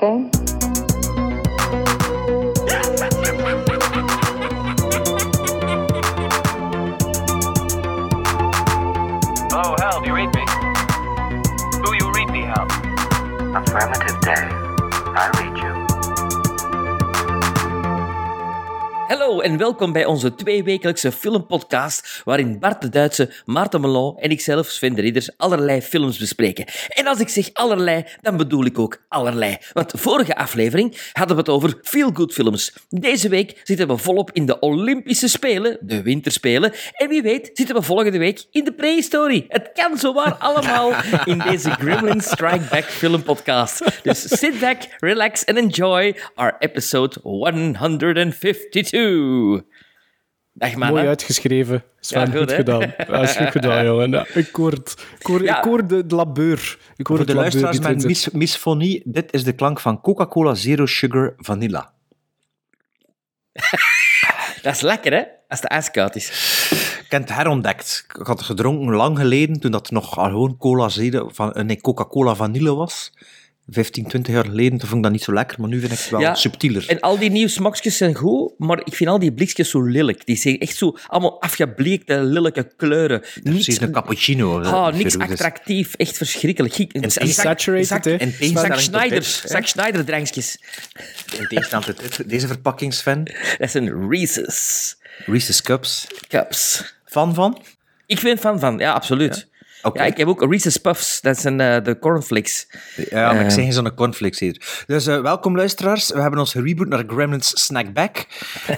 that welkom bij onze tweewekelijkse filmpodcast, waarin Bart de Duitse, Maarten Melon en ikzelf, Sven de Ridders, allerlei films bespreken. En als ik zeg allerlei, dan bedoel ik ook allerlei. Want vorige aflevering hadden we het over feel-good films. Deze week zitten we volop in de Olympische Spelen, de Winterspelen. En wie weet zitten we volgende week in de prehistorie. Het kan zomaar allemaal in deze Gremlin Strike Back filmpodcast. Dus sit back, relax and enjoy our episode 152. Dag mannen. Mooi uitgeschreven. Sven, Ja, goed, gedaan. Dat is goed gedaan, jongen. Ja, ik hoor het. Ik hoor, Ja. ik hoor de, de labeur. Ik hoor Voor de labeur luisteraars met mis, misfonie, dit is de klank van Coca-Cola Zero Sugar Vanilla. Dat is lekker, hè? Als de ijskoud is. Ik heb het herontdekt. Ik had het gedronken lang geleden, toen dat nog gewoon cola zero, van, nee, Coca-Cola Vanille was. 15, 20 jaar geleden, toen vond ik dat niet zo lekker, maar nu vind ik het wel Ja. subtieler. En al die nieuwe smakjes zijn goed, maar ik vind al die blikjes zo lelijk. Die zijn echt zo allemaal afgebleekte, lelijke kleuren. Precies Niks, een cappuccino. ah, niks attractief. Echt verschrikkelijk. Giek- En Zack- Saturated, Zack- Zack Schneider drankjes. Tot dit, deze verpakkingsfan. Dat zijn Reese's Reese's Cups. Cups. Fan van? Ik ben fan van, ja, absoluut. Ja, ik heb ook Reese's Puffs. Dat zijn eh, de cornflakes. Ja, maar ik Eh. zeg geen zo'n cornflakes hier. Dus eh, welkom luisteraars. We hebben ons gereboot naar Gremlins Snackback.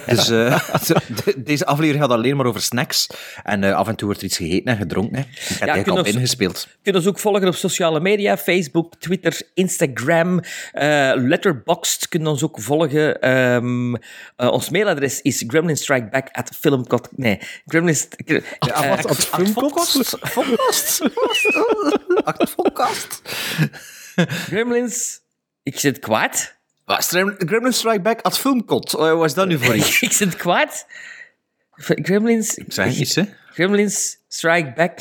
Dus eh, de- deze aflevering gaat alleen maar over snacks. En af en toe wordt er iets gegeten en gedronken. Hè. Ik heb het eigenlijk al ons- ingespeeld. Je kunt ons ook volgen op sociale media, Facebook, Twitter, Instagram, Letterboxd kun je ons ook volgen. Ehm, eh, ons mailadres is gremlinstrikeback at filmcot... Nee, gremlins... eh, Wat, filmkost? Podcast. Podcast. gremlins... Ik zit kwaad. Gremlins Strike Back at Filmcot. Eh, wat is dat nu voor iets? ik zit kwaad. Gremlins... Ik zeg iets, hè. Gremlins strike back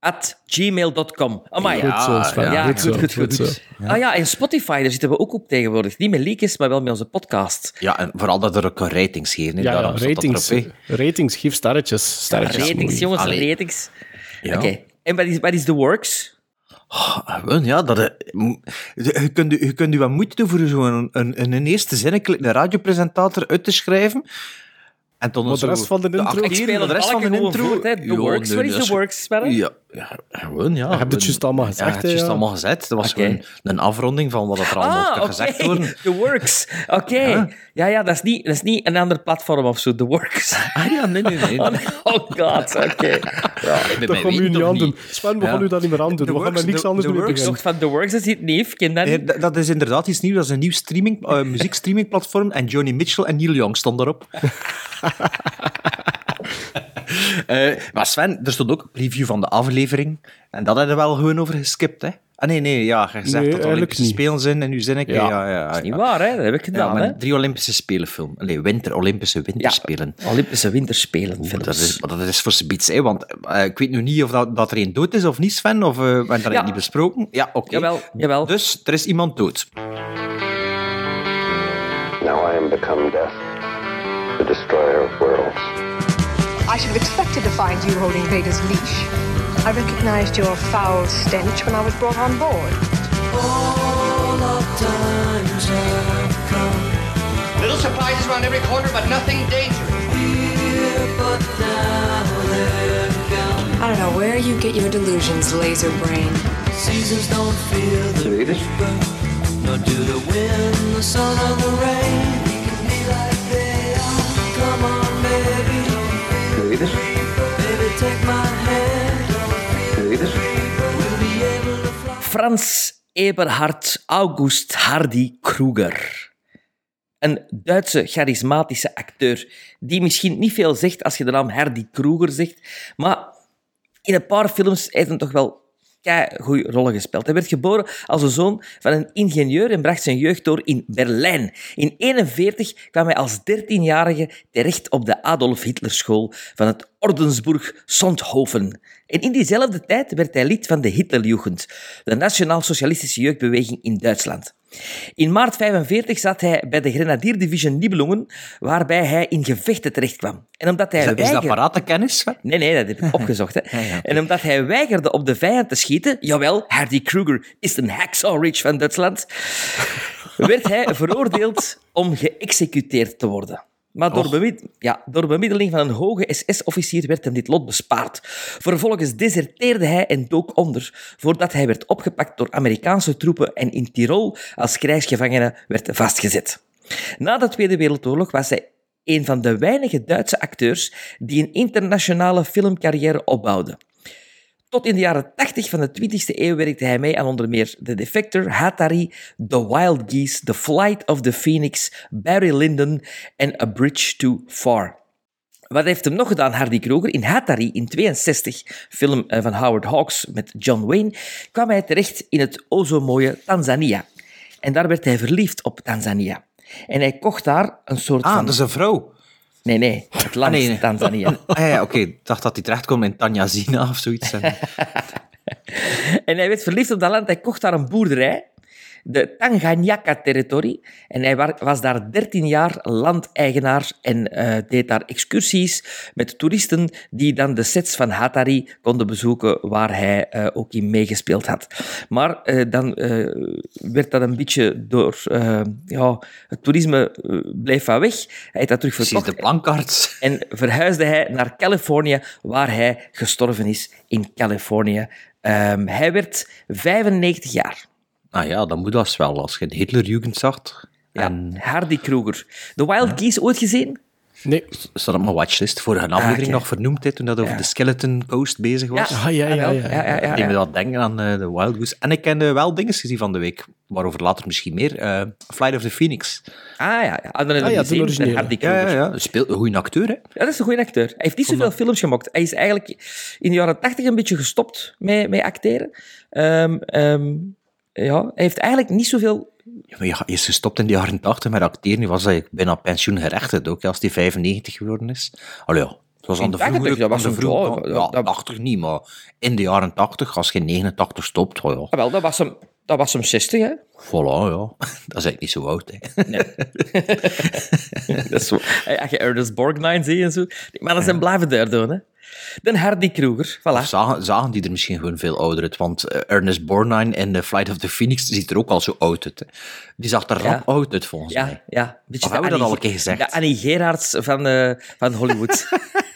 at gmail.com. Amai. Goed zo, Sven. Ja, goed, goed, zo, goed, goed. zo. Ah ja, en Spotify, daar zitten we ook op tegenwoordig. Niet met leakjes, maar wel met onze podcast. Ja, en vooral dat er ook ratings geven. Ja, ja, ratings, erop, ratings, geef sterretjes. sterretjes ratings, jongens, Allee. ratings. Ja. Oké, en wat is, wat is The Works? Ah, ja, dat, eh, je, kunt, je kunt je wat moeite doen voor zo'n een, een, een eerste zin, een radiopresentator uit te schrijven. En dan Maar de rest van de intro? Ik speel het de rest van de intro... Ja, Works, nee, wat is The Works? Ja, ja, gewoon, ja. Je hebt het juist allemaal gezegd, Ja, het hè, is juist ja. allemaal gezegd. Dat was gewoon een afronding van wat er allemaal Ah, gezegd worden. The Works. Oké. Ja. ja, dat, is niet, dat is niet een ander platform of zo. The Works. Ah ja, nee, nee, nee. Oh. Oh god, oké. Dat gaan we nu niet aan doen. Sven, we Ja. gaan nu dat niet meer aan doen. We gaan met niks anders Works beginnen. Zocht van The Works, dat is het niet. Ken dat is inderdaad iets nieuws. Dat is een nieuw streaming, eh, muziekstreamingplatform. En Johnny Mitchell en Neil Young stonden daarop. Eh, maar Sven, er stond ook een preview van de aflevering. En dat hadden we wel gewoon over geskipt, hè? Ah, nee, nee, ja. Je zegt Nee, dat Olympische niet. Spelen zijn en nu zin ik... Ja, Ja. ja, ja. Dat is niet waar, hè? Dat heb ik gedaan, hè? drie Olympische Spelenfilm. Allee, winter, Olympische winterspelen. Olympische winterspelen films. Dat is, dat is voor z'n hè? Want eh, ik weet nu niet of dat, dat er een dood is of niet, Sven. Of eh, we hebben dat Ja. niet besproken. Ja, oké. Jawel, jawel. Dus er is iemand dood. Now I am become death, the destroyer of worlds. I should have expected to find you holding Vader's leash. I recognized your foul stench when I was brought on board. Little surprises around every corner, but nothing dangerous. I don't know where you get your delusions, laser brain. Seasons don't feel the reaper, nor do the wind, the sun, or the rain. Frans Eberhard August Hardy Kruger. Een Duitse charismatische acteur die misschien niet veel zegt als je de naam Hardy Kruger zegt, maar in een paar films heeft hij toch wel goede rollen gespeeld. Hij werd geboren als een zoon van een ingenieur en bracht zijn jeugd door in Berlijn. In 1941 kwam hij als 13-jarige terecht op de Adolf Hitler School van het Ordensburg Sonthofen. En in diezelfde tijd werd hij lid van de Hitlerjugend, de nationaal-socialistische jeugdbeweging in Duitsland. In maart 45 zat hij bij de Grenadier Division Nibelungen, waarbij hij in gevechten terechtkwam. En omdat hij Is dat, is dat weigerde- paratenkennis? Nee, nee, dat heb ik opgezocht. Hè. Ja, ja. En omdat hij weigerde op de vijand te schieten, jawel, Hardy Kruger is een hacksaw Ridge van Duitsland, werd hij veroordeeld om geëxecuteerd te worden. Maar door, ja, door bemiddeling van een hoge SS-officier werd hem dit lot bespaard. Vervolgens deserteerde hij en dook onder, voordat hij werd opgepakt door Amerikaanse troepen en in Tirol als krijgsgevangene werd vastgezet. Na de Tweede Wereldoorlog was hij een van de weinige Duitse acteurs die een internationale filmcarrière opbouwde. Tot in de jaren 80 van de 20e eeuw werkte hij mee aan onder meer The Defector, Hatari, The Wild Geese, The Flight of the Phoenix, Barry Lyndon en A Bridge Too Far. Wat heeft hem nog gedaan, Hardy Kroger? In Hatari, in 62, film eh, van Howard Hawks met John Wayne, kwam hij terecht in het o zo mooie Tanzania. En daar werd hij verliefd op Tanzania. En hij kocht daar een soort Ah, van... dat is een vrouw. Nee, nee, het land Ah, nee. Tanzania. Ah, ja, oké. Ik dacht dat hij terechtkomt in Tanjazina of zoiets. En hij werd verliefd op dat land. Hij kocht daar een boerderij, de Tanganyika-territorie. En hij wa- was daar 13 jaar landeigenaar en eh, deed daar excursies met toeristen die dan de sets van Hatari konden bezoeken waar hij eh, ook in meegespeeld had. Maar eh, dan werd dat een beetje door... ja, het toerisme bleef van weg. Hij heeft dat terug Precies, de plankaarts. En verhuisde hij naar Californië, waar hij gestorven is in Californië. Ehm, hij werd 95 jaar. Nou ja, dat moet dat wel, als je de Hitlerjugend zag. Ja, En Hardy Kruger. The Wild Geese ooit gezien? Nee. staat op mijn watchlist. Vorige aflevering oké. nog vernoemd, hè, toen dat over Ja. de Skeleton Coast bezig was. Ah, ja, ja, wel. ja. ja, ja, ja, me ja. dat denken aan eh, de Wild Goose. En ik ken eh, wel dingen gezien van de week, waarover later misschien meer. eh, Flight of the Phoenix. Ah ja, ja. Ah, Ah, ik ja, de originele. Hardy Ja, Kruger. ja, ja. Speelt een goede acteur, hè? Ja, dat is een goede acteur. Hij heeft niet zoveel films gemaakt. Hij is eigenlijk in de jaren 80 een beetje gestopt met, met acteren. Ehm, ehm, ja, hij heeft eigenlijk niet zoveel... Ja, maar je is gestopt in de jaren 80 met acteren. Die was eigenlijk bijna pensioengerechtigd ook, als die 95 geworden is. Allee, ja. Het was aan de 80, vroege, dat was de een- vroege ja, dat- 80 niet, maar in de jaren 80, als je in 89 stopt, oh ja, Ah, wel, dat was hem, dat was hem 60, hè? voilà, ja. Dat is eigenlijk niet zo oud, hè. Dat is zo. Als je Ernest Borgnine ziet en zo. Die mannen zijn blijven daar doen, hè. Dan Hardy Kruger, Of voilà. zagen, zagen die er misschien gewoon veel ouder uit, want eh, Ernest Borgnine in The Flight of the Phoenix ziet er ook al zo oud uit. Hè. Die zag er Ja. rap oud uit, volgens Ja, mij. ja. Beetje Of hebben we dat al een keer gezegd? De Annie Gerards van, eh, van Hollywood.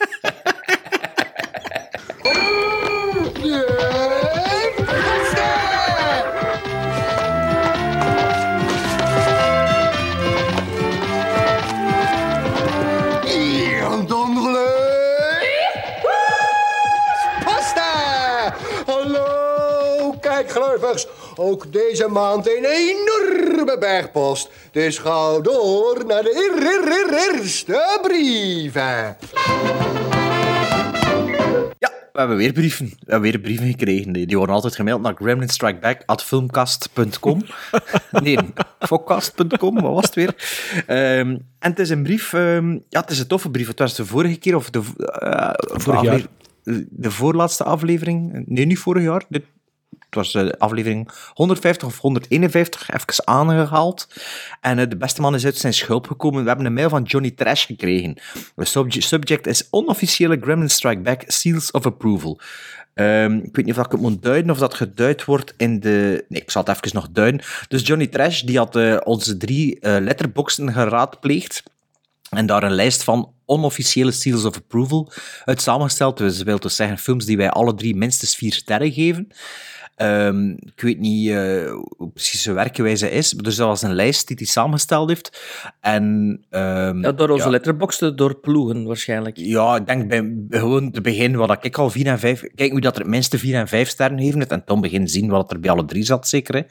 Ook deze maand een enorme bergpost. Dus ga door naar de eer- eer- eer- eerste brieven. Ja, we hebben weer brieven. We hebben weer brieven gekregen. Die, die worden altijd gemaild naar gremlinstrikeback.filmcast.com. nee, fokcast.com, wat was het weer? Ehm, en het is een brief... ehm, ja, het is een toffe brief. Het was de vorige keer, of de, eh, Vorig jaar. de voorlaatste aflevering. Nee, niet vorig jaar. Dit, het was eh, aflevering 150 of 151, even aangehaald. En eh, de beste man is uit zijn schulp gekomen. We hebben een mail van Johnny Trash gekregen. De subject, is onofficiële Gremlin Strike Back Seals of Approval. Ehm, ik weet niet of ik het moet duiden of dat geduid wordt in de... Nee, ik zal het even nog duiden. Dus Johnny Trash die had eh, onze drie letterboxen geraadpleegd. En daar een lijst van onofficiële seals of approval uit samengesteld. Dus dat wil dus zeggen films die wij alle drie minstens vier sterren geven. Ehm, ik weet niet eh, hoe precies zijn werkwijze is, dus dat was een lijst die hij samengesteld heeft. En, ehm, Ja, door onze ja. letterbox te doorploegen, waarschijnlijk. Ja, ik denk bij, gewoon te beginnen wat ik al 4 en 5... Kijk hoe dat er het minste 4 en 5 sterren heeft en dan begin zien wat er bij alle drie zat, zeker. Hè.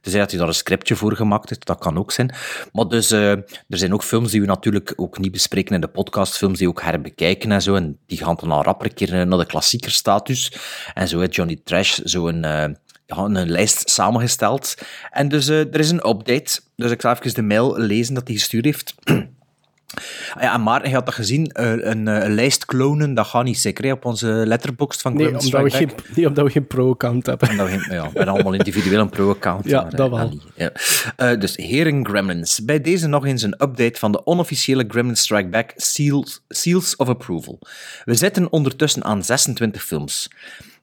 Tenzij dat hij daar een scriptje voor gemaakt heeft, dat kan ook zijn. Maar dus, eh, er zijn ook films die we natuurlijk ook niet bespreken in de podcast, films die ook herbekijken en zo, en die gaan dan al rapper een keer naar de klassiekerstatus. En zo Johnny Trash zo'n... eh ja, een lijst samengesteld. En dus eh, er is een update. Dus ik zal even de mail lezen dat hij gestuurd heeft. Ah Ja, en Maarten, je had dat gezien, eh, een, eh, een lijst klonen, dat gaat niet zeker hè, op onze letterbox van Nee, Gremlins omdat we, geen, nee, omdat we geen pro-account hebben. Nou, geen- ja, we allemaal individueel een pro-account. Ja, maar, dat wel. Ja. Dus heren Gremlins. Bij deze nog eens een update van de onofficiële Gremlins Strike Back Seals, Seals of Approval. We zitten ondertussen aan 26 films.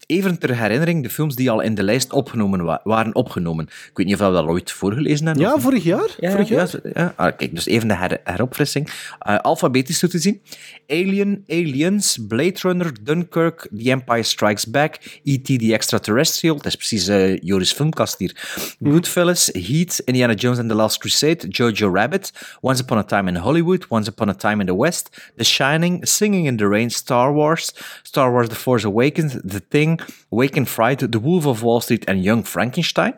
Even ter herinnering, de films die al in de lijst opgenomen wa- waren opgenomen. Ik weet niet of we dat ooit voorgelezen hebben. Ja, vorig jaar. vorig ja, jaar. zo- ja. Ah, kijk, dus even de her- heropfrissing. Eh, alfabetisch toe te zien. Alien, Aliens, Blade Runner, Dunkirk, The Empire Strikes Back, E.T. The Extraterrestrial, dat is precies eh, Joris' filmkast hier. Goodfellas, Heat, Indiana Jones and the Last Crusade, Jojo Rabbit, Once Upon a Time in Hollywood, Once Upon a Time in the West, The Shining, Singing in the Rain, Star Wars, Star Wars The Force Awakens, The Thing, Wake and Fright, The Wolf of Wall Street en Young Frankenstein.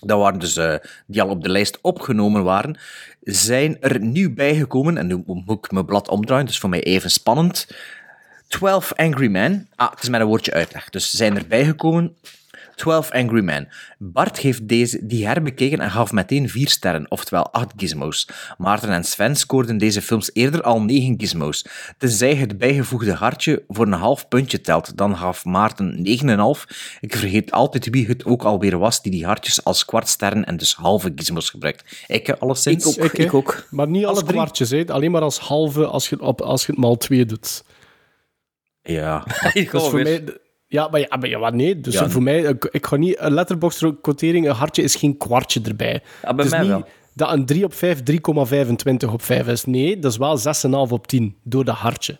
Dat waren dus eh, die al op de lijst opgenomen waren, zijn er nieuw bijgekomen. En nu moet ik mijn blad omdraaien, dus voor mij even spannend. 12 Angry Men. Ah, het is met een woordje uitleg. Dus zijn er bijgekomen 12 Angry Men. Bart heeft deze, die herbekeken en gaf meteen 4 sterren, oftewel 8 gizmos. Maarten en Sven scoorden deze films eerder al 9 gizmos. Tenzij het bijgevoegde hartje voor een half puntje telt, dan gaf Maarten 9,5. Ik vergeet altijd wie het ook alweer was die die hartjes als kwartsterren en dus halve gizmos gebruikt. Ik eh, alleszins. Ik ook. Ik ook. Maar niet Alle drie. kwartjes, hè. alleen maar als halve als je, op, als je het maal twee doet. Ja. Ik Dus ga voor mij... Ja, maar, ja, maar ja, maar nee. Dus Ja. voor mij, ik, ik ga niet... Een letterbox-quotering, een hartje is geen kwartje erbij. Ja, bij het is niet wel. dat een 3 op 5 3,25 op 5 is. Nee, dat is wel 6,5 op 10 door dat hartje.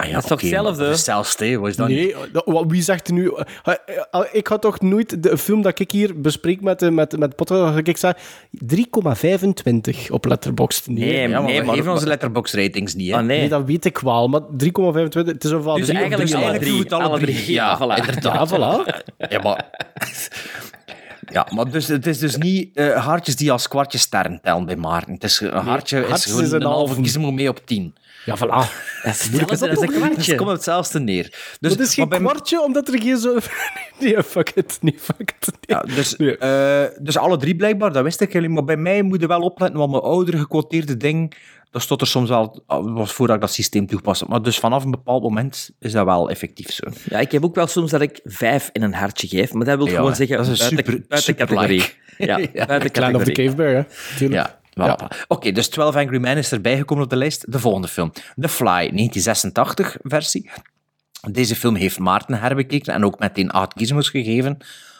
Ah ja, Dat is toch oké, hetzelfde? wat is dat niet? Nee, dat- wat- wie zegt er nu... eh, eh, Ik had toch nooit de film dat ik hier bespreek met, de- met, met podcast, dat ik zeg 3,25 op Letterboxd. Nee, Nee, Ja, maar nee, maar- geven onze letterbox ratings niet, hè? Ah, nee. nee, dat weet ik wel, maar 3,25, het is ofwel Dus 3 of eigenlijk 3,5. alle Eigenlijk drie. alle Alle drie. drie. Ja, voilà. inderdaad. Ja, voilà. Ja, maar... Ja, maar dus, het is dus niet eh, hartjes die als kwartjes sterren tellen bij Maarten. Het is, een hartje is hartjes gewoon is een een halve halve. gizmo mee op tien. Ja, voilà. Dat is hetzelfde als een het kwartje. komt op hetzelfde neer. Dus, Dat is geen kwartje, omdat er geen zo... Nee, fuck it. Nee, fuck it. Nee. Ja, dus, Nee. eh, dus alle drie blijkbaar, dat wist ik helemaal. Maar bij mij moet je wel opletten, want mijn oudere gequoteerde ding, dat stond er soms wel, was voordat ik dat systeem toepaste. Maar dus vanaf een bepaald moment is dat wel effectief zo. Ja, ik heb ook wel soms dat ik vijf in een hartje geef, maar dat wil Ja, gewoon zeggen dat is een buiten, super- buiten super categorie. like. Ja, Ja. buiten Clan of the categorie. Cave Bear, hè. Tuurlijk. Ja, Oké, dus 12 Angry Men is erbij gekomen op de lijst. De volgende film. The Fly, 1986 versie. Deze film heeft Maarten herbekeken en ook meteen 8 gizmos gegeven.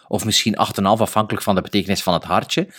Of misschien 8,5 afhankelijk van de betekenis van het hartje. 8,5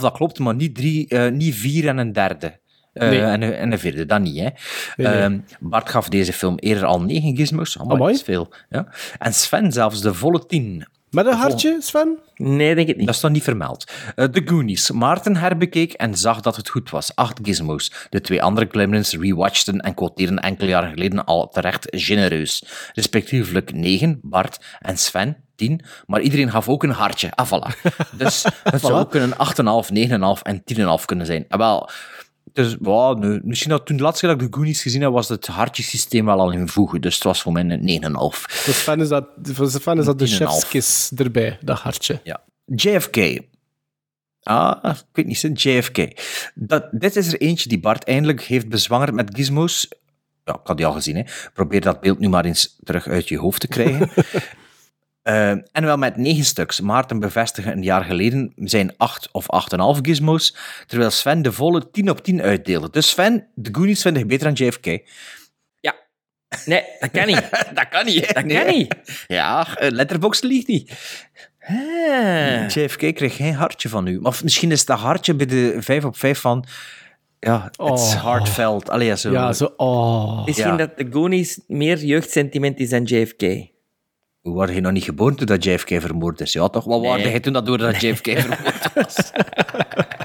dat klopt, maar niet, drie, eh, niet 4 en een derde. Eh, Nee. en, een, en een vierde, dat niet. Hè. nee. Ehm, Bart gaf deze film eerder al 9 gizmos. Amai, is veel. Ja. En Sven zelfs de volle 10. Met een hartje, Sven? Nee, denk ik niet. Dat is nog niet vermeld. Eh, The Goonies. Maarten herbekeek en zag dat het goed was. Acht gizmos. De twee andere Gremlins rewatchten en quoteerden enkele jaren geleden al terecht genereus. Respectievelijk 9, Bart en Sven. 10, maar iedereen gaf ook een hartje. Ah, voilà. Dus het zou ook kunnen 8,5, 9,5 en 10,5 kunnen zijn. En wel, dus, wow, misschien dat toen de laatste keer dat ik de Goonies gezien heb, was het hartjesysteem wel al in voegen. Dus het was voor mij een 9,5. Voor Sven is dat, voor Sven is dat de 10,5. chefskis erbij, dat hartje. Ja. JFK. Ah, ik weet niet, JFK. Dat, dit is er eentje die Bart eindelijk heeft bezwangerd met gizmos. Ja, ik had die al gezien. Hè. Probeer dat beeld nu maar eens terug uit je hoofd te krijgen. Eh, en wel met negen stuks. Maarten bevestigde een jaar geleden zijn acht of acht en half gizmos, terwijl Sven de volle 10 op 10 uitdeelde. Dus Sven, de Goonies vind ik beter dan JFK. Ja. Nee, dat kan niet. dat kan niet, hè? Dat Nee. kan niet. Ja, Letterboxd liegt niet. Ah. JFK kreeg geen hartje van u. Of misschien is dat hartje bij de 5 op 5 van... Ja, het is Oh. heartfelt. Allee, zo. Ja, zo... Oh. Misschien Ja. dat de Goonies meer jeugdsentiment is dan JFK. Hoe waren je nog niet geboren toen dat JFK vermoord is? Ja, toch? Wat Nee. waarde jij toen dat door dat JFK vermoord was?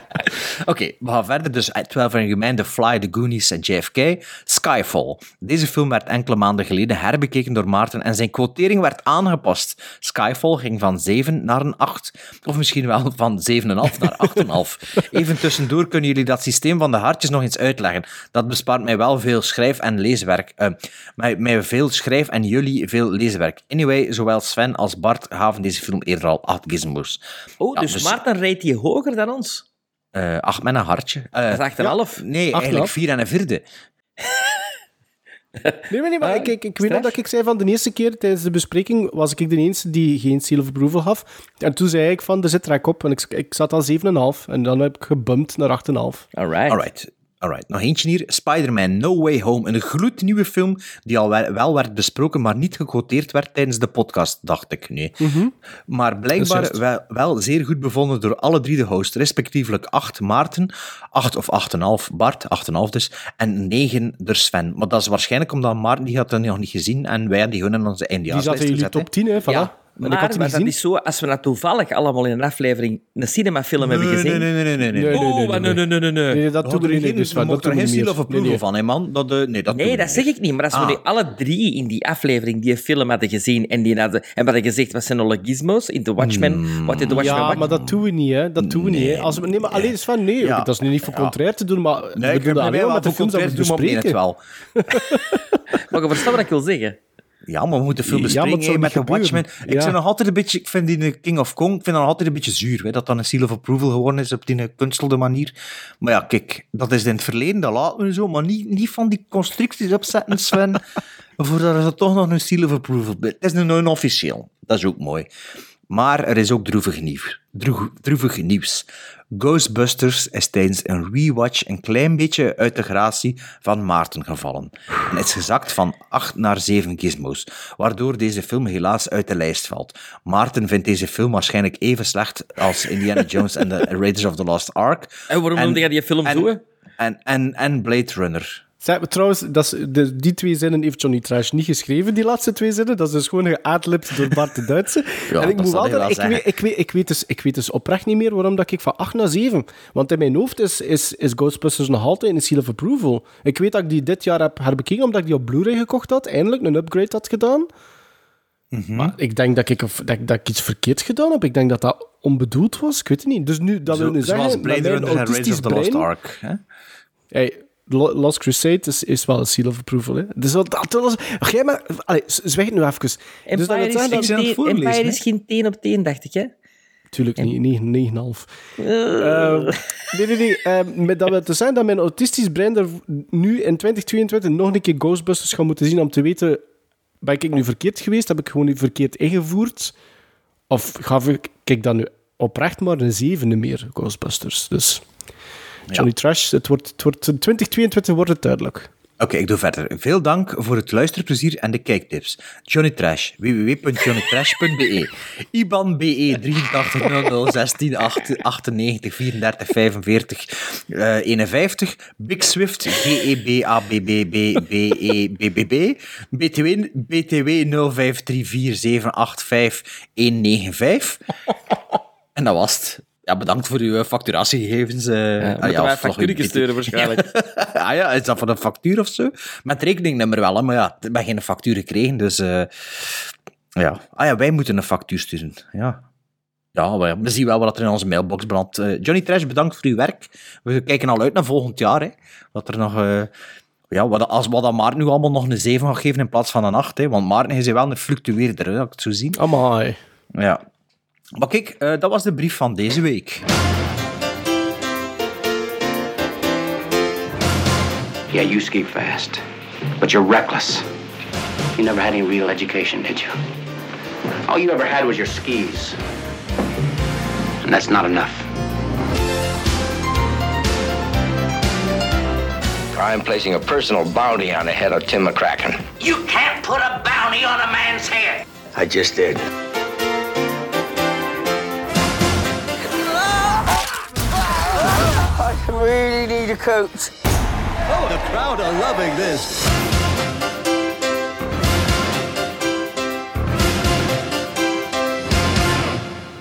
Oké, we gaan verder. Dus 12 Angry Men, The Fly, The Goonies en JFK. Skyfall. Deze film werd enkele maanden geleden herbekeken door Maarten en zijn quotering werd aangepast. Skyfall ging van 7 naar een 8. Of misschien wel van 7,5 naar 8,5. Even tussendoor kunnen jullie dat systeem van de hartjes nog eens uitleggen. Dat bespaart mij wel veel schrijf- en leeswerk. Eh, mij, mij veel schrijf- en jullie veel leeswerk. Anyway, zowel Sven als Bart gaven deze film eerder al 8 gizmos. Oh, Ja, dus, dus- Maarten rate je hoger dan ons? Eh, acht met een hartje. Eh, Dat is acht en half. Nee, Acht eigenlijk half. vier en een vierde. Nee, maar, nee, maar Ah, ik, ik, ik weet nog dat ik zei van de eerste keer tijdens de bespreking was ik de enige die geen seal of approval gaf. En toen zei ik van, er zit trek op. En ik, ik zat al 7,5. En dan heb ik gebumpt naar 8,5. Alright. Alright. Alright, nog eentje hier. Spider-Man No Way Home. Een gloednieuwe film die al wel, werd besproken, maar niet gequoteerd werd tijdens de podcast, dacht ik. Nee. Maar blijkbaar wel, wel zeer goed bevonden door alle drie de hosts, respectievelijk 8 Maarten, 8 of 8,5 Bart, 8,5 dus, en 9 door Sven. Maar dat is waarschijnlijk omdat Maarten die had dat nog niet gezien en wij die gewoon in onze Die eindejaarslijst zat in jullie top 10, hè. Voilà. Ja, en ik maar had die niet dat niet zo, als we dat toevallig allemaal in een aflevering een cinemafilm hè. hebben Nee, gezien? nee, nee, nee, nee, nee. Nee, nee, Oh, nee, maar nee, nee, nee, nee, nee. Nee, dat We doen we hadden niet, geen- dus we dat er we geen meer. of approval Nee, nee. van, hè, man. Dat, eh, nee, dat Nee, we dat zeg ik niet. Maar als we Ah. nu alle drie in die aflevering die film hadden gezien en die hadden, en we hadden gezegd, wat zijn alle gizmos in The Watchmen? Wat in The Watchmen? Ja, wat- maar dat doen we niet, hè. Dat doen we niet, hè. Als we, nee, maar alleen Sven, nee. Ja. Dat is nu niet voor contrair te doen, maar Nee, we ik doen dat bij alleen mij maar wel met de films dat we maar bespreken. wel. Maar je verstaat wat ik wil zeggen. Ja, maar we moeten veel bespreken met de Watchmen. Ik, Ja. vind nog altijd een beetje, ik vind die King of Kong ik vind dat nog altijd een beetje zuur. Hè, dat dan een seal of approval geworden is op die kunstelde manier. Maar ja, kijk, dat is in het verleden, dat laten we zo. Maar niet, niet van die constructies opzetten, Sven. voordat er toch nog een seal of approval bij. Het is nu een officieel. Dat is ook mooi. Maar er is ook droevig nieuws. Droe- Droevig nieuws. Ghostbusters is tijdens een rewatch een klein beetje uit de gratie van Maarten gevallen. En is gezakt van 8 naar 7 gizmos, waardoor deze film helaas uit de lijst valt. Maarten vindt deze film waarschijnlijk even slecht als Indiana Jones en de Raiders of the Lost Ark. En waarom noemde jij die film en, zo? En, en, en Blade Runner. Zeg, maar trouwens, dat is, de, die twee zinnen heeft Johnny Trash niet geschreven, die laatste twee zinnen. Dat is dus gewoon geadlipt door Bart de Duitse. Ja, en ik moet wel zeggen, ik zeggen. weet, ik, weet, ik, weet dus, ik weet dus oprecht niet meer waarom dat ik van 8 naar 7... Want in mijn hoofd is, is, is Ghostbusters nog altijd een seal of approval. Ik weet dat ik die dit jaar heb herbekeken, omdat ik die op Blu-ray gekocht had. Eindelijk een upgrade had gedaan. Mhm. Maar ik denk dat ik, dat, dat ik iets verkeerd gedaan heb. Ik denk dat dat onbedoeld was. Ik weet het niet. Dus nu, dat wil nu Zo, zoals zeggen... Blade Runner en autistisch of the Lost Ark. Hè? Hey, Lost Crusade is, is wel een seal of approval. Hè? Dus dat, dat was... Ach, jij maar... Allee, zwijg nu even. Dus dat Empire, is, geen dat... aan het teen- voorlezen, Empire is geen teen op teen, dacht ik, hè? Tuurlijk niet, 9, 9,5. Ehm, nee, nee, nee. ehm, met dat we te zijn dat mijn autistisch brein er nu in 2022 nog een keer Ghostbusters gaat moeten zien om te weten... Ben ik nu verkeerd geweest? Heb ik gewoon nu verkeerd ingevoerd? Of gaf ik, kijk dan nu oprecht maar een zevende meer Ghostbusters? Dus... Johnny Trash, het wordt, het wordt, in 2022 wordt het duidelijk. Oké, ik doe verder. Veel dank voor het luisterplezier en de kijktips. Johnny Trash, www.johnnytrash.be. IBAN BE 8300 16 98 34 45 eh, 51. Big Swift GEBABBBBEBBB. BTW, BTW 0534785195. En dat was het. Ja, bedankt voor uw facturatiegegevens. eh Ja, ah, factuurtjes een- sturen waarschijnlijk. ah ja, is dat voor een factuur of zo? Met rekeningnummer wel, hè, maar ja, ik heb geen factuur gekregen, dus... eh, ja. Ah ja, wij moeten een factuur sturen. Ja. Ja, maar ja, we zien wel wat er in onze mailbox brandt. Eh, Johnny Trash, bedankt voor uw werk. We kijken al uit naar volgend jaar. Hè. Wat er nog... eh, ja, wat, als wat dat Maarten nu allemaal nog een 7 gaat geven in plaats van een 8. Hè, want Maarten is wel een fluctueerder, hè, als ik het zo zie. Amai. Ja. Maar kijk, eh, dat was de brief van deze week. Yeah, you ski fast, but you're reckless. You never had any real education, did you? All you ever had was your skis. And that's not enough. I'm placing a personal bounty on the head of Tim McCracken. You can't put a bounty on a man's head. I just did. Really need a coat. Oh, the crowd are loving this.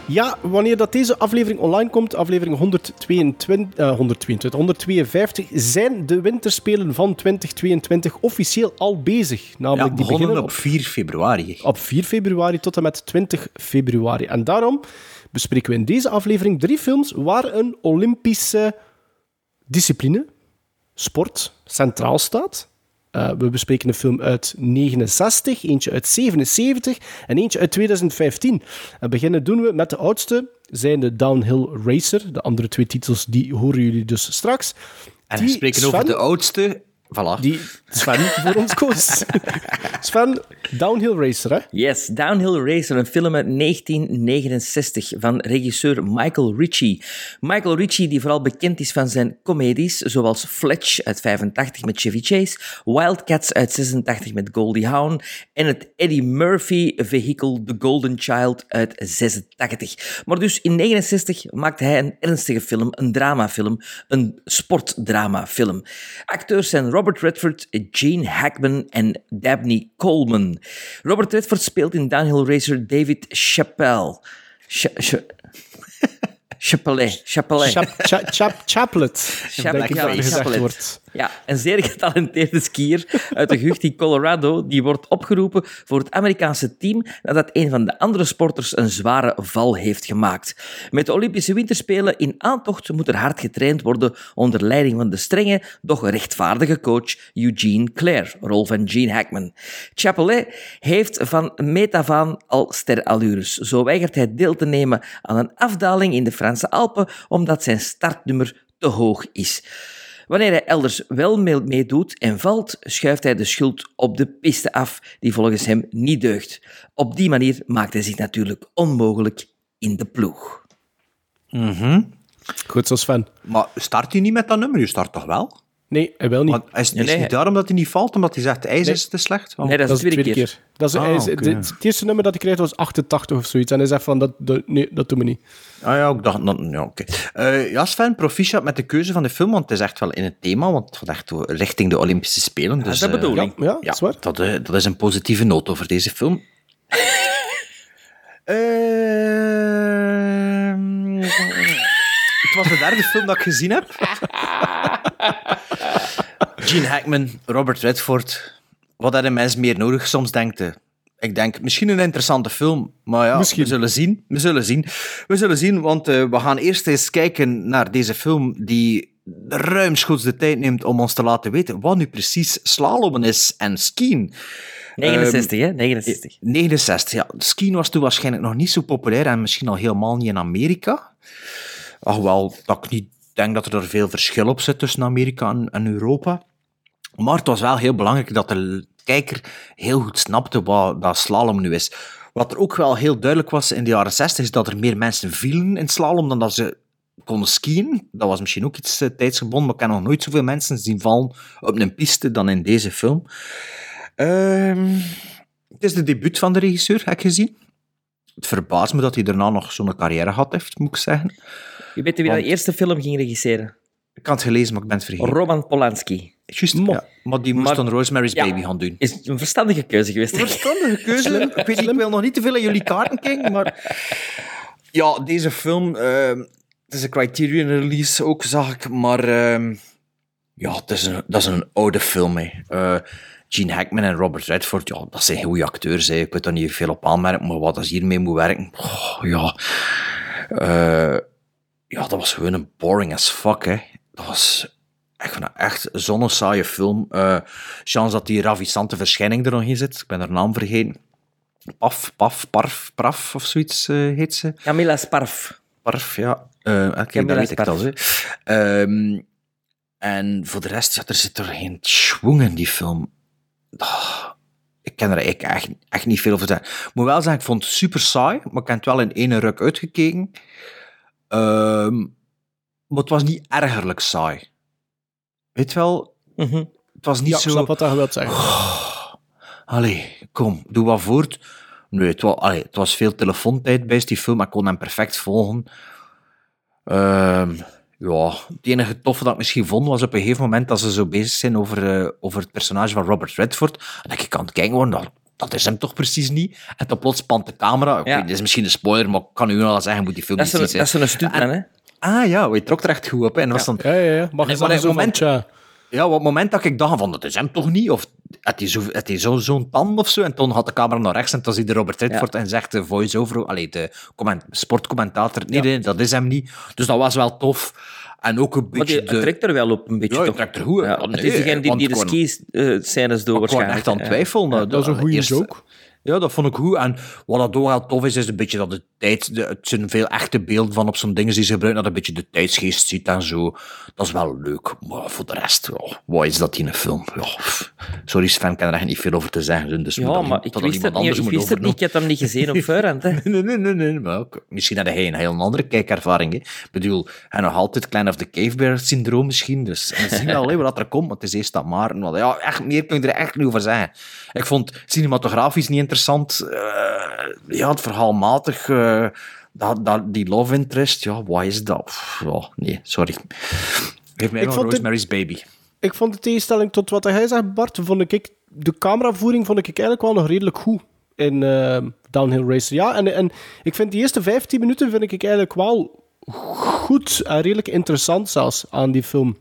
Ja, wanneer dat deze aflevering online komt, aflevering 122, eh, 122, 152, zijn de winterspelen van 2022 officieel al bezig. Namelijk Ja, die begonnen beginnen op 4 februari. op 4 februari tot en met 20 februari. En daarom bespreken we in deze aflevering drie films waar een Olympische discipline, sport, centraal staat. Eh, we bespreken een film uit 69, eentje uit 77 en eentje uit 2015. En beginnen doen we met de oudste, zijn de Downhill Racer. De andere twee titels die horen jullie dus straks. En we spreken over de oudste. Voilà. Die Sven voor ons koos. Sven, Downhill Racer, hè? Yes, Downhill Racer, een film uit 1969 van regisseur Michael Ritchie. Michael Ritchie, die vooral bekend is van zijn comedies, zoals Fletch uit 85 met Chevy Chase, Wildcats uit 86 met Goldie Hawn en het Eddie Murphy vehicle The Golden Child uit 86. Maar dus in 69 maakte hij een ernstige film, een dramafilm, een sportdramafilm. Acteurs zijn Robert Redford, Gene Hackman en Dabney Coleman. Robert Redford speelt in Downhill Racer David Chappelle. Cha- cha- Chapelet. Chapelet. Chap, cha, chap, chaplet. Ja, gezegd Chaplet. wordt. Ja, een zeer getalenteerde skier uit de Gucht in Colorado, die wordt opgeroepen voor het Amerikaanse team nadat een van de andere sporters een zware val heeft gemaakt. Met de Olympische Winterspelen in aantocht moet er hard getraind worden onder leiding van de strenge, doch rechtvaardige coach Eugene Clare, rol van Gene Hackman. Chapelet heeft van meet af aan al sterallures. Zo weigert hij deel te nemen aan een afdaling in de Franse Alpen omdat zijn startnummer te hoog is. Wanneer hij elders wel mee- meedoet en valt, schuift hij de schuld op de piste af, die volgens hem niet deugt. Op die manier maakt hij zich natuurlijk onmogelijk in de ploeg. Goed zo, Sven. Maar start hij niet met dat nummer? Je start toch wel? Nee, hij wil niet. Want is, is Nee, nee. het niet daarom dat hij niet valt, omdat hij zegt, ijs Nee. is te slecht? Nee, dat is de tweede keer. Dat is, Ah, dit- het eerste nummer dat hij kreeg was 88 of zoiets. En hij zegt van, dat, dat, nee, dat doen we niet. Ah ja, ik dacht... dat- Ja, oké. Eh, ja, Sven, proficiat met de keuze van de film, want het is echt wel in het thema, want het gaat echt richting de Olympische Spelen. Dus, dat eh, bedoel Ja, ik. ja, dat is waar. dat, eh, dat is een positieve noot over deze film. Ehm, het was de derde film dat ik gezien heb. Gene Hackman, Robert Redford. Wat hadden mensen meer nodig? Soms denkt hij. Ik denk, misschien een interessante film, maar ja, Misschien. we zullen zien. We zullen zien. We zullen zien, want eh, we gaan eerst eens kijken naar deze film die ruimschoots de tijd neemt om ons te laten weten wat nu precies slalommen is en skiën. 69, hè? 69. 69, ja. Skiën was toen waarschijnlijk nog niet zo populair en misschien al helemaal niet in Amerika. Alhoewel dat ik niet denk dat er er veel verschil op zit tussen Amerika en, en Europa. Maar het was wel heel belangrijk dat de kijker heel goed snapte wat dat slalom nu is. Wat er ook wel heel duidelijk was in de jaren 60 is dat er meer mensen vielen in slalom dan dat ze konden skiën. Dat was misschien ook iets eh, tijdsgebonden, maar ik heb nog nooit zoveel mensen zien vallen op een piste dan in deze film. Ehm, het is de debuut van de regisseur, heb ik gezien. Het verbaast me dat hij daarna nog zo'n carrière gehad heeft, moet ik zeggen. Je weet wie Want- de eerste film ging regisseren? Ik had het gelezen, maar ik ben het vergeten. Roman Polanski. Juist, Mo. ja. Maar die moest Maar- dan Rosemary's Ja. Baby gaan doen. Is een verstandige keuze geweest. ik. Verstandige keuze. Ik, weet niet, ik wil nog niet te veel aan jullie kaarten kijken, maar... Ja, deze film... ehm, het is een Criterion release ook, zag ik, maar... ehm, ja, het is een, dat is een oude film, hè. Eh, Gene Hackman en Robert Redford, ja, dat zijn goede acteurs, hè. Ik weet daar niet veel op aanmerken, maar wat als hiermee moet werken... oh, ja... Eh, ja, dat was gewoon een boring as fuck, hè. Dat was... Vond dat echt zo'n saaie film. Eh chance dat die ravissante verschijning er nog in zit. Ik ben haar naam vergeten. Paf, Paf, Parf, Praf of zoiets eh, heet ze. Camilla Sparf. Parf, ja. Oké, Camilla dat weet ik al. Ehm, en voor de rest, ja, er zit er geen schwung in die film. Ah, ik ken er eigenlijk echt, echt niet veel over te zeggen. Ik moet wel zeggen, ik vond het super saai, maar ik heb het wel in ene ruk uitgekeken. Ehm, maar het was niet ergerlijk saai. Weet wel, Mhm. het was niet Ja, ik zo... snap wat je wilt zeggen. Allee, kom, doe wat voort. Nee, het was, allee, het was veel telefoontijd bij die film, maar ik kon hem perfect volgen. Ehm, ja, het enige toffe dat ik misschien vond, was op een gegeven moment dat ze zo bezig zijn over, eh, over het personage van Robert Redford. En dat ik aan het kijken dat, dat is hem toch precies niet. En dan plots pant de camera. Ja. dit is misschien een spoiler, maar ik kan u wel zeggen, moet die film Dat niet zien. dat is een stuntman, hè? Ah ja, je trok er echt goed op. hè. En was dan, Ja, ja, ja. Mag je maar zeggen moment... ja, op het moment dat ik dacht van, dat is hem toch niet? Of had hij zo'n zo, tand of zo? En toen had de camera naar rechts en toen zie je Robert Redford en zegt de voice-over, allee, de comment, sportcommentator, nee, nee, dat is hem niet. Dus dat was wel tof. En ook een Maar beetje die de... trekt er wel op, een beetje Ja, toch? trekt er goed. Ja, Ja, het is degene die, die de ik ski-scènes door Ik was echt aan het Ja. twijfelen. dat is een goede eerst- joke. Ja, dat vond ik goed. En wat dat ook wel tof is, is een beetje dat de tijd... De, het zijn veel echte beelden van op zo'n dingen die ze gebruiken, dat een beetje de tijdsgeest ziet en zo. Dat is wel leuk. Maar voor de rest, wat is dat in een film? Sorry Sven, ik kan er echt niet veel over te zeggen. Dus Ja, maar dat ik dat wist het niet. Ik wist het niet. Ik heb hem niet gezien op voorhand. Hè. Nee, nee, nee, nee. Maar ook, misschien had hij een heel andere kijkervaring. Hè. Ik bedoel, hij nog altijd Klein of the Cave Bear syndroom misschien. Dus en we zien hè, wat er komt, want het is eerst dat Maarten. Want, ja, echt, meer kun je er echt niet over zeggen. Ik vond cinematografisch niet interessant. Eh, ja, het verhaal matig. eh, dat, dat, die love interest, ja, wat is dat? Pff, Ja, nee, sorry. Geef mij nog het- Rosemary's Baby. Ik vond de tegenstelling tot wat hij zegt, Bart, vond ik, de cameravoering vond ik eigenlijk wel nog redelijk goed in eh, Downhill Racer. Ja, en, en ik vind die eerste 15 minuten vind ik eigenlijk wel goed en redelijk interessant zelfs aan die film.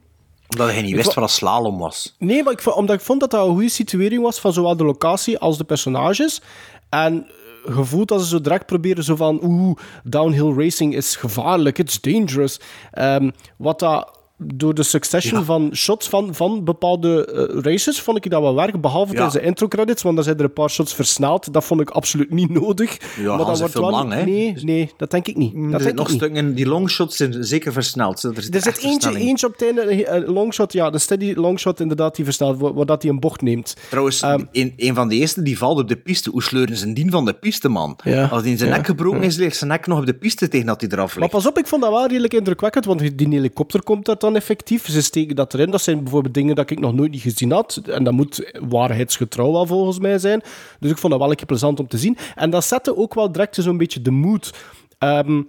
Omdat hij niet wist wa- wat een slalom was. Nee, maar ik, vond- omdat ik vond dat dat een goede situering was van zowel de locatie als de personages. En eh, gevoeld dat ze zo direct proberen zo van oeh, downhill racing is gevaarlijk, it's dangerous. Ehm, wat dat door de succession van shots van, van bepaalde eh, races vond ik dat wel werken, behalve tijdens de intro credits, want dan zijn er een paar shots versneld. Dat vond ik absoluut niet nodig. Ja, maar dat heeft veel lang, hè? Nee, nee, dat denk ik niet. Dat er denk zitten ik nog niet. stukken, die longshots zijn zeker versneld. Er, zit Er zit echt eentje, eentje op het einde, een longshot, ja, de steady longshot inderdaad, die versnelt, waar, waar dat hij een bocht neemt. Trouwens, Ehm, een, een van de eerste die valt op de piste. Hoe sleuren ze die van de piste, man? Ja. Als hij in zijn Ja. nek gebroken is, ligt zijn nek nog op de piste tegen dat hij eraf Maar ligt. pas op, ik vond dat wel redelijk indrukwekkend, want die helikopter komt dat dan effectief. Ze steken dat erin. Dat zijn bijvoorbeeld dingen dat ik nog nooit niet gezien had. En dat moet waarheidsgetrouw wel volgens mij zijn. Dus ik vond dat wel een keer plezant om te zien. En dat zette ook wel direct zo'n beetje de mood. Ehm,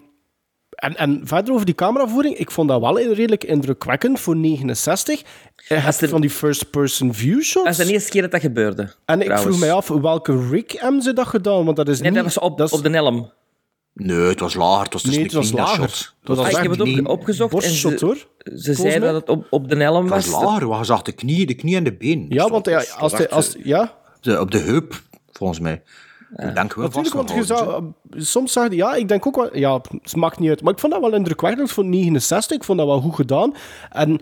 en, en verder over die cameravoering, ik vond dat wel redelijk indrukwekkend voor 69. Je hebt van die first-person view shots. Dat is de eerste keer dat dat gebeurde. En ik vroeg mij af, welke rig hebben ze dat gedaan? Want dat is Nee, niet... dat was op, op de Elm. Nee, het was lager. Het was dus Nee, niet het was lager. shot. Het was Ah, ik heb het niet- opgezocht en ze, hoor. ze Volgens zeiden dat het op, op de Elm Het was. was lager. Je zag de knie, de knie en de been. Ja, want ja, als, was echt, als, ja, de- op de heup, volgens mij. Ik denk wel Natuurlijk, want je zou, soms zag je, ja, ik denk ook wel, ja, het maakt niet uit. Maar ik vond dat wel indrukwekkend voor 69. Ik vond dat wel goed gedaan. En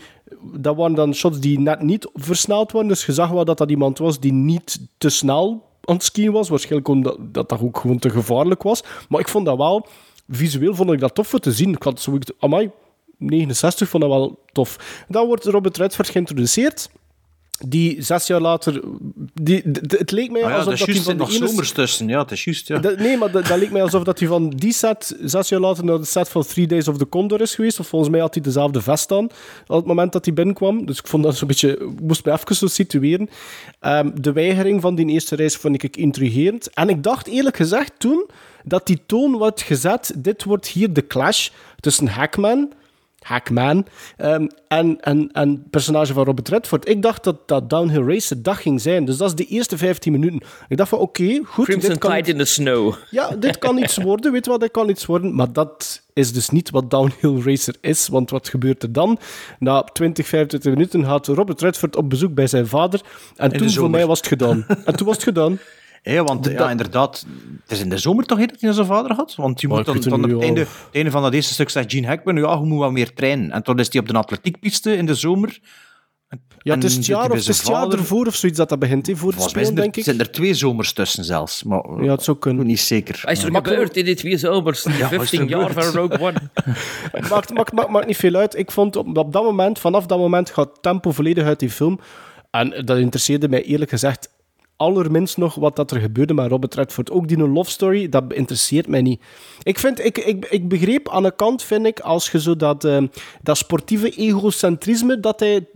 dat waren dan shots die net niet versneld waren. Dus je zag wel dat dat iemand was die niet te snel aan was. Waarschijnlijk omdat dat, ook gewoon te gevaarlijk was. Maar ik vond dat wel, visueel vond ik dat tof te zien. Ik had zoiets, amai, 69 vond dat wel tof. Dan wordt Robert Redford geïntroduceerd. Die zes jaar later... Die, het leek mij Ah ja, alsof dat hij van nog zomers tussen. Ja, het is juist. Ja. dat- nee, maar dat, dat leek mij alsof dat hij van die set zes jaar later naar de set van Three Days of the Condor is geweest. Of volgens mij had hij dezelfde vest aan op het moment dat hij binnenkwam. Dus ik vond dat zo'n beetje... moest me even zo situeren. Ehm, de weigering van die eerste reis vond ik intrigerend. En ik dacht eerlijk gezegd toen dat die toon wordt gezet. Dit wordt hier de clash tussen Hackman... Hackman. ehm, en, en, en het personage van Robert Redford. Ik dacht dat dat Downhill Race dag ging zijn. Dus dat is de eerste 15 minuten. Ik dacht van, oké, goed. Crimson dit kan Tide in the Snow. ja, dit kan iets worden. Weet wat, dit kan iets worden. Maar dat is dus niet wat Downhill Racer is. Want wat gebeurt er dan? Na 20, 25 minuten gaat Robert Redford op bezoek bij zijn vader. En de toen voor mij was het gedaan. en toen was het gedaan. Ja, want Dat- ja, inderdaad, het is in de zomer toch dat hij zijn vader had? Want je moet dan, dan het einde, het einde van dat eerste stuk zegt Gene Hackman, ja, je moet wat meer trainen. En toen is hij op de atletiekpiste in de zomer. Ja, het is het hij jaar, of het is het zijn jaar ervoor of zoiets dat dat begint. Hè, voor spelen, zijn er, denk ik. zijn er twee zomers tussen zelfs. Maar Ja, het zou kunnen. niet zeker. Wat is er Maar- gebeurd in die twee zomers? Ja, wat is er 15 jaar van? Rogue One. maakt, maakt, maakt, maakt niet veel uit. Ik vond op, op dat moment, vanaf dat moment gaat het tempo volledig uit die film. En dat interesseerde mij eerlijk gezegd allerminst nog wat dat er gebeurde met Robert Redford. Ook die love story, dat interesseert mij niet. Ik, vind, ik, ik, ik begreep aan de kant, vind ik, als je zo dat, eh, dat sportieve egocentrisme dat hij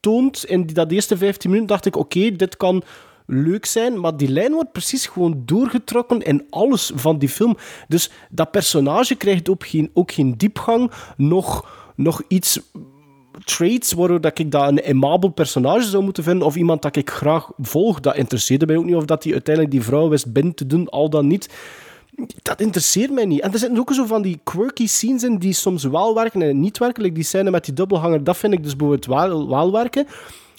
toont in dat eerste 15 minuten, dacht ik, oké, dit kan leuk zijn, maar die lijn wordt precies gewoon doorgetrokken in alles van die film. Dus dat personage krijgt ook geen, ook geen diepgang, nog, nog iets traits waardoor dat ik dat een aimabel personage zou moeten vinden, of iemand dat ik graag volg. Dat interesseerde mij ook niet, of dat hij uiteindelijk die vrouw wist binnen te doen, al dan niet. Dat interesseert mij niet. En er zitten ook zo van die quirky scenes in die soms wel werken en niet werken. Die scène met die dubbelhanger, dat vind ik dus bijvoorbeeld wel, wel werken.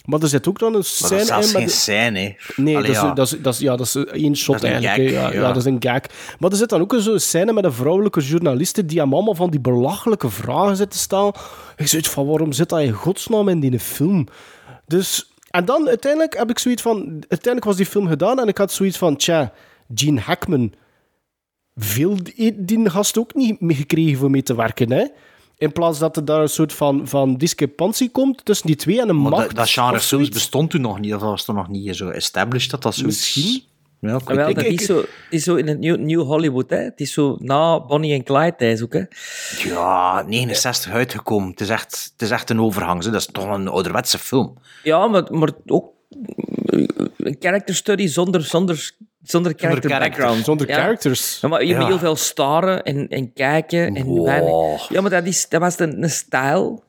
Maar er zit ook dan een scène dat is in geen scène, hè. Nee, Allee, dat, is, ja. dat, is, dat, is, ja, dat is één shot Dat is een eigenlijk. gag, ja, ja. ja. dat is een gag. Maar er zit dan ook zo'n scène met een vrouwelijke journaliste die hem allemaal van die belachelijke vragen zit te stellen. Ik zoiets van, waarom zit dat in godsnaam in die film? Dus... En dan uiteindelijk heb ik zoiets van... Uiteindelijk was die film gedaan en ik had zoiets van, tja, Gene Hackman, veel die, die gast ook niet mee gekregen voor mee te werken, hè. In plaats dat er daar een soort van, van discrepantie komt tussen die twee en een Maar macht. dat, dat genre films bestond toen nog niet. Dat was toch nog niet zo established dat dat zo Misschien. Ja, Ah, wel, dat is zo, het is zo in het New, New Hollywood, hè. Het is zo na Bonnie en Clyde tijd ook, hè. Ja, 69 uitgekomen. Het is echt, het is echt een overgang. zo. Dat is toch een ouderwetse film. Ja, maar, maar ook een character study zonder, zonder, zonder character character. background. Zonder Ja. characters. Ja, maar je moet heel veel staren en, en kijken. En Wow. weinig- Ja, maar dat, is, dat was een, een stijl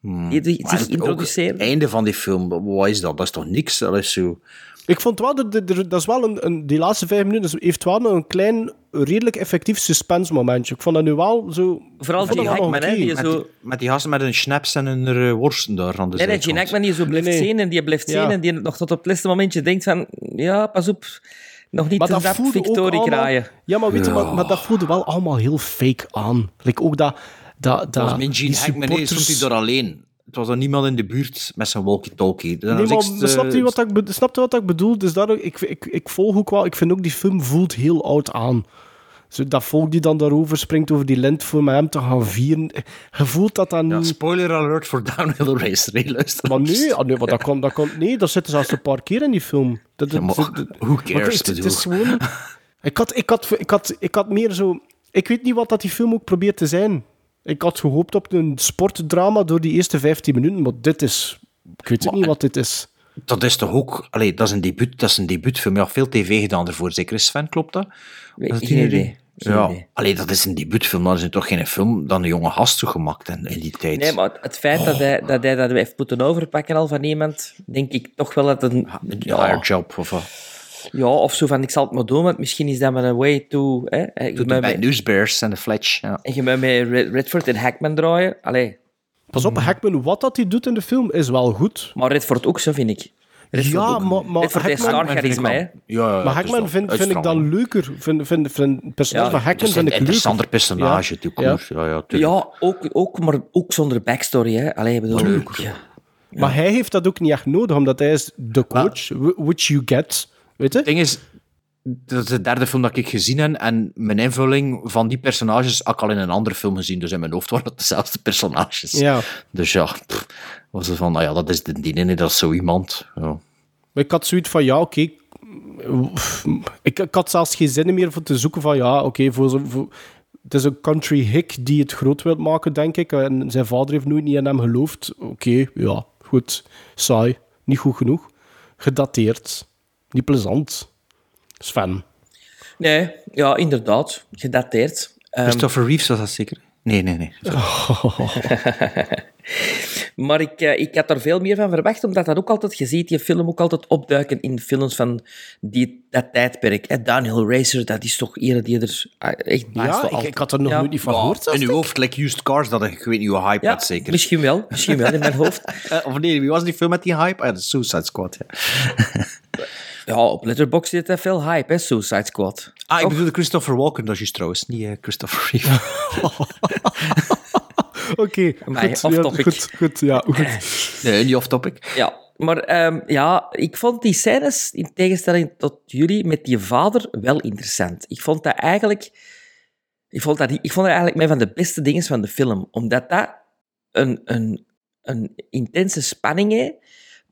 die, die zich introduceerde. Het einde van die film, wat is dat? Dat is toch niks? Dat is zo... Ik vond wel, dat, dat, dat is wel een, een, die laatste vijf minuten heeft wel een klein, redelijk effectief suspense momentje. Ik vond dat nu wel zo... Vooral wel Hackman, die Met, zo... die, met die gasten met hun snaps en hun eh, worsten daar aan de Nee. Gene Hackman die zo blijft Nee, zien en die blijft zien Ja. en die nog tot op het laatste momentje denkt van ja, pas op, nog niet Maar te dat victorie allemaal- kraaien. Ja, maar weet je, Ja. maar, maar dat voelde wel allemaal heel fake aan. Like ook dat... dat, dat Dat was mijn Gene die Hackman, nee, stond hij daar alleen. Het was er niemand in de buurt met zijn walkie-talkie. Nee, maar ik, eh, snap je wat ik, be- snap je wat ik bedoel? Dus daardoor, ik, ik, ik volg ook wel... Ik vind ook die film voelt heel oud aan. Zo, dat volk die dan daarover springt over die lint voor met hem te gaan vieren. Je voelt dat dan Ja, spoiler alert voor Downhill Racer. Hey, luister. Maar nee, ah, nee, maar dat kan, dat kan, nee, dat zit zelfs een paar keer in die film. Dat, Ja, maar dat- dat- who cares, het, het bedoel. is gewoon... Ik had, ik, had, ik, had, ik had meer zo... Ik weet niet wat dat die film ook probeert te zijn. Ik had gehoopt op een sportdrama door die eerste 15 minuten, maar dit is... Ik weet niet wat dit is. Dat is toch ook... Allee, dat is een debuut, dat is een debuutfilm. Ja, veel tv gedaan ervoor. Zeker is Sven, klopt dat? Weet- Dat geen idee. Geen ja. idee. Allee, dat is een debuutfilm. Dat is toch geen film dan een jonge gast zo gemaakt in, in die tijd. Nee, maar het feit dat, hij, dat hij dat heeft moeten overpakken al van iemand, denk ik toch wel dat een... Een Ja, higher job of wat? Ja, of zo van, ik zal het maar doen, want misschien is dat maar een way to... Hè, je De moet Bad met- News Bears en de Fletch. Ja. En je moet met Red- Redford en Hackman draaien. Allee. Pas op, Hackman, wat dat hij doet in de film is wel goed. Maar Redford ook, zo vind ik. Redford Ja, ook. maar, maar Redford Hackman, star charisma, hè. Ja, ja, maar Hackman vind, vind ik dan leuker. Vind, vind, vind, het personage Ja, van Hackman vind een ik interessanter leuker. personage, Ja. ja. Ja, ja, ja, tuurlijk. Ja, ook, ook, maar ook zonder backstory, hè. Allee, ik bedoel... Ja. Maar hij heeft dat ook niet echt nodig, omdat hij is de coach, wh- which you get. Weet je? Het ding is, dat is de derde film dat ik gezien heb en mijn invulling van die personages had ik al in een andere film gezien, dus in mijn hoofd waren het dezelfde personages. Ja. Dus ja, pff, was het van, nou ja, dat is de die ene, dat is zo iemand. Ja. Maar ik had zoiets van, ja, oké. Ik, ik had zelfs geen zin meer voor te zoeken van, ja, oké, voor, zo- voor, het is een country hick die het groot wil maken, denk ik. En zijn vader heeft nooit niet in hem geloofd. Oké, ja, goed. Saai. Niet goed genoeg. Gedateerd. Niet plezant. Sven. Nee, ja, inderdaad. Gedateerd. Ehm, Christopher Reeves was dat zeker? Nee, nee, nee. maar ik, eh, ik had er veel meer van verwacht, omdat dat ook altijd, je ziet die film ook altijd opduiken in films van die, dat tijdperk. Hè. Downhill Racer, dat is toch eerder die er ah, echt naast Ja, ik, had er nog Ja. nooit niet van Ja, gehoord. in uw hoofd, like Used Cars, dat ik weet niet hoe hype Ja, had, zeker. misschien wel. Misschien wel in mijn hoofd. Eh, of nee, wie was die film met die hype? Ah, de Suicide Squad, ja. Ja, op Letterboxd zit er veel hype, hè, Suicide Squad. Ah, ik Toch? bedoelde Christopher Walken, dat is trouwens, niet eh, Christopher Reeves. Oké, Amai, goed, off ja, topic. goed, goed, ja, goed. nee, niet off-topic. Ja, maar ehm, ja, ik vond die scènes, in tegenstelling tot jullie, met die vader wel interessant. Ik vond dat eigenlijk... Ik vond dat, ik vond dat eigenlijk een van de beste dingen van de film. Omdat dat een, een, een intense spanning heeft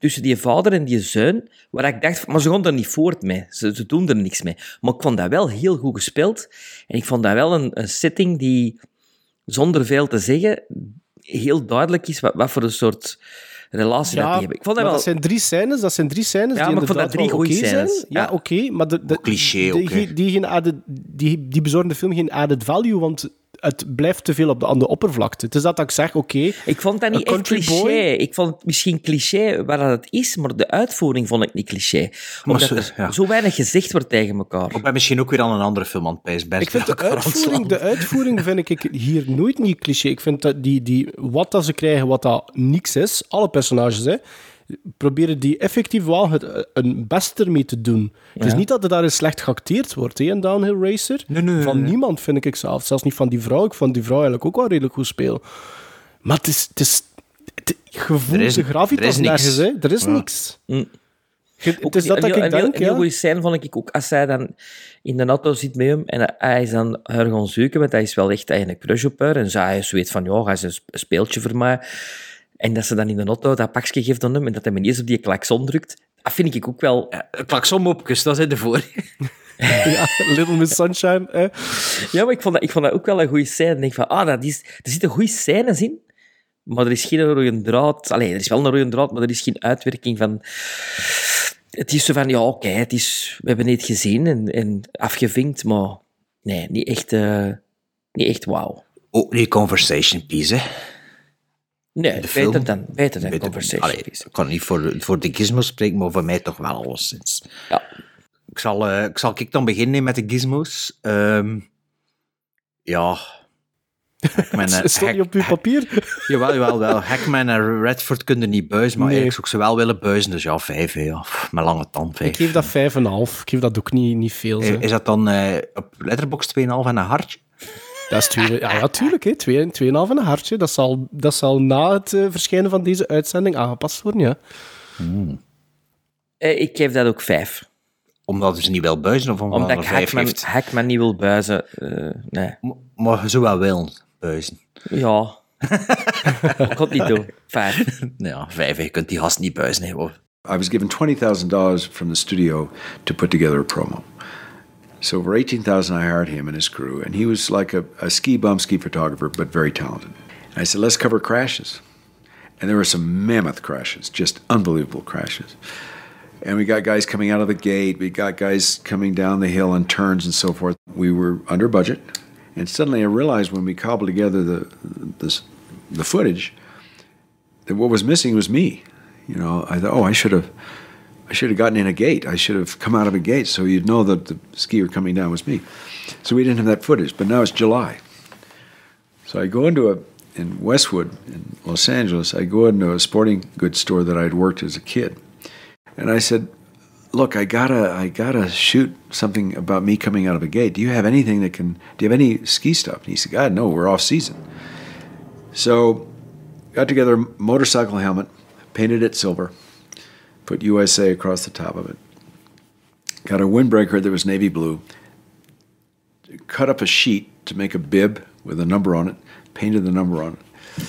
tussen die vader en die zoon, waar ik dacht, maar ze gaan er niet voort mee. Ze, ze doen er niks mee. Maar ik vond dat wel heel goed gespeeld. En ik vond dat wel een, een setting die, zonder veel te zeggen, heel duidelijk is wat, wat voor een soort relatie dat die hebben. Ik vond dat wel... dat zijn drie scènes, dat zijn drie scènes Ja, die maar ik vond dat inderdaad drie oké scènes. zijn. Ja, Ja. oké, maar de, de, cliché die, ook, die, die, geen added, die, die bezorgen de film geen added value, want het blijft te veel op de, aan de oppervlakte. Het is dat ik zeg, oké... Ik vond dat niet echt cliché. boy. Ik vond het misschien cliché waar dat het is, maar de uitvoering vond ik niet cliché. Omdat zo- er ja. zo weinig gezegd wordt tegen elkaar. Ik ben misschien ook weer aan een andere film aan het pijs. Ik vind de uitvoering, de uitvoering vind ik hier nooit niet cliché. Ik vind dat die, die, wat dat ze krijgen, wat dat niks is, alle personages, hè, proberen die effectief wel het, een best ermee te doen. Het is niet dat er daar eens slecht geacteerd wordt, hè, in Downhill Racer. Nee, nee, van nee. niemand vind ik zelf. Zelfs niet van die vrouw. Ik vond die vrouw eigenlijk ook wel redelijk goed spelen. Maar het is... Het is het, je voelt Er is- de gravitas er is niks. nergens, hè. Er is Ja. niks. Mm. Het is dat een dat heel- ik een heel- denk, Een heel goede scène vond ik ook als hij dan in de auto zit met hem en hij is dan haar gaan zoeken, want hij is wel echt een crush op haar. En zij weet van, ja, hij is een sp- speeltje voor mij. En dat ze dan in de auto dat pakje geeft aan hem en dat hij me niet eens op die klakson drukt. Dat vind ik ook wel... Klaksonmopjes, dat is ervoor. ja, Little Miss Sunshine. Hè. Ja, maar ik vond dat, ik vond dat ook wel een goede scène. Ik denk van, ah, dat is, er zitten goede scènes in, maar er is geen rode draad. Allee, er is wel een rode draad, maar er is geen uitwerking van... Het is zo van, ja, oké, het is, we hebben het gezien en, en afgevinkt, maar nee, niet echt, eh, niet echt wauw. Ook die conversation piece, hè. Nee, De beter film? dan, beter dan Beter- Conversation Allee. Ik kan niet voor, voor de gizmos spreken, maar voor mij toch wel alleszins. Ja. Ik zal, eh, ik zal ik dan beginnen met de gizmos. Ehm, ja. Hackman, en- Is dat niet op uw papier? Jawel, jawel, wel. Hackman en Redford kunnen niet buizen, maar Nee. eigenlijk zou ik ze wel willen buizen. Dus ja, vijf, ja. Pff, Met lange tand, vijf. Ik geef dat 5,5. Ik geef dat ook niet, niet veel. zo. Is dat dan eh, op Letterboxd 2,5 en een hartje? Dat is twee, ja, ja, tuurlijk. hè. Twee, 2,5 en een hartje. Dat zal, dat zal na het eh, verschijnen van deze uitzending aangepast worden, ja. Eh, ik geef dat ook vijf. Omdat ze niet wil buizen of omdat, Omdat hij ik Hackman? Hackman niet wil buizen. eh, nee. Maar zou wel willen buizen. Ja. ik kan het niet doen. Vijf. Ja, vijf. Je kunt die gast niet buizen. Hè, hoor. I was given $20,000 from the studio to put together a promo. So for 18000 I hired him and his crew, and he was like a, a ski bum ski photographer, but very talented. And I said, let's cover crashes. And there were some mammoth crashes, just unbelievable crashes. And we got guys coming out of the gate, we got guys coming down the hill and turns and so forth. We were under budget. And suddenly I realized when we cobbled together the, this, the footage that what was missing was me. You know, I thought, oh, I should have, I should have gotten in a gate. I should have come out of a gate so you'd know that the skier coming down was me. So we didn't have that footage. But now it's July. So I go into a in Westwood in Los Angeles. I go into a sporting goods store that I'd worked as a kid, and I said, "Look, I gotta, I gotta shoot something about me coming out of a gate. Do you have anything that can? Do you have any ski stuff?" And he said, "God, no, we're off season." So, got together a motorcycle helmet, painted it silver, put USA across the top of it. Got a windbreaker that was navy blue. Cut up a sheet to make a bib with a number on it, painted the number on it,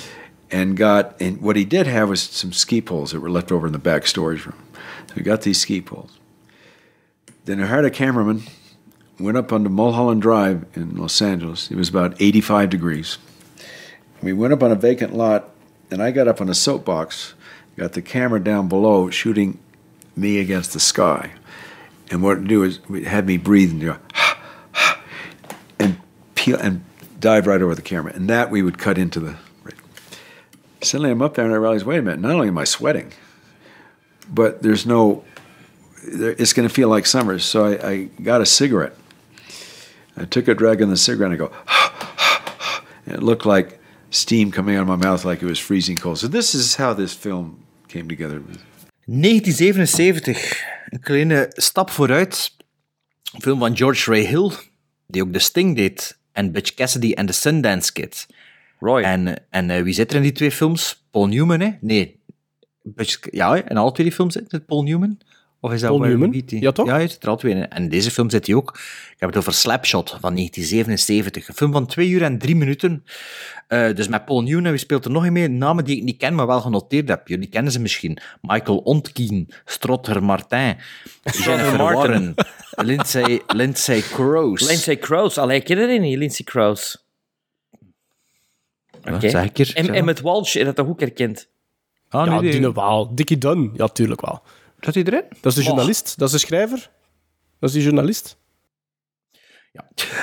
and got. And what he did have was some ski poles that were left over in the back storage room. So we got these ski poles. Then I hired a cameraman, went up onto Mulholland Drive in Los Angeles. It was about 85 degrees. We went up on a vacant lot, and I got up on a soapbox, got the camera down below, shooting me against the sky. And what it do is it had me breathe and go, and peel and dive right over the camera. And that we would cut into the. Suddenly I'm up there and I realize, wait a minute, not only am I sweating, but there's no, there, it's going to feel like summer. So I, I got a cigarette. I took a drag on the cigarette and I go, and it looked like steam coming out of my mouth like it was freezing cold. So this is how this film came together. 1977, een kleine stap vooruit. Een film van George Ray Hill, die ook The Sting deed, en Butch Cassidy en The Sundance Kid. Roy. En, en eh, wie zit er in die twee films? Paul Newman, hè? Nee. Butch, ja, in alle twee die films zit het Paul Newman. Of is dat Paul Newman? Ja, toch? Ja, hij zit er al twee in. En in deze film zit hij ook. Ik heb het over Slapshot van 1977. Een film van twee uur en drie minuten. Eh, dus met Paul Newman, wie speelt er nog een mee? Namen die ik niet ken, maar wel genoteerd heb. Jullie kennen ze misschien. Michael Ontkien, Strother Martin, Jennifer Martin. Warren, Lindsay, Lindsay Crows. Lindsay Crows. Allee, ik ken er niet, Lindsay. Ja, Oké. En, en met Walsh, dat toch ook herkend? Ah, ja, nee, die- die wel. Dickie Dunn, ja, tuurlijk wel. Zat hij erin? Dat is de journalist, dat is de schrijver. Dat is die journalist.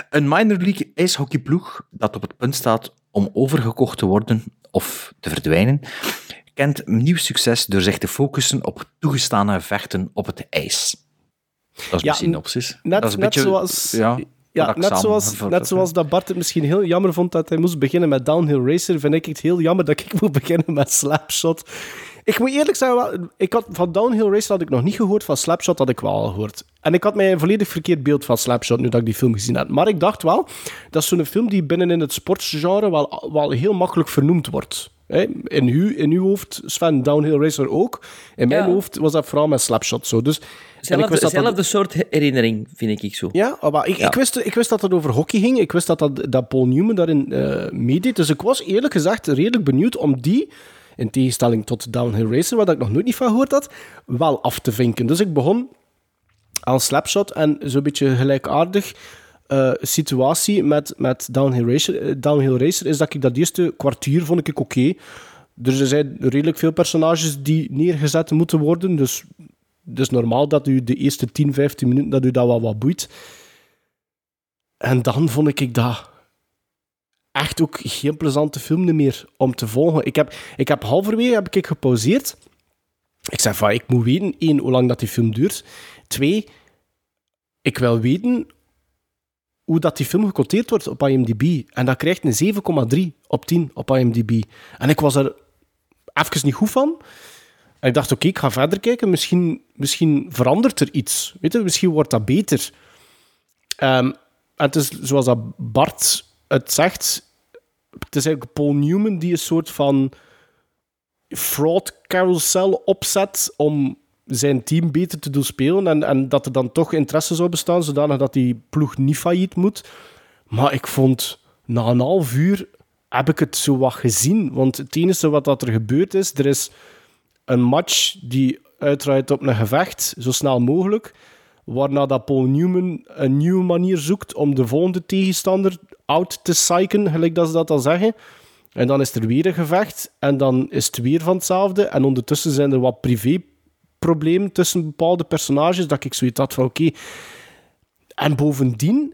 Een minor league ijshockeyploeg dat op het punt staat om overgekocht te worden of te verdwijnen, kent nieuw succes door zich te focussen op toegestane vechten op het ijs. Dat is Ja, mijn synopsis. Net, dat is een net beetje, zoals... Ja, Ja, net zoals, net zoals dat Bart het misschien heel jammer vond dat hij moest beginnen met Downhill Racer, vind ik het heel jammer dat ik moet beginnen met Slapshot. Ik moet eerlijk zeggen, ik had, van Downhill Racer had ik nog niet gehoord, van Slapshot had ik wel al gehoord. En ik had mij een volledig verkeerd beeld van Slapshot nu dat ik die film gezien had. Maar ik dacht wel, dat is zo'n film die binnen in het sportgenre wel, wel heel makkelijk vernoemd wordt. In, uw, in uw hoofd, Sven, Downhill Racer ook. In mijn Ja. hoofd was dat vooral met Slapshot zo. Dus, Zelfde, dat soort herinnering, vind ik zo. Ja, maar ik, Ja. Ik, wist, ik wist dat het over hockey ging. Ik wist dat, dat, dat Paul Newman daarin eh meedeed. Dus ik was eerlijk gezegd redelijk benieuwd om die, in tegenstelling tot Downhill Racer, waar ik nog nooit niet van gehoord had, wel af te vinken. Dus ik begon aan Slapshot en zo'n beetje gelijkaardig eh, situatie met, met Downhill, Racer, eh, Downhill Racer is dat ik dat eerste kwartier vond ik oké. Dus er zijn redelijk veel personages die neergezet moeten worden. Dus het is normaal dat u de eerste 10, 15 minuten dat u dat wel wat boeit. En dan vond ik dat echt ook geen plezante film meer om te volgen. Ik heb, ik heb halverwege heb ik gepauzeerd. Ik zei van, ik moet weten, één, hoe lang dat die film duurt. Twee, ik wil weten hoe dat die film gecoteerd wordt op IMDb. En dat krijgt een 7,3 op 10 op IMDb. En ik was er even niet goed van. En ik dacht, oké, ik ga verder kijken. Misschien, misschien verandert er iets. Weet je, misschien wordt dat beter. Ehm, en het is zoals dat Bart het zegt. Het is eigenlijk Paul Newman die een soort van fraud carousel opzet om zijn team beter te doen spelen. En, en dat er dan toch interesse zou bestaan, zodanig dat die ploeg niet failliet moet. Maar ik vond, na een half uur heb ik het zo wat gezien. Want het enige wat dat er gebeurd is, er is een match die uitdraait op een gevecht, zo snel mogelijk. Waarna dat Paul Newman een nieuwe manier zoekt om de volgende tegenstander out te psychen, gelijk dat ze dat al zeggen. En dan is er weer een gevecht. En dan is het weer van hetzelfde. En ondertussen zijn er wat privéproblemen tussen bepaalde personages. Dat ik zoiets had van oké. En bovendien,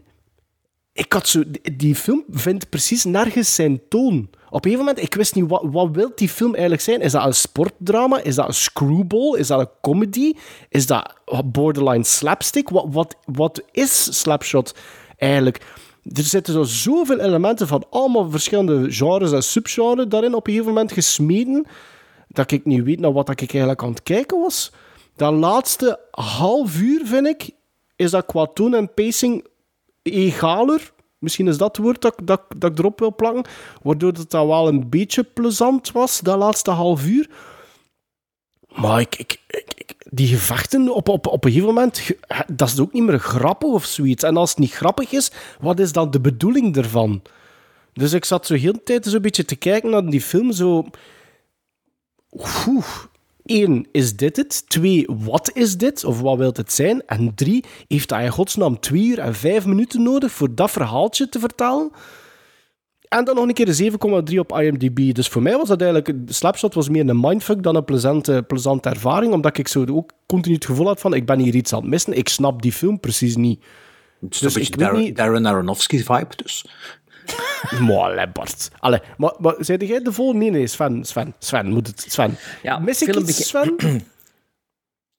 ik had zo, die- die film vindt precies nergens zijn toon. Op een gegeven moment, ik wist niet, wat, wat wil die film eigenlijk zijn? Is dat een sportdrama? Is dat een screwball? Is dat een comedy? Is dat borderline slapstick? Wat, wat, wat is Slapshot eigenlijk? Er zitten zo zoveel elementen van allemaal verschillende genres en subgenres daarin op een gegeven moment gesmeden, dat ik niet weet naar wat ik eigenlijk aan het kijken was. Dat laatste half uur, vind ik, is dat qua toon en pacing egaler. Misschien is dat het woord dat, dat, dat ik erop wil plakken. Waardoor het dan wel een beetje plezant was, dat laatste half uur. Maar ik, die gevechten op, op, op een gegeven moment, dat is ook niet meer grappig of zoiets. En als het niet grappig is, wat is dan de bedoeling ervan? Dus ik zat zo heel de tijd zo'n beetje te kijken naar die film, zo... Oeh. Eén, is dit het? Twee, wat is dit? Of wat wil het zijn? En drie, heeft hij in godsnaam twee uur en vijf minuten nodig voor dat verhaaltje te vertalen? En dan nog een keer een 7,3 op IMDb. Dus voor mij was dat eigenlijk... Slapshot was meer een mindfuck dan een plezante, plezante ervaring, omdat ik zo ook continu het gevoel had van ik ben hier iets aan het missen. Ik snap die film precies niet. Het is Dus een ik beetje Darren, niet- Darren Aronofsky-vibe, dus. Bart. Allee, maar, maar zei jij de volgende? Nee, nee, Sven. Sven, Sven moet het. Sven. Ja, Mis ik film iets, Sven?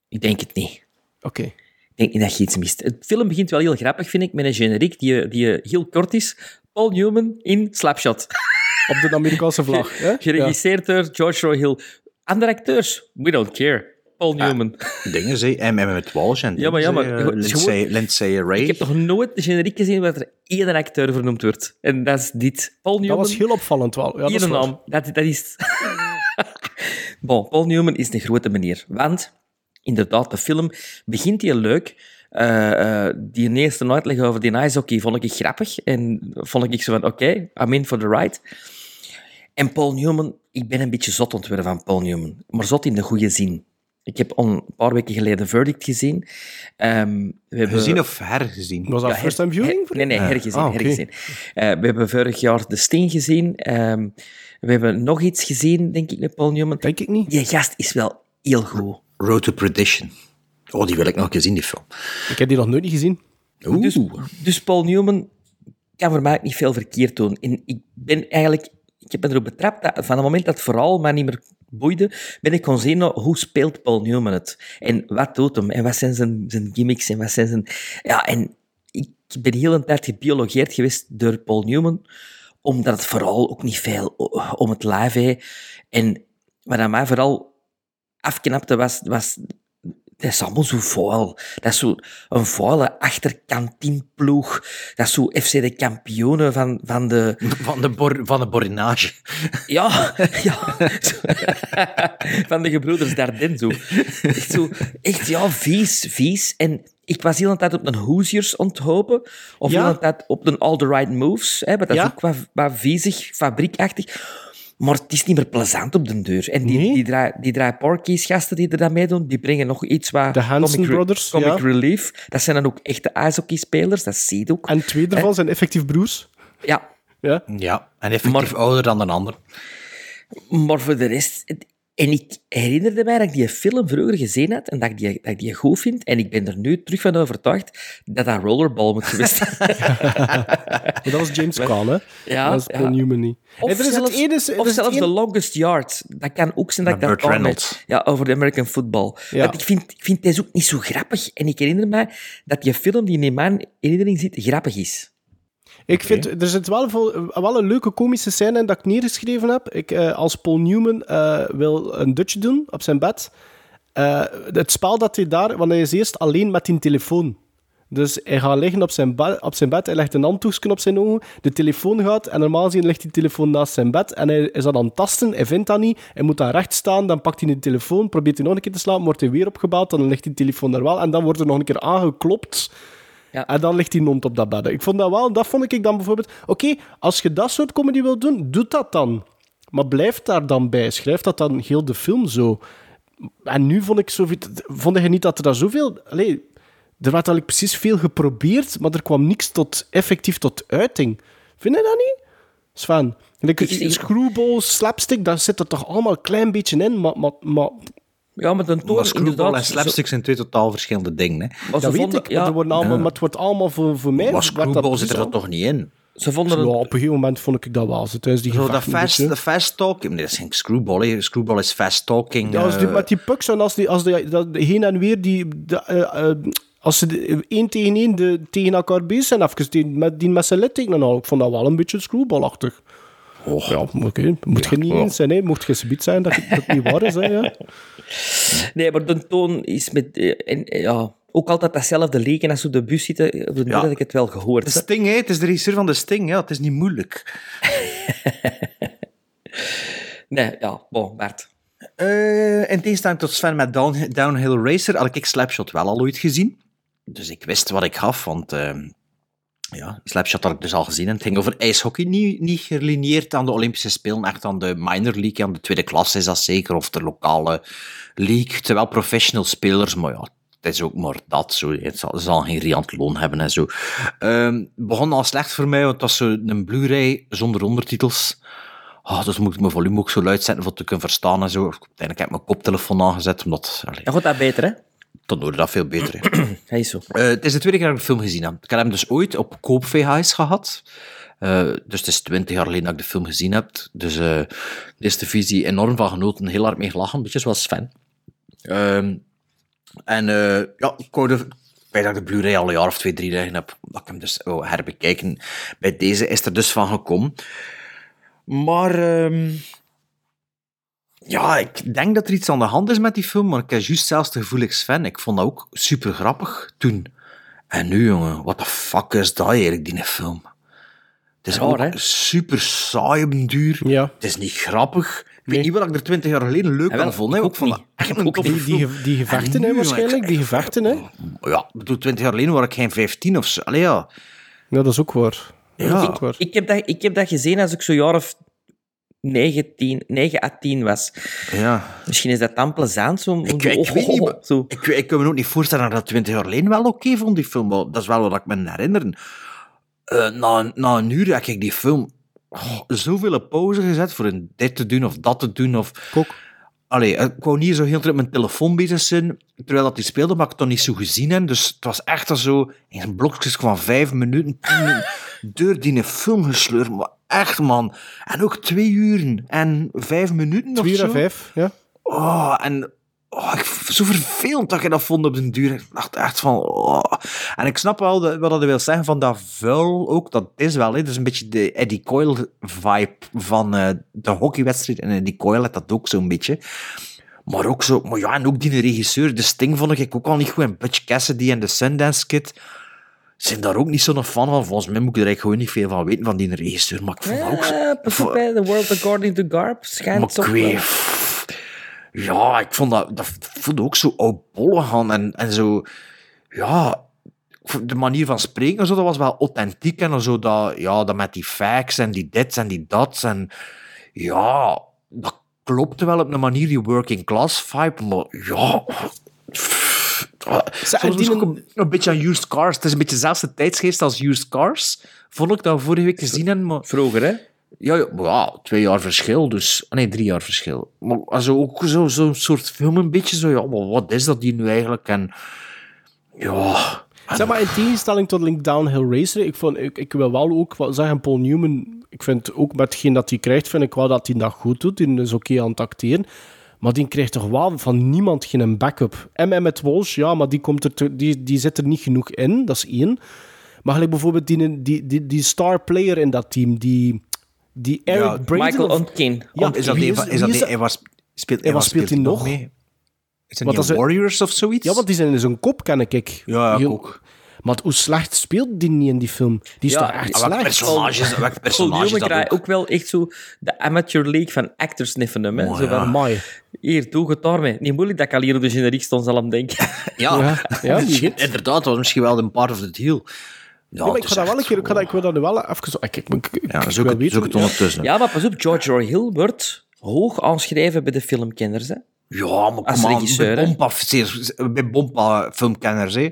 Ik denk het niet. Oké. Ik denk niet dat je iets mist. Het film begint wel heel grappig, vind ik, met een generiek die, die heel kort is. Paul Newman in Slapshot. Op de Amerikaanse vlag. hè? Geregisseerd door George Roy Hill. Andere acteurs, we don't care. Paul Newman. Dingen, zei en met Walsh en Ja, maar ja, maar eh, Lindsay, Ray. Ik heb nog nooit de generiek gezien waar er één acteur vernoemd wordt. En dat is dit. Paul Newman. Dat was heel opvallend wel. Ja, dat naam. Dat, dat is... bon, Paul Newman is een grote meneer. Want, inderdaad, de film begint heel leuk. Eh, eh, die eerste uitleg over die ijshockey vond ik grappig. En vond ik zo van, oké, I'm in for the ride. En Paul Newman, ik ben een beetje zot ontworpen van Paul Newman. Maar zot in de goede zin. Ik heb een paar weken geleden Verdict gezien. Ehm, we hebben... Gezien of hergezien? Was dat Ja, first time viewing? her- nee, nee, Ja. hergezien. Ah, oké. hergezien. Eh, we hebben vorig jaar The Sting gezien. Ehm, we hebben nog iets gezien, denk ik, met Paul Newman. Denk ik niet. Die gast is wel heel goed. Road to Perdition. Oh, die wil ik nog een keer zien, die film. Ik heb die nog nooit niet gezien. Oeh. Dus, dus Paul Newman kan voor mij niet veel verkeerd doen. En ik ben eigenlijk... Ik heb me erop betrapt dat van het moment dat het vooral mij niet meer boeide, ben ik gewoon zien nou, hoe speelt Paul Newman het? En wat doet hem? En wat zijn zijn, zijn gimmicks? En wat zijn zijn... Ja, en ik ben heel een tijd gebiologeerd geweest door Paul Newman, omdat het vooral ook niet veel o- om het live. En wat aan mij vooral afknapte was, was dat is allemaal zo vuil. Dat is zo een vuile achterkantinploeg. Dat is zo FC de kampioenen van, van de... Van de, bor, van de borinage. Ja, ja. Van de gebroeders Dardenne, zo. Echt zo, echt, ja, vies, vies. En ik was heel de tijd op een Hoosiers onthopen. Of Ja. heel de tijd op een All the Right Moves. Hè, maar dat Ja. is ook wat, wat viezig, fabriekachtig. Maar het is niet meer plezant op de deur. En die, Nee. die, draai, die draai Porky's gasten die er dan meedoen, die brengen nog iets wat... De Hanson comic, re- Brothers, Comic ja. relief. Dat zijn dan ook echte ijshockeyspelers, dat zie je ook. En twee daarvan zijn effectief broers. Ja, Ja. Ja, en effectief ouder dan een ander. Maar voor de rest... En ik herinnerde mij dat ik die film vroeger gezien had en dat ik die, dat ik die goed vind. En ik ben er nu terug van overtuigd dat dat Rollerball moet geweest zijn. Dat was James Caan, hè? Ja, dat is Paul ja. Newman niet. Of er zelfs, is of zelfs The Longest Yard. Dat kan ook zijn dat ik dat kan. Ja, over de American football. Ja. Want ik vind, ik vind deze ook niet zo grappig. En ik herinner mij dat die film die in mijn herinnering zit, grappig is. Ik vind, er zit wel, wel een leuke komische scène in dat ik neergeschreven heb. Ik, eh, als Paul Newman eh, wil een Dutch doen op zijn bed. eh, het spel dat hij daar, want hij is eerst alleen met die telefoon. Dus hij gaat liggen op zijn, ba- op zijn bed, hij legt een handdoekje op zijn ogen, de telefoon gaat en normaal gezien ligt die telefoon naast zijn bed en hij is dat aan het tasten, hij vindt dat niet, hij moet daar recht staan, dan pakt hij de telefoon, probeert hij nog een keer te slapen, wordt hij weer opgebeld, dan ligt die telefoon er wel en dan wordt er nog een keer aangeklopt Ja. en dan ligt die mond op dat bed. Ik vond dat wel, dat vond ik dan bijvoorbeeld, oké, als je dat soort comedy wil doen, doe dat dan. Maar blijf daar dan bij, schrijf dat dan heel de film zo. En nu vond ik zoveel, vond je niet dat er daar zoveel... Allee, er werd eigenlijk precies veel geprobeerd, maar er kwam niks tot, effectief tot uiting. Vind je dat niet? Sven, like, Ik- ik- screwball, slapstick, daar zit er toch allemaal een klein beetje in, maar... maar, maar Ja, met een screwball inderdaad... en slapstick zijn twee totaal verschillende dingen. Hè. maar dat ze weet vonden- ik, ja, maar, worden allemaal, maar het wordt allemaal voor, voor mij... Maar screwball zit er al- toch niet in? Ze vonden Ja, het... op een gegeven moment vond ik dat wel. Zo, tijdens die Zo dat fast, de fast talking. Nee, dat is geen screwball. Hè. Screwball is fast talking. Ja, als die, eh, met die pucks en als die, als die dat, heen en weer, die, de, eh, eh, als ze één tegen één de, tegen elkaar bezig zijn, even die, met, die met zijn littekenen al. Ik vond dat wel een beetje screwballachtig. Ja, oké. Moet je niet eens zijn, hè. Mocht je zoiets zijn dat het dat het niet waar is, hè. Ja. Nee, maar de toon is met... eh, En, eh, ja, ook altijd datzelfde leken als ze op de bus zitten. Op de Ja. had ik het wel gehoord. De. Sting, hè. Het is de regisseur van de Sting. Ja, het is niet moeilijk. Nee, ja, bon, Bart. Eh in tegenstelling tot Sven met Down, Downhill Racer had ik Slapshot wel al ooit gezien. Dus ik wist wat ik gaf, want eh, ja, Slapshot had ik dus al gezien. En het ging over ijshockey, niet, niet gelineerd aan de Olympische Spelen, echt aan de minor league, aan de tweede klasse is dat zeker, of de lokale league. Terwijl professional spelers, maar ja, het is ook maar dat. Zo. Het zal, ze zal geen riant loon hebben en zo. Ehm, begon al slecht voor mij, want het was zo een Blu-ray zonder ondertitels. Oh, dus moet ik mijn volume ook zo luid zetten om te kunnen verstaan en zo. Uiteindelijk heb ik mijn koptelefoon aangezet, omdat... Allee, Dan gaat dat beter, hè? Dan hoorde dat veel beter. Hij is zo. Eh, het is de tweede keer dat ik de film gezien heb. Ik heb hem dus ooit op koop VHS gehad. Eh, dus het is twintig jaar geleden dat ik de film gezien heb. Dus eh, de eerste visie enorm van genoten, heel hard mee gelachen, een beetje zoals Sven. Ehm, en eh, ja, ik wou de, bij dat ik de Blu-ray al een jaar of twee, drie liggen heb, dat ik hem dus herbekijken. Bij deze is er dus van gekomen. Maar ehm, ja, ik denk dat er iets aan de hand is met die film, maar ik heb juist zelfs het gevoel, ik Sven, ik vond dat ook super grappig toen. En nu, jongen, what the fuck is dat eigenlijk, die film? Het is Raar, ook hè? super saai op duur. Ja. Het is niet grappig. Ik weet niet wat ik er twintig jaar geleden leuk aan vond. hè. ik Ik ook vond dat niet. echt Ik een ook toffe Die, die, gevechten, En hè, waarschijnlijk. Die gevechten, hè. Ja, ik bedoel, twintig jaar geleden was ik geen 15 of zo. Allee, ja. Ja, dat is ook waar. Ja. Waar. Ik heb, dat, ik heb dat gezien als ik zo'n jaar of 9, 10, 9 à 10 was. ja. Misschien is dat dan plezant, zo. Ik, ik weet niet, maar Zo. ik, ik kan me ook niet voorstellen dat ik dat twintig jaar geleden wel oké vond, die film. Maar dat is wel wat ik me herinner. Eh, na, na een uur heb ik die film oh, zoveel pauze gezet voor een dit te doen of dat te doen. Of... Kok. Allee, ik wou niet zo heel met mijn telefoon bezig zijn, terwijl dat die speelde, maar ik het toch niet zo gezien heb. Dus het was echt zo, in blokjes van vijf minuten, tien minuten, door die film gesleurd. Maar echt, man. En ook twee uren en vijf minuten of Twee uur zo. en vijf, ja. Oh, en oh, ik, zo vervelend dat je dat vond op den duur. Ik dacht echt van... Oh. En ik snap wel wat dat wil zeggen van dat vuil ook. Dat is wel, hè. Dat is een beetje de Eddie Coyle-vibe van eh, de hockeywedstrijd. En Eddie Coyle had dat ook zo'n beetje. Maar ook zo, maar ja, en ook die regisseur, de Sting vond ik ook al niet goed. En Butch Cassidy en de Sundance Kid zijn daar ook niet zo'n fan van. Volgens mij moet ik er eigenlijk gewoon niet veel van weten van die regisseur. Maar ik vond ook zo... Ja, pas op, hè, The World According to Garp schijnt Maar toch ik weet- Ja, ik vond dat, dat voelde ook zo oudbollig aan en, en zo... Ja, de manier van spreken en zo, dat was wel authentiek en zo dat, ja, dat met die facts en die dits en die dats en ja, dat klopte wel op een manier, die working class vibe, maar ja... die moest ik ook een, een beetje aan Used Cars. Het is een beetje dezelfde tijdsgeest als Used Cars. Vond ik dat vorige week gezien hebben. Maar... Vroeger, hè? Ja, ja, twee jaar verschil, dus... ah, Nee, drie jaar verschil. Maar also, ook zo'n zo soort film, een beetje zo, ja, wat is dat hier nu eigenlijk? En ja... Zeg maar, in tegenstelling tot Link Downhill Racer, ik, vond, ik, ik wil wel ook wel zeggen, Paul Newman, ik vind ook met hetgeen dat hij krijgt, vind ik wel dat hij dat goed doet. Die is oké aan het acteren. Maar die krijgt toch wel van niemand geen backup. En met Walsh, ja, maar die, komt er die, die zit er niet genoeg in, dat is één. Maar gelijk bijvoorbeeld die, die, die, die star player in dat team, die, die Eric Ja, Braeden Michael of- Ontkin. Ja, is dat die, is- is dat is die, hij was, speelt, En wat speelt hij nog? mee? Is dat Warriors of zoiets? Ja, want die zijn in zijn kop, ken ik. Ja, ik ook. Maar hoe slecht speelt die niet in die film? Die is Ja, toch echt slecht? personage is dat? Welk Paul personage is Newman dat krijgt ook? ook wel echt zo de amateur league van actors sniffen hem. Hè? Oh, zo ja. van, Amai. hier, doe het daarmee. Niet moeilijk dat ik al hier op de generiek stond zal hem denken. Ja, Ja, ja, inderdaad, dat was misschien wel een part of the deal. Ja, Ja, maar ik ga dat wel een keer, ik, ga dat, ik wil dat nu wel even zo... Ik, ik, ik, ik, Ja, ik zoek het, weten, zoek het ja. ondertussen. Ja, maar pas op, George Roy Hill wordt hoog aangeschreven bij de filmkenners. Hè? Ja, maar Als kom aan, bij? Bompa, zeer- bij Bompa filmkenners, hè.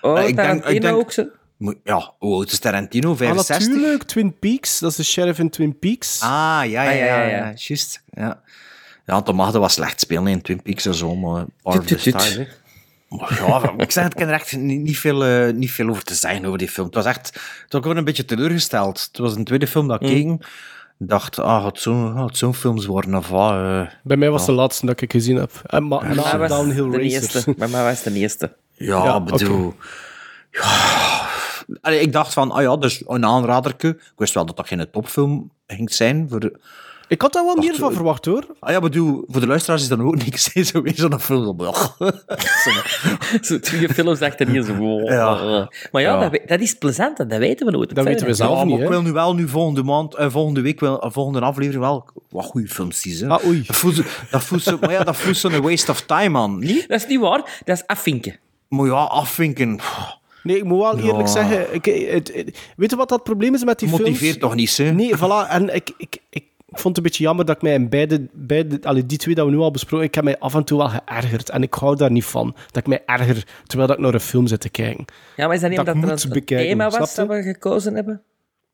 Oh, Eh, ik denk- Tarantino ik denk- ook. Moet- Ja, hoe oud is Tarantino? Ah, 65? natuurlijk, Twin Peaks. Dat is de sheriff in Twin Peaks. Ah, ja, ja, Ah, ja, ja, ja, ja, ja. juist. Ja. ja, Tom Magde was slecht spelen in Twin Peaks en zo, maar tut, tut. Maar ja, ik zeg het, ik kan er echt niet, niet, veel, eh, niet veel over te zeggen over die film. Het was echt, het was gewoon een beetje teleurgesteld. Het was een tweede film dat ik keek. Ik dacht, ah, gaat zo'n gaat zo'n films worden of wat? eh. Bij mij was de laatste dat ik gezien heb. En ma- Bij na mij was Downhill de Racer. eerste. Bij mij was het de eerste. Ja, Ja, bedoel... Ja. Allee, ik dacht van, ah ja, dus een aanraderke. Ik wist wel dat dat geen topfilm ging zijn. Voor de... Ik had daar wel meer van eh, verwacht, hoor. Ah ja, bedoel, voor de luisteraars is dat ook niks. hè, Zo weer zo'n film. Zo twee films achter hier. Zo. Ja. Maar ja, Ja. Dat, is plezant. Dat weten we nooit. Dat weten we zelf Ja, niet, maar ik wil nu wel nu volgende maand, eh, volgende week, wel, eh, volgende aflevering wel wat goede films zien. hè. Ah, oei. Dat voelt, zo- dat voelt zo, maar ja, dat voelt zo'n waste of time, man. Niet? Dat is niet waar. Dat is afvinken. Maar ja, afvinken. Nee, ik moet wel eerlijk Ja. zeggen... Ik, het, het- weet je wat dat probleem is met die Motiveert films? toch niet, hè? Nee, voilà. En ik, ik, ik vond het een beetje jammer dat ik mij in beide... beide allee, die twee dat we nu al besproken, ik heb mij af en toe wel geërgerd. En ik hou daar niet van. Dat ik mij erger terwijl dat ik naar een film zit te kijken. Ja, maar is dat niet Dat omdat er een bekijken, thema was dat we gekozen hebben?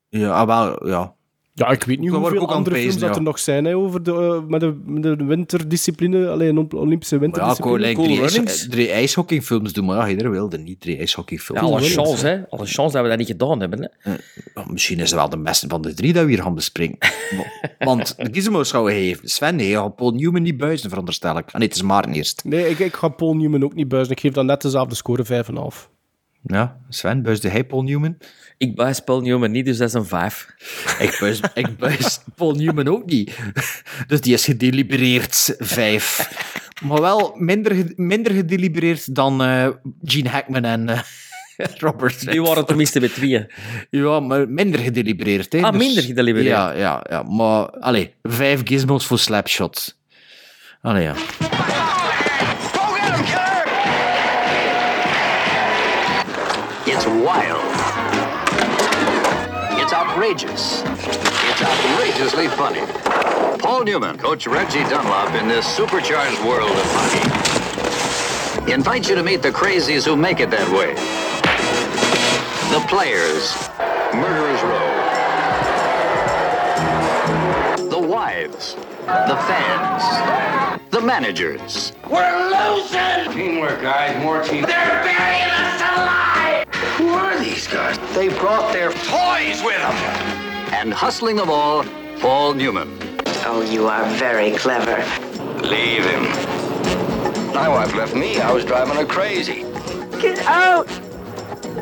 Ja, ah, wel, ja. Ja, ik weet niet ik hoeveel ook andere films dat ja. er nog zijn hè, over de, eh, met, de, met de winterdiscipline. Alleen een Olympische Maar ja, ik winterdiscipline. like drie, ijs, Runnings. drie ijshockeyfilms doen, maar ja, iedereen wilde niet drie ijshockeyfilms. Ja, alle Runnings, chance, hè. Alle chance dat we dat niet gedaan hebben. Hè. Ja, misschien is het wel de beste van de drie dat we hier gaan bespreken. Wa- Want de kiezenmoos gaan we geven. Sven, nee, je gaat Paul Newman niet buizen, veronderstel ik. Ah, nee, het is Maarten eerst. Nee, ik, ik ga Paul Newman ook niet buizen. Ik geef dan net dezelfde score 5,5. Ja, Sven, buisde hij Paul Newman? Ik buis Paul Newman niet, dus dat is een vijf. Ik buis, ik buis Paul Newman ook niet. Dus die is gedelibereerd vijf. Maar wel minder, minder gedelibereerd dan eh, Gene Hackman en eh, Robert Die waren tenminste met tweeën. Ja, maar minder gedelibereerd. Hè. Ah, minder gedelibereerd. Ja, ja, ja. Maar, allee, vijf gizmos voor slapshot. Allee, ja. It's wild. It's outrageous. It's outrageously funny. Paul Newman, Coach Reggie Dunlop in this supercharged world of hockey, invites you to meet the crazies who make it that way. The players, Murderers Row. The wives, the fans, the managers. We're losing! Teamwork, guys. More team. They're burying us alive! Who are these guys? They brought their toys with them. And hustling them all, Paul Newman. Oh, you are very clever. Leave him. My wife left me. I was driving her crazy. Get out!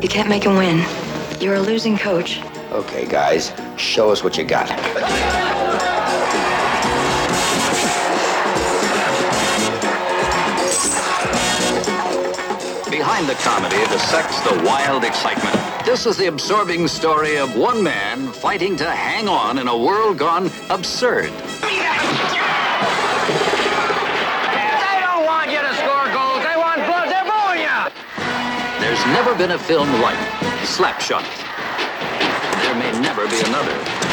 You can't make him win. You're a losing coach. Okay, guys. Show us what you got. Behind the comedy dissects the wild excitement. This is the absorbing story of one man fighting to hang on in a world gone absurd. They don't want you to score goals. They want blood. They're booing you. There's never been a film like Slapshot. There may never be another.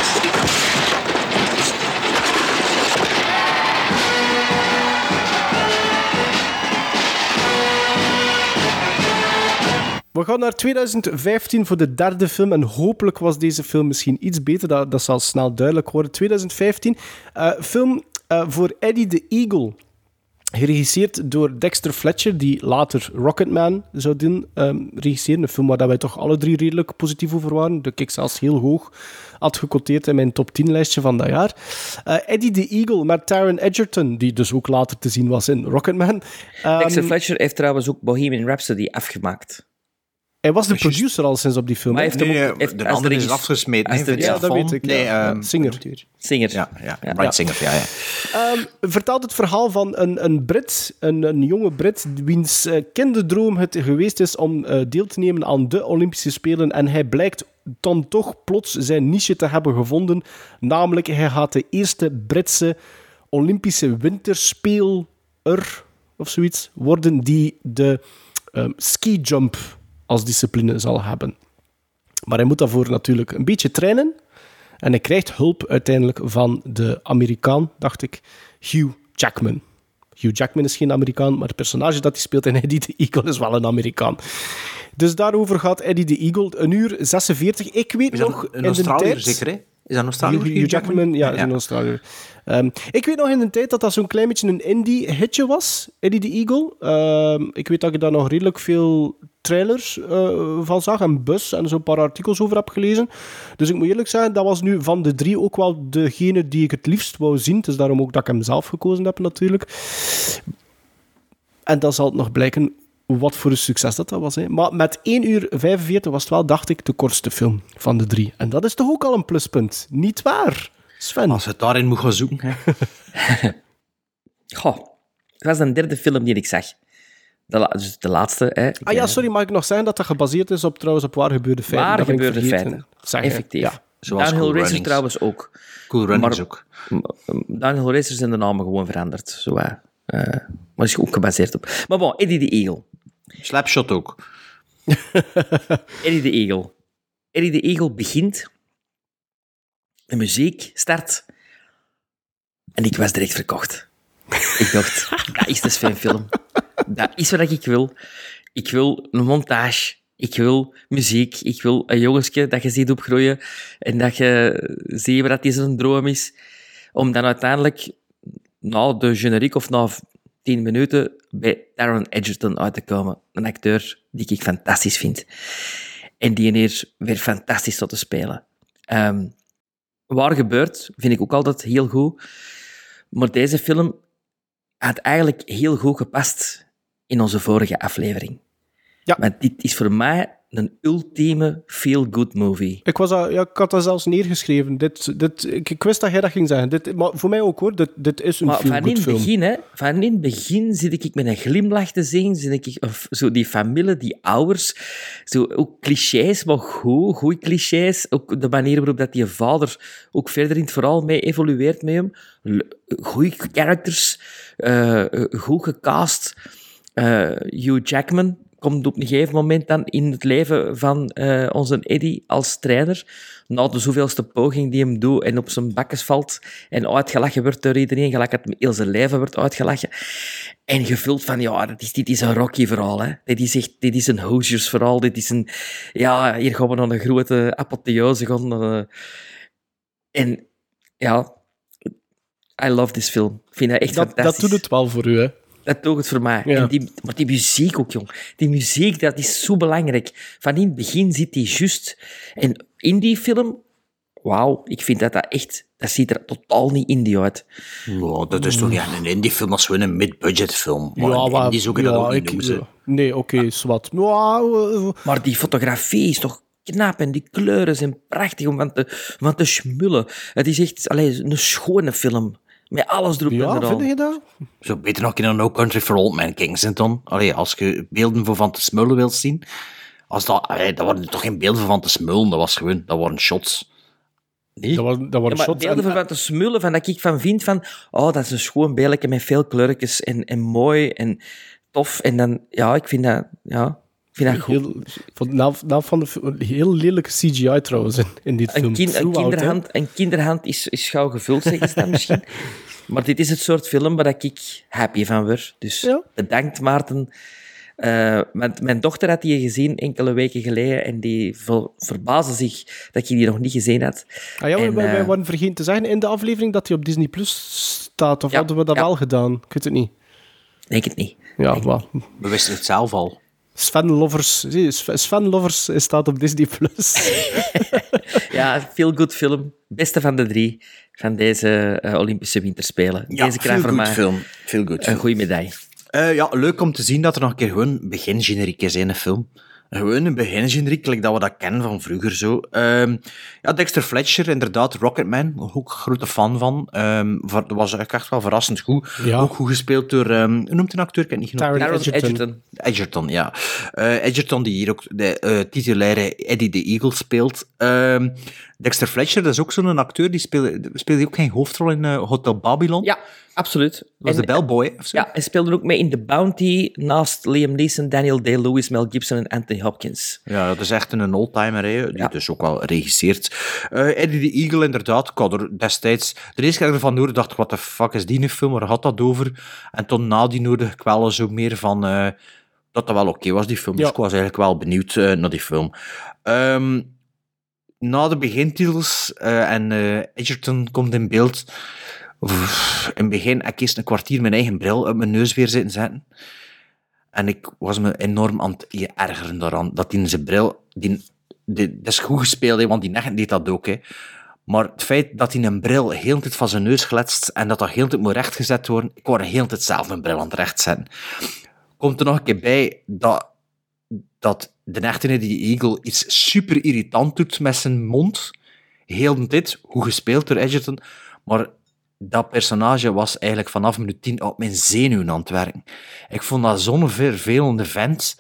We gaan naar 2015 voor de derde film. En hopelijk was deze film misschien iets beter. Dat, dat zal snel duidelijk worden. 2015. eh, film eh, voor Eddie the Eagle. Geregisseerd door Dexter Fletcher, die later Rocketman zou doen ehm, regisseren. Een film waar dat wij toch alle drie redelijk positief over waren. Dat ik zelfs heel hoog had gecoteerd in mijn top 10 lijstje van dat jaar. Eh, Eddie the Eagle met Taron Egerton, die dus ook later te zien was in Rocketman. Ehm, Dexter Fletcher heeft trouwens ook Bohemian Rhapsody afgemaakt. Hij was de producer al sinds op die film. Maar heeft hem ook- Nee, heeft- de andere er is afgesmeten. ja, dat weet ik, Nee, ja. ehm, Singer. Singer. Ja, ja. Singer, ja, ja. Ehm, vertelt het verhaal van een, een Brit, een, een jonge Brit, wiens eh, kinderdroom het geweest is om eh, deel te nemen aan de Olympische Spelen. En hij blijkt dan toch plots zijn niche te hebben gevonden. Namelijk, hij gaat de eerste Britse Olympische winterspeler of zoiets worden die de ehm ski-jump als discipline zal hebben. Maar hij moet daarvoor natuurlijk een beetje trainen. En hij krijgt hulp uiteindelijk van de Amerikaan, dacht ik, Hugh Jackman. Hugh Jackman is geen Amerikaan, maar het personage dat hij speelt in Eddie the Eagle is wel een Amerikaan. Dus daarover gaat Eddie the Eagle, een uur 46. Ik weet nog een in de tijd... zeker, hè? Is dat een Australiër? Hugh, Hugh Jackman, ja, is een Australiër. Ehm, ik weet nog in de tijd dat dat zo'n klein beetje een indie-hitje was, Eddie the Eagle. Ehm, ik weet dat ik daar nog redelijk veel trailers eh, van zag en bus en zo'n paar artikels over heb gelezen. Dus ik moet eerlijk zeggen, dat was nu van de drie ook wel degene die ik het liefst wou zien. Het is daarom ook dat ik hem zelf gekozen heb natuurlijk. En dan zal het nog blijken wat voor een succes dat, dat was. Hè. Maar met 1 uur 45 was het wel, dacht ik, de kortste film van de drie. En dat is toch ook al een pluspunt? Niet waar, Sven? Als we het daarin moeten gaan zoeken. Hè. Goh, het was een derde film die ik zag. De, la- dus de laatste. Hè. Ik, Ah ja, sorry, mag ik nog zeggen dat dat gebaseerd is op, trouwens, op waar gebeurde feiten? Waar Dat gebeurde feiten. Zeggen. Effectief. Ja. Zoals Downhill Cool Racers trouwens ook. Cool Runnings Maar- ook. Downhill Racers zijn de namen gewoon veranderd. Zo. Eh, maar is ook gebaseerd op. Maar bon, Eddie the Eagle. Slapshot ook. Eddie the Eagle. Eddie the Eagle begint. De muziek start. En ik was direct verkocht. Ik dacht, dat is dus een film. Dat is wat ik wil. Ik wil een montage. Ik wil muziek. Ik wil een jongensje dat je ziet opgroeien. En dat je ziet wat die zijn droom is. Om dan uiteindelijk, na de generiek of na tien minuten, bij Taron Egerton uit te komen. Een acteur die ik fantastisch vind. En die hier weer fantastisch tot te spelen. Ehm, waar gebeurt, vind ik ook altijd heel goed. Maar deze film had eigenlijk heel goed gepast in onze vorige aflevering. Ja. Maar dit is voor mij een ultieme feel-good movie. Ik, was al, ja, ik had dat zelfs neergeschreven. Dit, dit, ik, ik wist dat jij dat ging zeggen. Dit, maar voor mij ook hoor, dit, dit is een Maar van in feel-good het film. begin, hè, van in het begin zit ik met een glimlach te zien, zit ik, of zo die familie, die ouders, zo ook clichés, maar goed, goede clichés. Ook de manier waarop dat die vader ook verder in het verhaal mee evolueert met hem. Goede characters, eh, goed gecast. Eh, Hugh Jackman komt op een gegeven moment dan in het leven van eh, onze Eddie als trainer. Na de zoveelste poging die hem doet en op zijn bakkes valt en uitgelachen wordt door iedereen, gelijk het heel zijn leven wordt uitgelachen. En gevuld van, ja, dat is, dit is een Rocky-verhaal. Hè. Dit is echt, dit is een Hoosiers-verhaal. Dit is een, ja, hier gaan we naar een grote apotheose gaan. eh. en ja, I love this film. Ik vind dat echt Dat, dat fantastisch. doet het wel voor u, hè? Dat doet het voor mij. Ja. En die, maar die muziek ook, jong. Die muziek, dat is zo belangrijk. Van in het begin zit die juist. En in die film, wauw, ik vind dat dat echt... Dat ziet er totaal niet indie uit. Ja, dat is toch niet een indie film, als gewoon een mid-budget film. Maar ja, een maar- indie zou ik dat ja, ook niet ik- noemen. ja. Nee, oké, zwart. Ja, eh, Maar die fotografie is toch knap en die kleuren zijn prachtig om van te, van te smullen. Het is echt allee, een schone film. Met alles erop en Ja, eraan. vind je dat? Zo beter nog in een No Country for Old Men Kensington. Allee, als je beelden voor Van te Smullen wilt zien. Als dat, allee, dat waren toch geen beelden van Van te Smullen, dat was gewoon, dat waren shots. Dat waren, dat Ja, waren maar shots. beelden en- van te smullen, van dat ik van vind van, oh, dat is een schoon beeldje met veel kleurtjes en, en mooi en tof. En dan, ja, ik vind dat, ja, vind dat goed. Heel, van, van de film- heel lelijke CGI trouwens in, in dit film. Een, kind, een, kinderhand, een kinderhand is, is gauw gevuld, zeggen ze dan misschien. Maar dit is het soort film waar ik happy van word. Dus bedankt, Maarten. Eh, mijn, mijn dochter had die gezien enkele weken geleden en die ver, verbaasde zich dat ik die nog niet gezien had. Ah, ja, we, En, we, we eh, waren vergeten te zeggen in de aflevering dat hij op Disney Plus staat. Of hadden we dat al gedaan? Ik weet het niet. Denk het niet. Ja, maar We wisten het zelf al. Sven Lovers, zie, Sven Lovers staat op Disney Plus. Ja, feel good film. Beste van de drie van deze eh, Olympische Winterspelen. Ja, deze krijgt voor mij film. Feel-good een film. goede medaille. Eh, ja, leuk om te zien dat er nog een keer gewoon begingeneriek is in een film. Gewoon een begingeneriek, like dat we dat kennen van vroeger zo. Ehm, ja, Dexter Fletcher, inderdaad, Rocketman, ook grote fan van. Ehm, var- dat was echt wel verrassend goed. Ja. Ook goed gespeeld door, ehm, hoe noemt een acteur? Ik heb het niet genoemd. Taron. Egerton. Edgerton, ja. Eh, Edgerton, die hier ook de eh, titulaire Eddie the Eagle speelt. Dexter Fletcher, dat is ook zo'n acteur, die speelde, speelde ook geen hoofdrol in eh, Hotel Babylon. Ja, absoluut. Dat was En- de bellboy, of zo? Ja, hij speelde ook mee in The Bounty naast Liam Neeson, Daniel Day-Lewis, Mel Gibson en Anthony Hopkins. Ja, dat is echt een oldtimer, die dus ook wel regisseert. Eh, Eddie the Eagle, inderdaad, ik had er destijds... De eerste keer ik ervan hoorde, dacht ik, wat de fuck is die nu film, waar gaat dat over? En toen na die hoorde ik wel zo meer van... eh, dat dat wel oké was, die film. Dus Ja. ik was eigenlijk wel benieuwd naar die film. Ehm, na de begintitels eh, en eh, Edgerton komt in beeld... In het begin ik eerst een kwartier mijn eigen bril op mijn neus weer zitten zetten. En ik was me enorm aan het ergeren daaraan. Dat in zijn bril... Die, dat is goed gespeeld, hè, want die necht deed dat ook. Hè. Maar het feit dat hij een bril heel tijd van zijn neus gletst en dat dat heel tijd moet rechtgezet worden, ik word heel tijd zelf mijn bril aan het rechtzetten. Komt er nog een keer bij dat, dat de echte die Eagle iets super irritant doet met zijn mond. Heel tijd, hoe gespeeld door Edgerton. Maar dat personage was eigenlijk vanaf minuut 10 op mijn zenuwen aan het werken. Ik vond dat zo'n vervelende vent.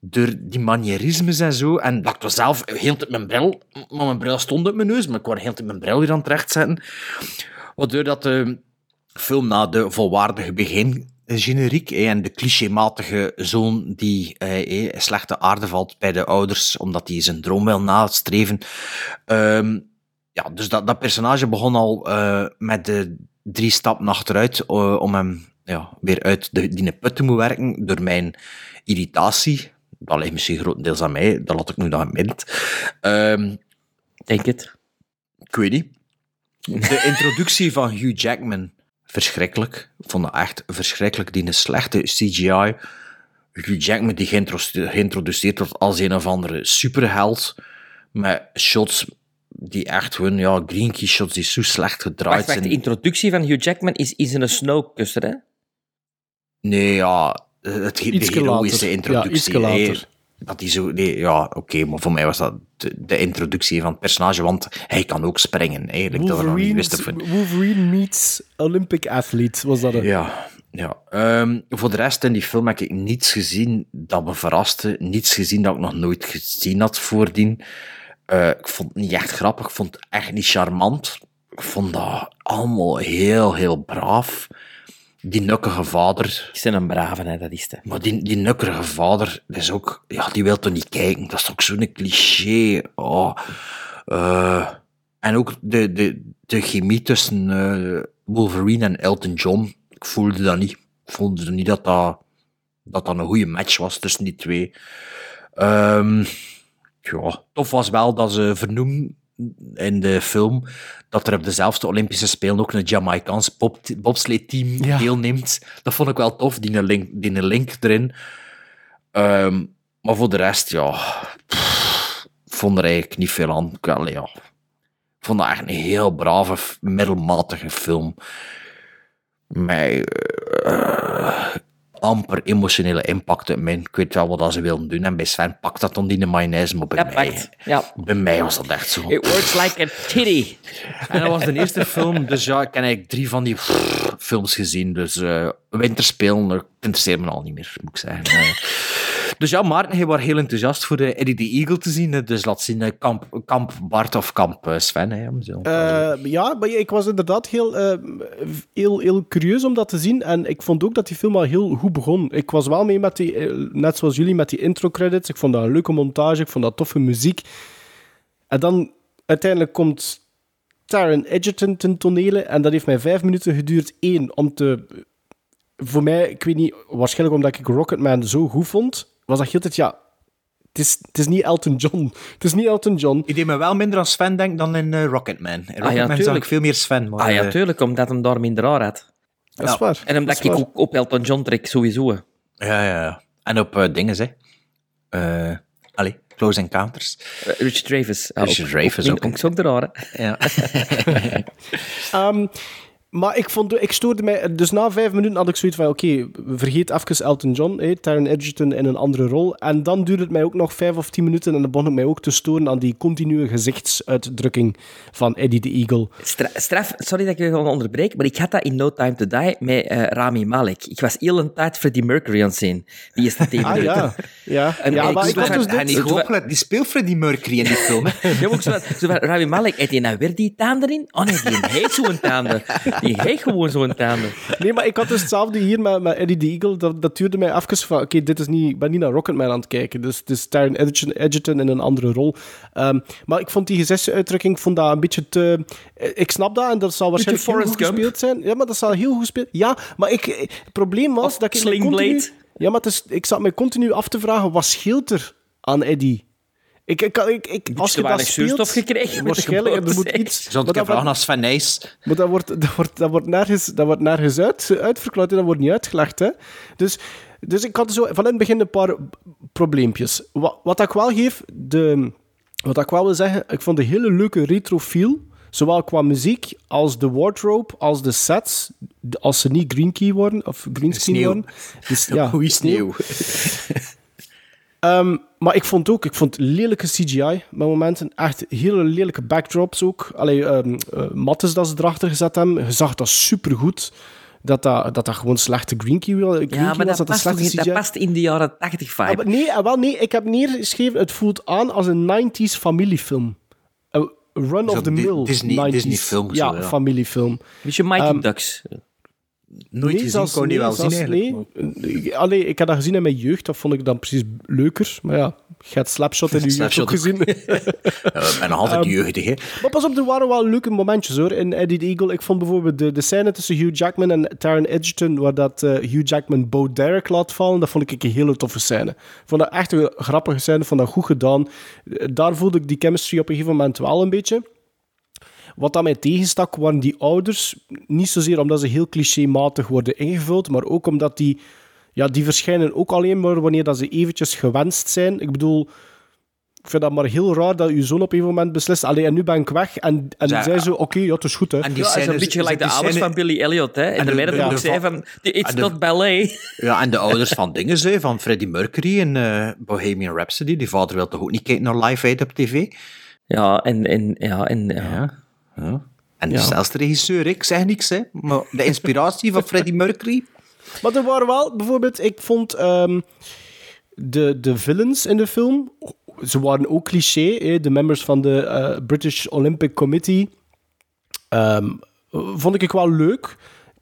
Door die manierismes en zo. En dat ik was zelf heel tijd mijn bril... Maar mijn bril stond op mijn neus, maar ik wou heel tijd mijn bril weer aan het zetten. Waardoor dat de film na de volwaardige begin generiek hè, en de clichématige zoon die eh, eh, slechte aarde valt bij de ouders omdat hij zijn droom wil nastreven. Ehm, ja, dus dat, dat personage begon al eh, met de drie stappen achteruit eh, om hem ja, weer uit de, die put te moeten werken door mijn irritatie. Dat ligt misschien grotendeels aan mij, dat laat ik nu dan in het midden. Ehm, Denk het. ik weet niet. De introductie van Hugh Jackman, verschrikkelijk. Ik vond dat echt verschrikkelijk. Die een slechte CGI. Hugh Jackman die geïntro- geïntroduceerd wordt als een of andere superheld. Met shots die echt gewoon, ja, green key shots die zo slecht gedraaid Wacht, wacht, de zijn. introductie van Hugh Jackman is, is een snowkuster, hè? Nee, ja, het, de heroïsche later. Ja, dat hij zo, nee, ja, oké, maar voor mij was dat de, de introductie van het personage, want hij kan ook springen. Eigenlijk, dat we nog niet wisten. Van. Wolverine meets Olympic athlete, was dat het? Ja, ja. Ehm, voor de rest in die film heb ik niets gezien dat me verraste. Niets gezien dat ik nog nooit gezien had voordien. Eh, ik vond het niet echt grappig. Ik vond het echt niet charmant. Ik vond dat allemaal heel, heel braaf. Die nukkige vader. Ik ben een brave, hè, dat is het. Maar die, die nukkige vader, dat is ook... Ja, die wil toch niet kijken? Dat is toch zo'n cliché? Oh. Eh, en ook de, de, de chemie tussen eh, Wolverine en Elton John. Ik voelde dat niet. Ik voelde niet dat dat, dat, dat een goede match was tussen die twee. Ehm, ja, tof was wel dat ze vernoemen in de film dat er op dezelfde Olympische Spelen ook een Jamaicaans bobsleigh-team Ja. deelneemt. Dat vond ik wel tof, die link, die link erin. Ehm, maar voor de rest, ja... pff, vond er eigenlijk niet veel aan. Ik, ja, vond dat echt een heel brave, middelmatige film. Eh, amper emotionele impact uit mij. Ik weet wel wat dat ze wilden doen. En bij Sven pakt dat dan in de mayonaise, maar bij, Dat mij, ja. bij mij was dat echt zo. It works like a titty. En dat was de eerste film, dus ja, ik heb eigenlijk drie van die films gezien. Dus eh Winterspelen, dat interesseert me al niet meer, moet ik zeggen. Dus ja, Maarten, hij was heel enthousiast voor de Eddie the Eagle te zien. Dus laat zien, eh, kamp, kamp Bart of kamp eh, Sven. Hè, om zo. Eh, ja, maar ik was inderdaad heel, heel, heel curieus om dat te zien. En ik vond ook dat die film al heel goed begon. Ik was wel mee met die, net zoals jullie, met die intro-credits. Ik vond dat een leuke montage, ik vond dat toffe muziek. En dan uiteindelijk komt Taron Egerton ten tonele. En dat heeft mij vijf minuten geduurd. Eén, om te... Voor mij, ik weet niet, waarschijnlijk omdat ik Rocketman zo goed vond, was dat heel tijd, ja... Het is, het is niet Elton John. Het is niet Elton John. Ik deed me wel minder aan Sven denk dan in eh, Rocketman. In Rocketman ja, zag tuurlijk. ik veel meer Sven. Maar, Ah ja, eh, tuurlijk, omdat hem daar minder haar had. Dat is waar. En Dat omdat is ik waar. ook op Elton John trek, sowieso. ja, ja, ja. En op eh, dingen, hè. Eh allee, Close Encounters. Richard. Ah, Richard Dreyfuss ook. Ik ook de rare. Ja. Ehm, maar ik, vond, ik stoorde mij... Dus na vijf minuten had ik zoiets van... Oké, vergeet even Elton John, hè, Taron Egerton in een andere rol. En dan duurde het mij ook nog vijf of tien minuten... en dan begon ik mij ook te storen aan die continue gezichtsuitdrukking van Eddie the Eagle. Stra- straf, sorry dat ik je gewoon onderbreek, maar ik had dat in No Time to Die met eh, Rami Malek. Ik was heel een tijd Freddie Mercury aan het zien. Die eerste tien Ah minuten. ja, ja. En ja ik- maar ik was dus dit... die, speelt Freddie Mercury in die film. hè. Ja, maar ook zo van, zo van, Rami Malek, heeft hij nou weer die tanden in? Oh nee, die heeft zo'n tanden. Die heeft gewoon zo'n tanden. Nee, maar ik had dus hetzelfde hier met, met Eddie the Eagle. Dat, dat duurde mij even van... Oké, dit is niet... Ik ben niet naar Rocketman aan het kijken. Dus het is Taron Egerton, Egerton in een andere rol. Ehm, maar ik vond die gezichtsuitdrukking ik vond dat een beetje te... eh, Ik snap dat en dat zal waarschijnlijk heel goed Gump. gespeeld zijn. Ja, maar dat zal heel goed gespeeld... Ja, maar ik, eh, het probleem was Of dat ik... me Sling continu- Blade. Ja, maar het is, ik zat me continu af te vragen, wat scheelt er aan Eddie? Ik, ik, ik, ik, als je dat weinig zuurstof gekregen Waarschijnlijk, er moet iets... Dat- vragen Sven Nijs? maar dat wordt, dat wordt, dat wordt nergens, dat wordt nergens uit, uitverklaard en dat wordt niet uitgelegd. Hè? Dus, dus ik had zo van in het begin een paar probleempjes. Wat, wat ik wel geef, de, wat ik wel wil zeggen, ik vond een hele leuke retro feel. Zowel qua muziek als de wardrobe, als de sets. Als ze niet green key worden, of green Sneeuw. worden. Dus, ja, Goeie sneeuw. Ehm, maar ik vond ook, ik vond lelijke CGI met momenten. Echt hele lelijke backdrops ook. Allee, ehm eh, mattes dat ze erachter gezet hebben. Je zag dat supergoed. Dat dat, dat, dat gewoon slechte green key, green Ja, maar was. dat Dat past, in, dat past in de jaren 80 vibe. Ah, maar nee, ah, wel, nee, ik heb neergeschreven, het voelt aan als een 90s familiefilm. Een run of the Di- mill Disney- 90s. Disney-film, Ja, zo, ja. familiefilm. Beetje Mighty Ehm, Ducks. Nooit gezien, zelfs- kon je wel zien eigenlijk. Nee. Allee, ik had dat gezien in mijn jeugd, dat vond ik dan precies leuker. Maar ja, je hebt Slapshot in je jeugd ook gezien. Ja, ben nog altijd Ehm, jeugdig, hè. Maar pas op, er waren wel leuke momentjes hoor. In Eddie the Eagle, ik vond bijvoorbeeld de, de scène tussen Hugh Jackman en Taron Egerton, waar dat eh, Hugh Jackman Bo Derek laat vallen, dat vond ik een hele toffe scène. Ik vond dat echt een grappige scène, vond dat goed gedaan. Eh, Daar voelde ik die chemistry op een gegeven moment wel een beetje. Wat dat mij tegenstak, waren die ouders. Niet zozeer omdat ze heel clichématig worden ingevuld, maar ook omdat die... Ja, die verschijnen ook alleen maar wanneer dat ze eventjes gewenst zijn. Ik bedoel, ik vind dat maar heel raar dat je zoon op een moment beslist. Allee, en nu ben ik weg. En, en zij zo, oké, ja, het is goed, hè. En die Ja, scène een beetje gelijk de ouders scène- van Billy Elliot. Hè? En, En de de- meiden ja, ook zei van, it's en de- not ballet. Ja, en de ouders van dingen, hè, van Freddie Mercury in eh, Bohemian Rhapsody. Die vader wil toch ook niet kijken naar Live Aid op tv? Ja, en... en, ja, en ja. Ja. Ja. En Ja. de snelste regisseur, ik zeg niks, hè. Maar de inspiratie van Freddie Mercury... Maar er waren wel, bijvoorbeeld, ik vond ehm, de, de villains in de film, ze waren ook cliché, hè, de members van de eh, British Olympic Committee, ehm, vond ik wel leuk.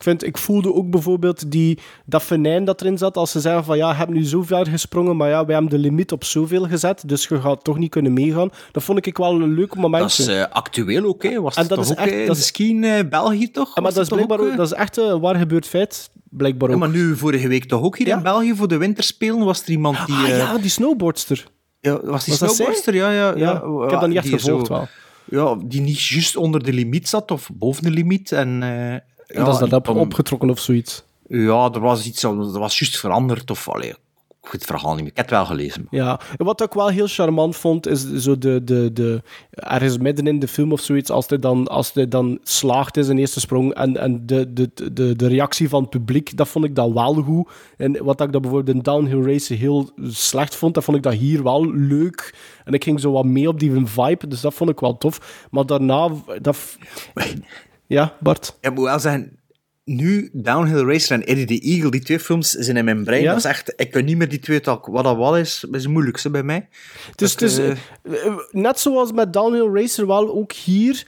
Ik, vind, ik voelde ook bijvoorbeeld die, dat venijn dat erin zat, als ze zeggen van ja, je hebt nu zo ver gesprongen, maar ja, wij hebben de limiet op zoveel gezet, dus je gaat toch niet kunnen meegaan. Dat vond ik wel een leuk momentje. Dat is eh, actueel ook, hè. Was En dat is ook echt- eh, dat is- eh, België, toch? Ah, maar dat is, blijkbaar ook, ook, dat is echt een waar gebeurd feit, blijkbaar Ja, ook. maar nu vorige week toch ook hier Ja. in België voor de winterspelen was er iemand die... ah eh, ja, die snowboardster. ja, was die was snowboardster? Ja, ja, ja. Ja, ik heb dat niet echt gevolgd zo- wel. Ja, die niet juist onder de limiet zat of boven de limiet. En, eh, ja, dat is dat op, opgetrokken of zoiets. Ja, er was iets, er was juist veranderd. Of, allee, het verhaal niet meer. Ik heb het wel gelezen. Ja, wat ik wel heel charmant vond, is zo de, de, de, ergens midden in de film of zoiets, als hij dan, als hij dan slaagt in zijn eerste sprong en, en de, de, de, de reactie van het publiek, dat vond ik dan wel goed. En wat ik dat bijvoorbeeld in Downhill Race heel slecht vond, dat vond ik dat hier wel leuk. En ik ging zo wat mee op die vibe, dus dat vond ik wel tof. Maar daarna, dat... Ja, Bart? Ik moet wel zeggen, nu Downhill Racer en Eddie the Eagle, die twee films zijn in mijn brein. Ja? Dat is echt, ik kan niet meer die twee tak. Wat dat wel is, is het moeilijkste bij mij. Dus, dus net zoals met Downhill Racer wel, ook hier...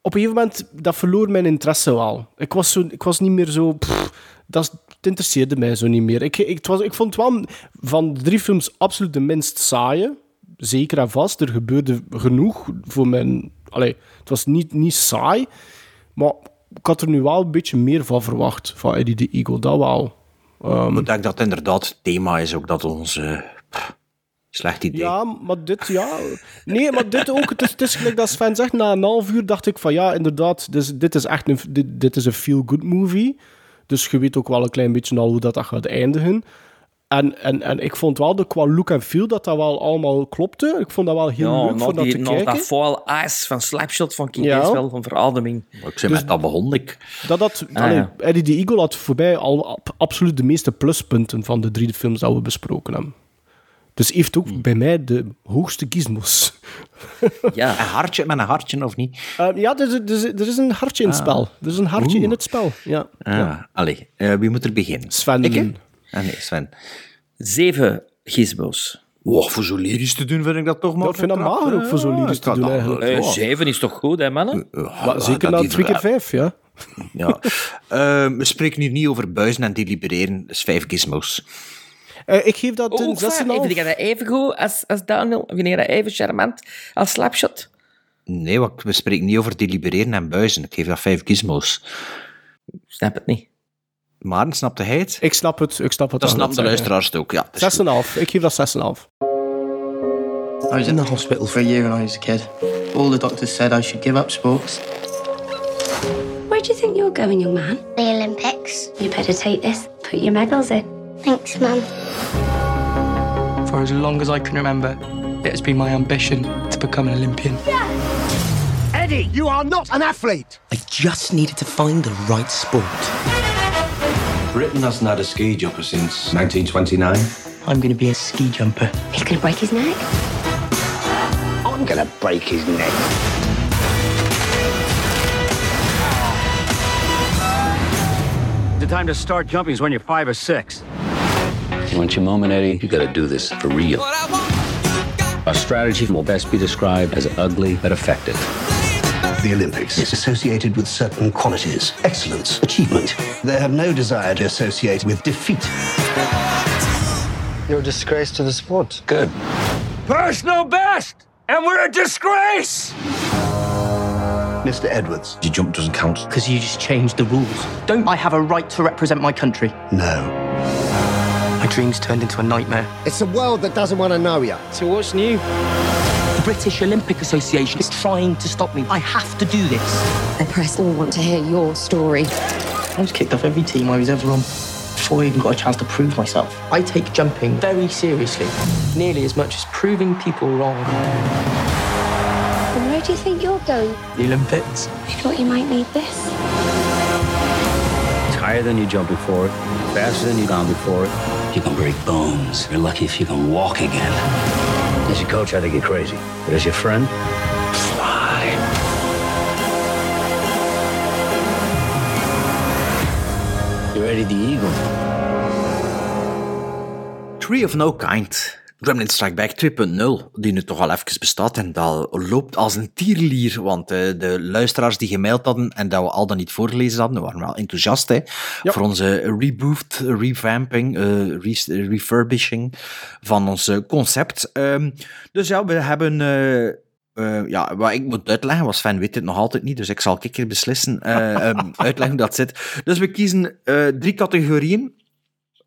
Op een gegeven moment, dat verloor mijn interesse wel. Ik was, zo, ik was niet meer zo... pff, dat, het interesseerde mij zo niet meer. Ik, ik, het was, ik vond het wel van de drie films absoluut de minst saaie. Zeker en vast. Er gebeurde genoeg voor mijn... Allee, het was niet, niet saai. Maar ik had er nu wel een beetje meer van verwacht. Van Eddie the Eagle, dat wel. Ehm, Ik denk dat inderdaad het thema is ook dat ons... eh, pff, slecht idee. Ja, maar dit, ja. Nee, maar dit ook. Het is, het is gelijk dat Sven zegt, na een half uur dacht ik van ja, inderdaad, dus, dit is echt een, dit, dit is een feel-good movie. Dus je weet ook wel een klein beetje al hoe dat, dat gaat eindigen. En, en, en ik vond wel de, qua look en feel dat dat wel allemaal klopte. Ik vond dat wel heel Ja, leuk voor dat te na kijken. dat foil ice van Slapshot vond ik Ja. wel van verademing. Ik zei met dat begon ik. Dat dat, Ah, allee, ja. Eddie the Eagle had voor mij al ab- absoluut de meeste pluspunten van de drie films dat we besproken hebben. Dus heeft ook bij mij de hoogste gizmos. Ja. Een hartje met een hartje, of niet? Eh, ja, er is, er, is, er is een hartje in het Ah. spel. Er is een hartje Oeh. in het spel. Ja. Ah, Allee, eh, wie moet er beginnen? Sven. Ik? Ah, nee, Sven. Zeven gizmos. Wow, voor zo lyrisch te doen vind ik dat toch maar... Ik vind dat mager ook voor zo lyrisch te doen, eigenlijk. Eh, zeven is toch goed, hè, mannen? Maar zeker na twee keer vijf, ja. Ja. Eh, we spreken hier niet over buizen en delibereren. Dat is vijf gizmos. Eh, ik geef dat Oh, een 6,5. Vind je dat even goed als, als Daniel? Vind je dat even charmant als Slapshot? Nee, want we spreken niet over delibereren en buizen. Ik geef dat vijf gizmos. Snap het niet. Maar, snapte hij het? Ik snap het. Ik snap het. Dat snapt de luisteraars het ook, ja. dat is goed. 6,5. Ik geef dat 6,5. I was in the hospital for a year when I was a kid. All the doctors said I should give up sports. Where do you think you're going, young man? The Olympics. You better take this. Put your medals in. Thanks, Mum. For as long as I can remember, it has been my ambition to become an Olympian. Eddie, you are not an athlete. I just needed to find the right sport. Britain hasn't had a ski jumper since 1929. I'm going to be a ski jumper. He's gonna break his neck. I'm gonna break his neck. The time to start jumping is when you're five or six. You want your moment, Eddie? You gotta do this for real. Our strategy will best be described as ugly but effective. The Olympics is associated with certain qualities excellence, achievement. They have no desire to associate with defeat. You're a disgrace to the sport. Good. Personal best! And we're a disgrace! Mr. Edwards. Your jump doesn't count. Because you just changed the rules. Don't I have a right to represent my country? No. My dreams turned into a nightmare. It's a world that doesn't want to know you. So what's new? The British Olympic Association is trying to stop me. I have to do this. The press all want to hear your story. I was kicked off every team I was ever on before I even got a chance to prove myself. I take jumping very seriously, nearly as much as proving people wrong. And where do you think you're going? The Olympics. I thought you might need this. It's higher than you jumped before it, faster than you've gone before it. You can break bones. You're lucky if you can walk again. As your coach, I think you're crazy. But as your friend, fly. You're Eddie the Eagle. Tree of No Kind. Gremlin Strike Back 2.0, die nu toch al even bestaat en dat loopt als een tierlier, want eh, de luisteraars die gemaild hadden en dat we al dan niet voorgelezen hadden, waren wel enthousiast hè, voor onze reboot, revamping, eh, re- refurbishing van ons eh, concept. Ehm, dus ja, we hebben... ja, wat ik moet uitleggen, was Sven weet het nog altijd niet, dus ik zal een keer beslissen, eh, ehm, uitleggen hoe dat zit. Dus we kiezen drie categorieën.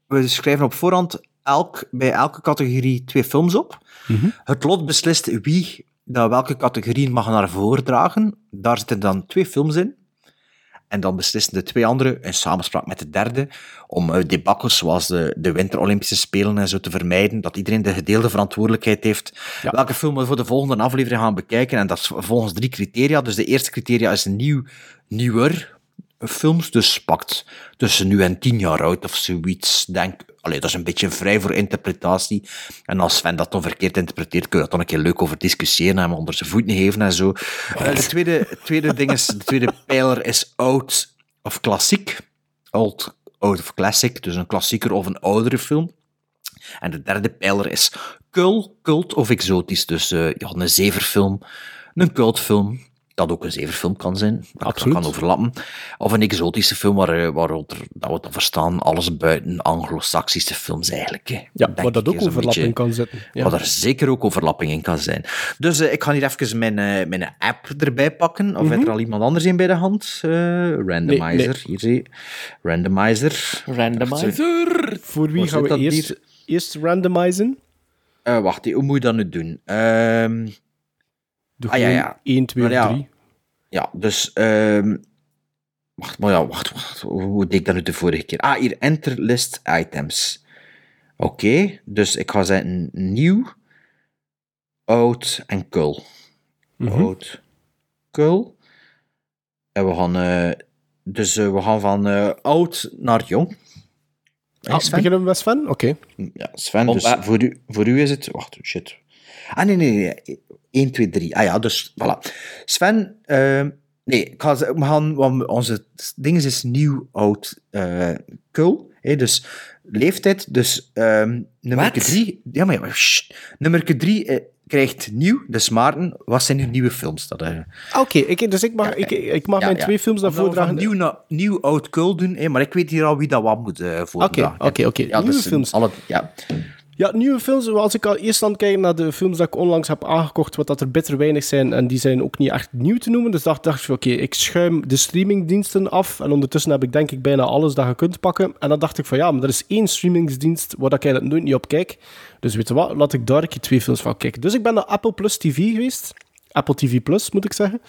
We schrijven op voorhand elk, bij elke categorie twee films op. Het lot beslist wie dat welke categorieën mag naar voren dragen. Daar zitten dan twee films in. En dan beslissen de twee anderen, in samenspraak met de derde, om uh, debakkels zoals de, de Winter Olympische Spelen en zo te vermijden, dat iedereen de gedeelde verantwoordelijkheid heeft. Welke film we voor de volgende aflevering gaan bekijken. En dat is volgens drie criteria. Dus de eerste criteria is nieuw, nieuwer films, dus pakt tussen nu en tien jaar oud of zoiets. Denk, dat is een beetje vrij voor interpretatie. En als Sven dat dan verkeerd interpreteert, kun je dat dan een keer leuk over discussiëren en hem onder zijn voeten geven en zo. Uh, de tweede, tweede ding is, de tweede pijler is oud of klassiek. Old, oud of classic, dus een klassieker of een oudere film. En de derde pijler is cult, cult of exotisch. Dus uh, ja, een zeverfilm, een cultfilm, dat ook een zeverfilm kan zijn, dat Absoluut. kan overlappen. Of een exotische film waar, waaronder dat we dan verstaan, alles buiten anglo-saxische films eigenlijk. Hè. Ja, waar dat ook overlapping beetje, kan zitten. Ja. Waar er zeker ook overlapping in kan zijn. Dus uh, ik ga hier even mijn, uh, mijn app erbij pakken. Of mm -hmm. er al iemand anders in bij de hand? Uh, randomizer, nee, nee. hier zie je. Randomizer. Randomizer. Voor wie gaan we eerst, eerst randomizen? wacht, hoe moet je dat nu doen? Ehm Doe ah, ja, ja. 1, 2 of 3. Ja, dus... Um, wacht, maar ja, wacht, wacht. Hoe deed ik dat nu de vorige keer? Ah, hier, enter list items. Oké, okay, dus ik ga zeggen nieuw, oud en kul. Mm -hmm. Oud, kul. En we gaan... Uh, dus uh, we gaan van uh, oud naar jong. Ah, beginnen we met Sven? Oké. Okay. Ja, Sven, dus voor u, voor u is het... Wacht, shit. Ah, nee, nee, nee. 1, 2, 3. Ah ja, dus voilà. Sven, uh, nee, ik ga, we gaan, onze ding is nieuw, oud, uh, cool. Hè, dus leeftijd, dus um, nummer 3. Ja, maar ja, nummer 3 uh, krijgt nieuw, dus Maarten. Wat zijn nu nieuwe films? Dat, uh... Oké, okay, dus ik mag, ik, ik mag ja, mijn ja. twee films naar voren dragen. Nieuw, na, nieuw, oud, cool doen, hè, maar ik weet hier al wie dat wat moet uh, voordragen. Oké, oké, oké. Nieuwe dus, films. Alle, ja. Ja, nieuwe films. Als ik al eerst aan kijk naar de films dat ik onlangs heb aangekocht, wat dat er bitter weinig zijn, en die zijn ook niet echt nieuw te noemen. Dus dacht, dacht ik, oké, ik schuim de streamingdiensten af. En ondertussen heb ik denk ik bijna alles dat je kunt pakken. En dan dacht ik van ja, maar er is één streamingsdienst waar ik eigenlijk nooit niet op kijk. Dus weet je wat, laat ik daar een twee films van kijken. Dus ik ben naar Apple Plus TV geweest. Apple TV Plus, moet ik zeggen.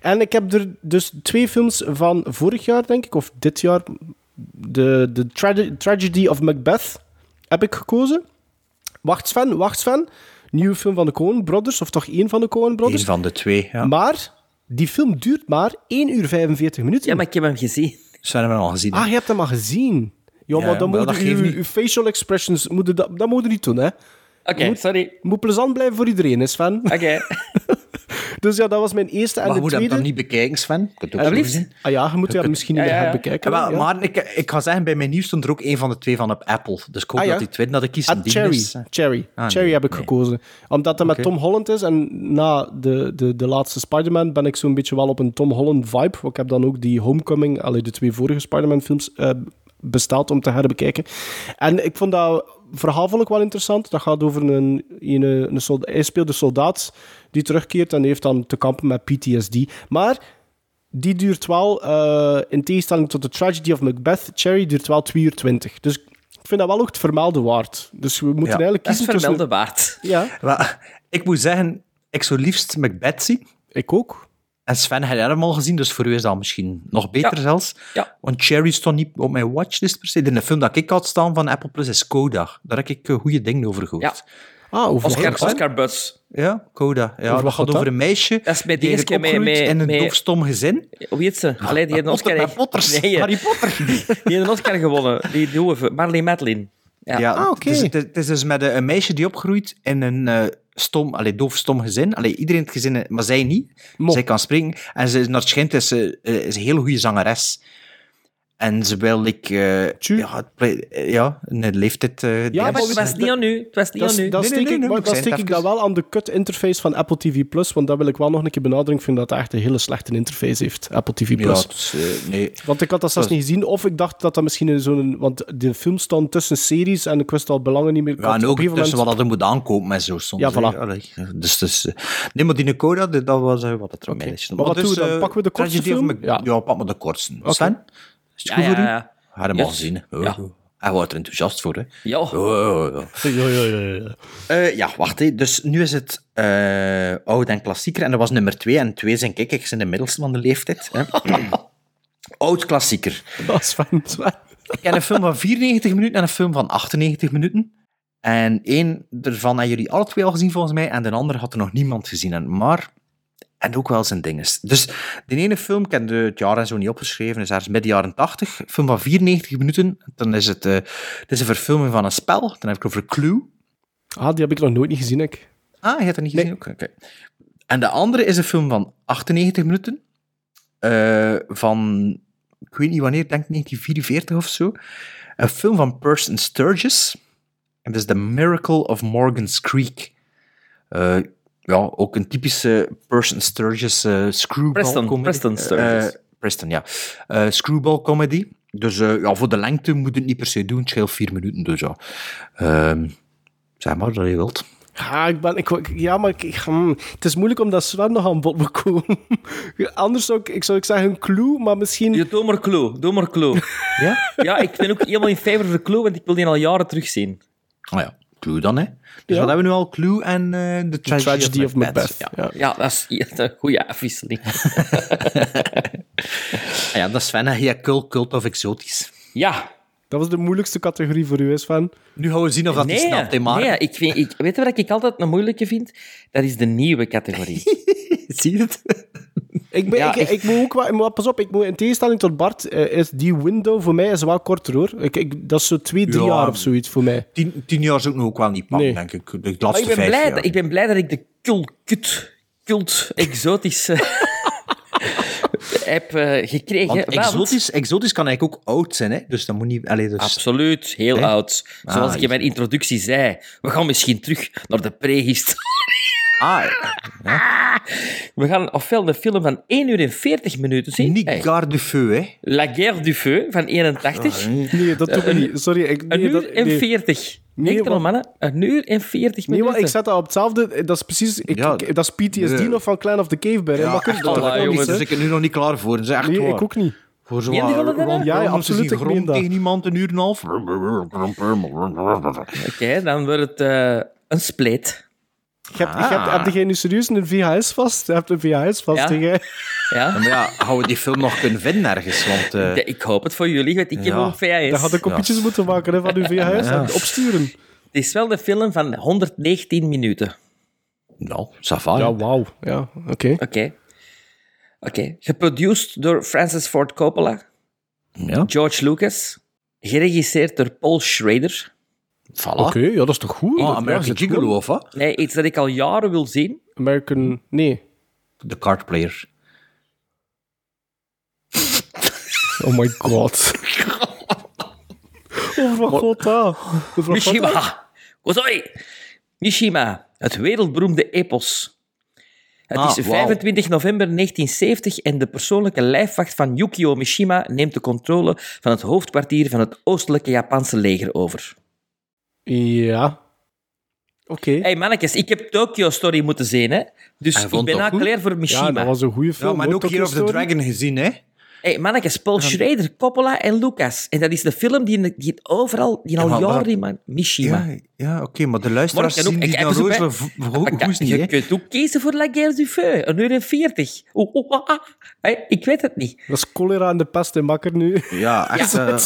En ik heb er dus twee films van vorig jaar, denk ik, of dit jaar. De, de Tragedy of Macbeth heb ik gekozen. Wacht Sven, wacht Sven. Nieuwe film van de Coen Brothers, of toch één van de Coen Brothers? Eén van de twee, ja. Maar die film duurt maar 1 uur 45 minuten. Ja, maar ik heb hem gezien. Ze hebben hem al gezien. Ah, je hebt hem al gezien. Ja, maar dan moet je je facial expressions, moet dat, dat moet je niet doen, hè. Oké, okay, sorry. moet plezant blijven voor iedereen, hè, Sven. Oké. dus ja, dat was mijn eerste en maar de moet tweede... hem dan niet bekijken, Sven? Het ook zien. Ah ja, je moet hem misschien niet ja, ja. bekijken. Ja, ja. Maar ik, ik ga zeggen, bij mijn nieuws stond er ook een van de twee van op Apple. Dus ik hoop ah, dat die tweede dat ik kies ah, Cherry. Is. Cherry. Ah, Cherry nee, heb ik nee. gekozen. Omdat hij okay. met Tom Holland is. En na de, de, de laatste Spider-Man ben ik zo'n beetje wel op een Tom Holland vibe. Ik heb dan ook die Homecoming, allee, de twee vorige Spider-Man films... Uh, bestaat om te herbekijken. En ik vond dat verhaal vond ik wel interessant. Dat gaat over een, een, een soldaat. Hij speelt een soldaat die terugkeert en heeft dan te kampen met PTSD. Maar die duurt wel, uh, in tegenstelling tot de Tragedy of Macbeth, Cherry duurt wel 2 uur 20. Dus ik vind dat wel ook het vermelden waard. Dus we moeten ja, eigenlijk kiezen tussen... vermelden waard. Ja. Maar, ik moet zeggen, ik zou liefst Macbeth zien. Ik ook. En Sven had hem al gezien, dus voor u is dat misschien nog beter ja. zelfs. Ja. Want Cherry stond niet op mijn watchlist per se. De film dat ik had staan van Apple Plus is Coda. Daar heb ik goede dingen over gehoord. Ja. Ah, over Oscar, Oscar Buzz. Ja, Coda. Ja, dat gaat over een meisje dat is met die die mee, mee, in een mee, doofstom gezin. Hoe heet ze? Allee, die heeft een Oscar... Harry Potter. Nee, Harry Potter. die heeft een Oscar gewonnen. Die doe Marley Madeline. Ja, ja ah, oké. Okay. Het, het, is dus met een, meisje die opgroeit in een uh, stom, allee, doof stom gezin. Allee, iedereen in het gezin, maar zij niet. Zij kan springen. En ze, naar het schijnt is ze is een hele goede zangeres. En ze wil ik... Uh, ja, ja, een leeftijd... Uh, ja, maar het was niet aan u. Het was niet aan u. Dan steek ik, steek dat wel aan de cut-interface van Apple TV+, Plus, want dat wil ik wel nog een keer benadrukken. Ik vind dat het echt een hele slechte interface heeft, Apple TV+. Plus. Ja, dus, uh, nee. Want ik had dat zelfs niet gezien, of ik dacht dat dat misschien zo'n... Want de film stond tussen series en ik wist al belangen niet meer. Ja, en ook tussen moment... wat er moet aankopen met zo soms. Ja, voilà. Allee, dus, dus, nee, maar die Coda, dat was wat het er okay. is. Maar, maar wat dus, doen we dan? Pakken we de kortste film? Ja, ja pak maar de kortste. Okay. Sven? Is het ja, goed voor ja, u? ja. Had hem Yes. al gezien. Oh, Ja. Hij wordt er enthousiast voor, hè? Ja. Oh, oh, oh. Ja, ja, ja, ja. Eh, ja, wacht. Hè. Dus nu is het eh, oud en klassieker. En dat was nummer twee. En twee zijn, kijk, ik ben de middelste van de leeftijd. Hè. Oud klassieker. Dat is van Sven. Ik ken een film van 94 minuten en een film van 98 minuten. En één ervan hebben jullie alle twee al gezien volgens mij, en de andere had er nog niemand gezien. En, maar, en ook wel zijn dinges. Dus de ene film, ik heb het jaar en zo niet opgeschreven, is ergens midden jaren 80. Een film van 94 minuten. Dan is het, eh, het is een verfilming van een spel. Dan heb ik over Clue. Ah, die heb ik nog nooit niet gezien, ik. Ah, je hebt dat niet gezien ook? Oké. En de andere is een film van 98 minuten. eh, van, ik weet niet wanneer, ik denk 1944 of zo. Een film van Person Sturgis. En dat is The Miracle of Morgan's Creek. Eh, ja, ook een typische Person Sturgis eh, screwball Preston, comedy. Preston Sturgis. Eh, Preston, ja. Eh, screwball comedy. Dus eh, ja, voor de lengte moet het niet per se doen. Het scheelt vier minuten, dus ja. Ehm, zeg maar dat je wilt. Ja, ik ben, ik, ja maar ik, hm, het is moeilijk omdat Sven nog aan bod moet komen. Anders zou ik, ik, zou ik zeggen een clue, maar misschien... Ja, doe maar Clue, doe maar Clue. Ja? Ja, ik ben ook helemaal in favor voor Clue, want ik wil die al jaren terugzien. Oh ja, Clue dan, hè. Dus wat hebben we nu al? Clue en eh The Tragedy, Tragedy of of Macbeth. Macbeth. Ja. Ja, dat is ja, dat is een goede afwisseling. Ah ja, dat is Sven, hè. Ja, cult, cult of exotisch. Ja. Dat was de moeilijkste categorie voor u, is Sven. Nu gaan we zien of dat hij snapt, hè, maar... nee ik vind, ik, weet je wat ik altijd een moeilijke vind? Dat is de nieuwe categorie. Zie je het? Ik, ben, Ja, ik, moet ook wel, pas op, ik moet, in tegenstelling tot Bart, eh, is die window voor mij is wel korter hoor. Ik, ik, dat is zo twee, drie Ja. jaar of zoiets voor mij. Tien, tien jaar zou ik nog ook wel niet Nee. denk ik. De laatste ik ben, vijf blij, jaar. dat- ik ben blij dat ik de cult, cult, cult exotische heb eh, gekregen. Want want- exotisch, exotisch kan eigenlijk ook oud zijn, hè. Dus dat moet niet... Allee, dus... Absoluut, heel Hè? oud. Zoals Ah, ik in mijn introductie zei, we gaan misschien terug naar de prehistorie. Ah, We gaan ofwel de film van 1 uur en 40 minuten zien. Niet Hey, Garde du Feu, hè. La Guerre du Feu van 81. Nee, dat doe ik Een- niet. Sorry. Ik, Een nee, uur dat, en nee. 40. Nee, want- mannen. Een uur en 40 Nee, minuten. want ik zet dat op hetzelfde. Dat is precies. Ik, Ja, ik- dat is PTSD nee. nog van Clan of the Cave Bear. Ja, maar echt dat niet, jongens. Dus ik ben er nu nog niet klaar voor. Dat is echt Nee, waar. ik ook niet. Voor zo Meen je dat, wat- hè? rond- Ja, ja, absoluut, ik grond dat. tegen iemand een uur en een half. Oké, dan wordt het eh, een spleet. Je hebt, je hebt, heb jij nu serieus een VHS vast? Je hebt een VHS vast, Ja. Ja? Maar ja, gaan we die film nog kunnen vinden ergens? Want eh, Ja, ik hoop het voor jullie, want ik heb Ja. ook VHS. Dan had ik kopietjes moeten maken hè, van uw VHS Ja. en opsturen. Het is wel de film van 119 minuten. nou, va. Ja, wauw. Ja, oké. Oké. Oké. Geproduceerd door Francis Ford Coppola, Ja, George Lucas, geregisseerd door Paul Schrader. Voilà. Oké, ja, dat is toch goed? Oh, ja, American Gigolo, of wat? Nee, iets dat ik al jaren wil zien. American... Nee. The Card Player. Oh my god. Over wat gaat dat? Over wat gaat dat? Mishima. Gozoi. Mishima, het wereldberoemde epos. Het Ah, is wauw. 25 november 1970 en de persoonlijke lijfwacht van Yukio Mishima neemt de controle van het hoofdkwartier van het oostelijke Japanse leger over. Ja. Oké. hey mannetjes, ik heb Tokyo Story moeten zien, hè. Dus ik ben nou klaar voor Mishima. Ja, dat was een goede film. Ja, maar ook Tokyo hier of the. Dragon gezien, hè? hey, mannetjes, Paul Schrader, Coppola en Lucas. En dat is de film die, die het overal, die al Ja, maar waar- jaren in man. Mishima. Ja, ja oké, maar de luisteraars ik kan ook- zien die rozelen Maar kan- goed niet, je hè? kunt ook kiezen voor La Guerre du Feu, een uur en 40. Oeh, oeh, ah, ah. Hey, ik weet het niet. Dat is cholera en de pest en makker nu. Ja, echt. Ja, eh,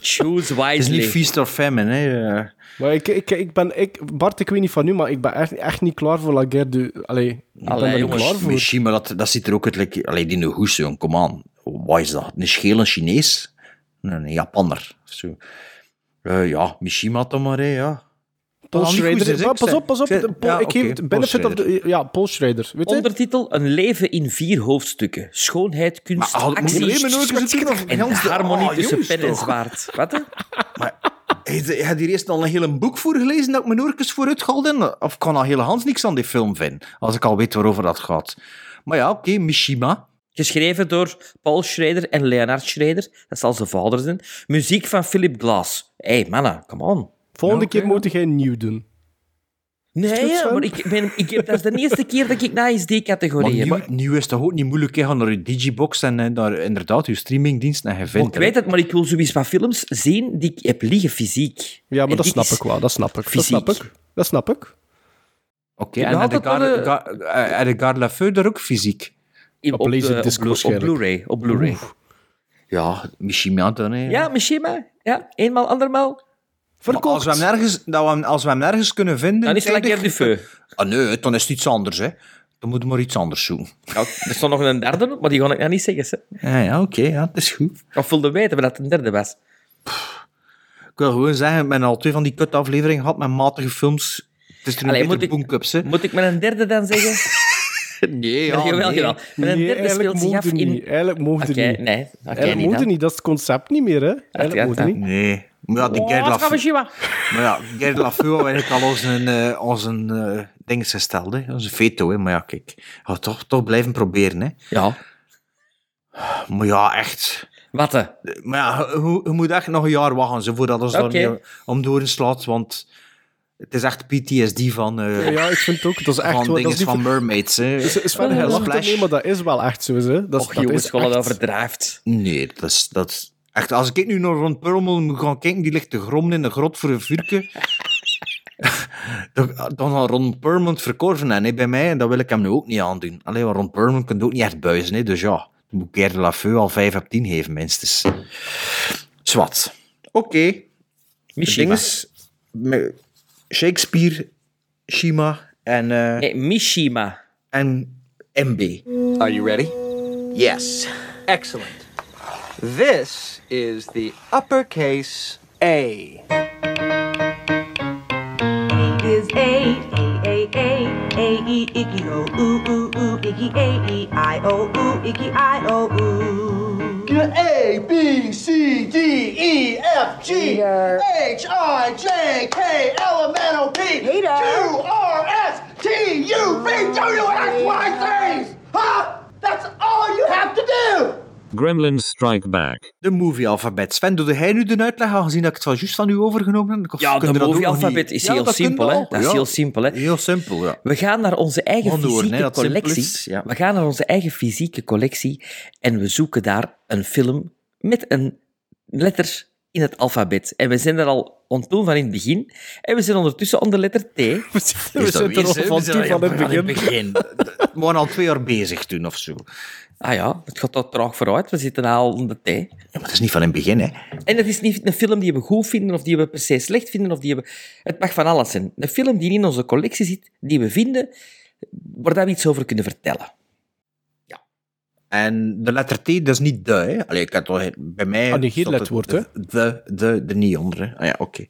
Choose het is niet wisely. feast or famine, hè? Maar ik, ik, ik ben... Ik, Bart, ik weet niet van nu, maar ik ben echt, echt niet klaar voor La Guerre du... Allee, ik ben Allee, er niet jongens, klaar voor. Misschien, maar dat, dat ziet er ook uit. Like, allee, die hoes, jong, kom aan. Wat is dat? Een schele Chinees? Nee, een Japanner. Zo. Eh, ja, Mishima dan maar, hè, ja. Paul Schrader. zeg, Maar pas op, pas op. Zeg, de Paul- ja, ik geef het Paul benefit of the... Ja, Paul Schrader. Weet? Ondertitel Een leven in vier hoofdstukken. Schoonheid, kunst, Maar moet actie je alleen maar nooit eens zien of en de- harmonie Ah, tussen jongens, pen en zwaard. Wat? hè? Heb je hier eerst al een hele boek voor gelezen dat ik mijn oortjes voor uitgehaald? Of kan al helemaal niks aan die film vinden? Als ik al weet waarover dat gaat. Maar ja, oké, Mishima. Geschreven door Paul Schrader en Leonard Schrader. Dat zal zijn vader zijn. Muziek van Philip Glass. Hé, hey, mannen, come on. Volgende Ja, keer moet jij nieuw doen. Nee, ja, maar ik ben, ik heb, dat is de eerste keer dat ik na is die Maar categorie heb. nieuw, nieuw is toch ook niet moeilijk? Ga naar je Digibox en eh, naar inderdaad je streamingdienst en je vindt ik weet het, maar ik wil zoiets van films zien die ik heb liggen fysiek. Ja, maar En dat snap ik wel. Dat snap ik. Dat snap ik. Dat snap ik. Oké, Ja, en je Gar- eh, je Garde Lafeu daar ook fysiek? In- Op Op, de- Laserdisc op Blu-. Blu-ray. Op Blu-ray. Ja, Mishima dan, hè. Ja, Mishima. Ja, eenmaal, andermaal. Als we, hem nergens, dat we als we hem nergens kunnen vinden... Dan is het du Feu. Ah, nee, dan is het iets anders, hè. Dan moeten we maar iets anders zoeken. Ja, er stond nog een derde op, maar die ga ik nou niet zeggen. Hè. Ja, ja oké, ja, dat is goed. Of wilde weten dat het een derde was. Ik wil gewoon zeggen, ik ben al twee van die kut-afleveringen gehad met matige films. Het is er nu Allee, moet ik-. Moet ik met een derde dan zeggen? Nee, Ja, jawel, nee. Met een Nee, derde speelt zich af in... niet. Eigenlijk mocht het Oké, niet. nee. Eigenlijk niet niet. Dat is het concept niet meer, hè? Eigenlijk niet. Nee. Maar ja, die Oh. Maar ja, Gerd Lafeu had eigenlijk al als een, eh, als een eh, ding gesteld, hè. Als een veto, hè. Maar ja, kijk. Ga toch, toch blijven proberen, hè. Ja. Maar ja, echt. Wat? hè? Maar ja, je, je moet echt nog een jaar wachten, zo, voordat ons Oké. daarmee om doorslaat, want het is echt PTSD van... eh, Ja, ik vind het ook. Dat is echt van wel- dat dingen van mermaids, hè. Is, is verder Ja, Splash. nee, maar dat is wel echt zo, hè? Dat, is- Och, dat jongens, is gewoon echt- overdrijft. Nee, dat is, dat is echt... Als ik nu naar Ron Perlman moet gaan kijken, die ligt te grommen in de grot voor een vuurke, dan, dan zal Ron Perlman het verkorven hè, bij mij, en dat wil ik hem nu ook niet aandoen. Alleen maar Ron Perlman kan ook niet echt buizen, hè, dus ja, dan moet ik Gerd Lafeu al 5 op 10 geven, minstens. Zwat. Oké. Mishima. Met Shakespeare, Shima en... eh, Nee, Mishima. en MB. Are you ready? Yes. Excellent. This is the uppercase A. A is A, A, A, A, A, E, Icky, O, Ooh, Ooh, Ooh, Icky, A, E, I, O, Ooh, Icky, I, O, Ooh. A, B, C, D, E, F, G, H, I, J, K, L, M, N, O, P, Q, R, S, T, U, V, W, X, Y, Z. Huh? That's all you have to do. Gremlins Strike Back. De movie alfabet. Sven, doe jij nu de uitleg, aangezien dat ik het wel juist van u overgenomen heb? Ja, de je dat ook movie nog niet? alfabet is Ja, heel simpel, hè. Dat is Ja. heel simpel, hè. Heel simpel, ja. We gaan naar onze eigen fysieke collectie. ja. We gaan naar onze eigen fysieke collectie en we zoeken daar een film met een letter in het alfabet. En we zijn er al ontdoen van in het begin. En we zijn ondertussen onder letter T. We dat er al van We zijn toe al- van het begin. We waren al twee jaar bezig toen, of zo. Ah ja, het gaat toch traag vooruit. We zitten al onder T. Ja, maar dat is niet van in het begin, hè. En het is niet een film die we goed vinden of die we per se slecht vinden. Of die we... Het mag van alles zijn. Een film die in onze collectie zit, die we vinden, waar dat we iets over kunnen vertellen. En de letter T, dat is niet de, hè. Allee, ik had toch, bij mij... Ah, nee, geen letwoord, de, de, de, de niet onder, hè. Ah ja, oké.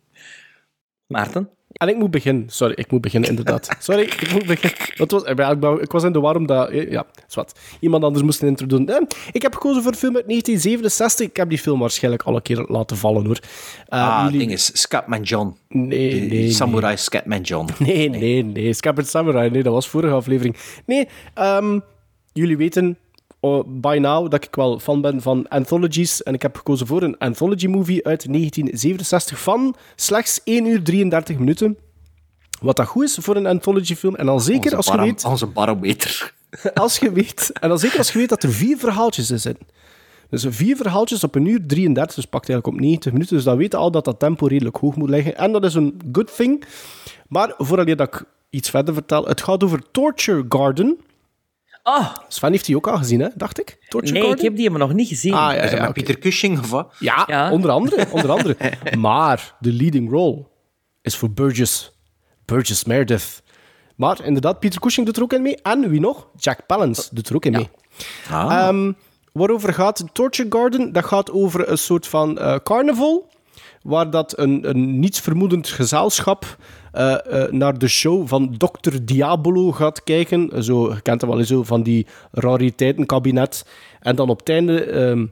Maarten? En ik moet beginnen. Sorry, ik moet beginnen, inderdaad. Sorry, ik moet beginnen. Dat was, ja, ik, was in de warm dat... Ja, zwart. Iemand anders moest een intro doen. Eh, Ik heb gekozen voor een film uit 1967. Ik heb die film waarschijnlijk al een keer laten vallen, hoor. Eh, ah, jullie- ding is Scatman John. Nee, nee, nee. Samurai Scatman John. Nee, nee, nee. Scapper Samurai, nee, dat was vorige aflevering. Nee, ehm, jullie weten oh, by now dat ik wel fan ben van anthologies. En ik heb gekozen voor een anthology-movie uit 1967 van slechts 1 uur 33 minuten. Wat dat goed is voor een anthology-film. En dan zeker Onze als je weet... Onze barometer. Als je weet... En dan zeker als je weet dat er vier verhaaltjes in zitten. Dus vier verhaaltjes op een uur 33, dus pakt eigenlijk op 90 minuten. Dus dan weten al dat dat tempo redelijk hoog moet liggen. En dat is een good thing. Maar voordat dat ik iets verder vertel, het gaat over Torture Garden. Ah! Sven heeft die ook al gezien, hè? dacht ik? Torture Nee, ik heb die maar nog niet gezien. Ah, ja, ja, met. Pieter Cushing of wat? Ja, Ja. onder andere. Onder andere. maar de leading role is voor Burgess. Burgess Meredith. Maar inderdaad, Peter Cushing doet er ook in mee. En wie nog? Jack Palance doet er ook in mee. Ah. Ehm, waarover gaat Torture Garden? Dat gaat over een soort van eh, carnaval, waar dat een, een nietsvermoedend gezelschap eh, eh, naar de show van Dr. Diabolo gaat kijken. Zo, je kent hem wel eens zo van die rariteitenkabinet. En dan op het einde ehm,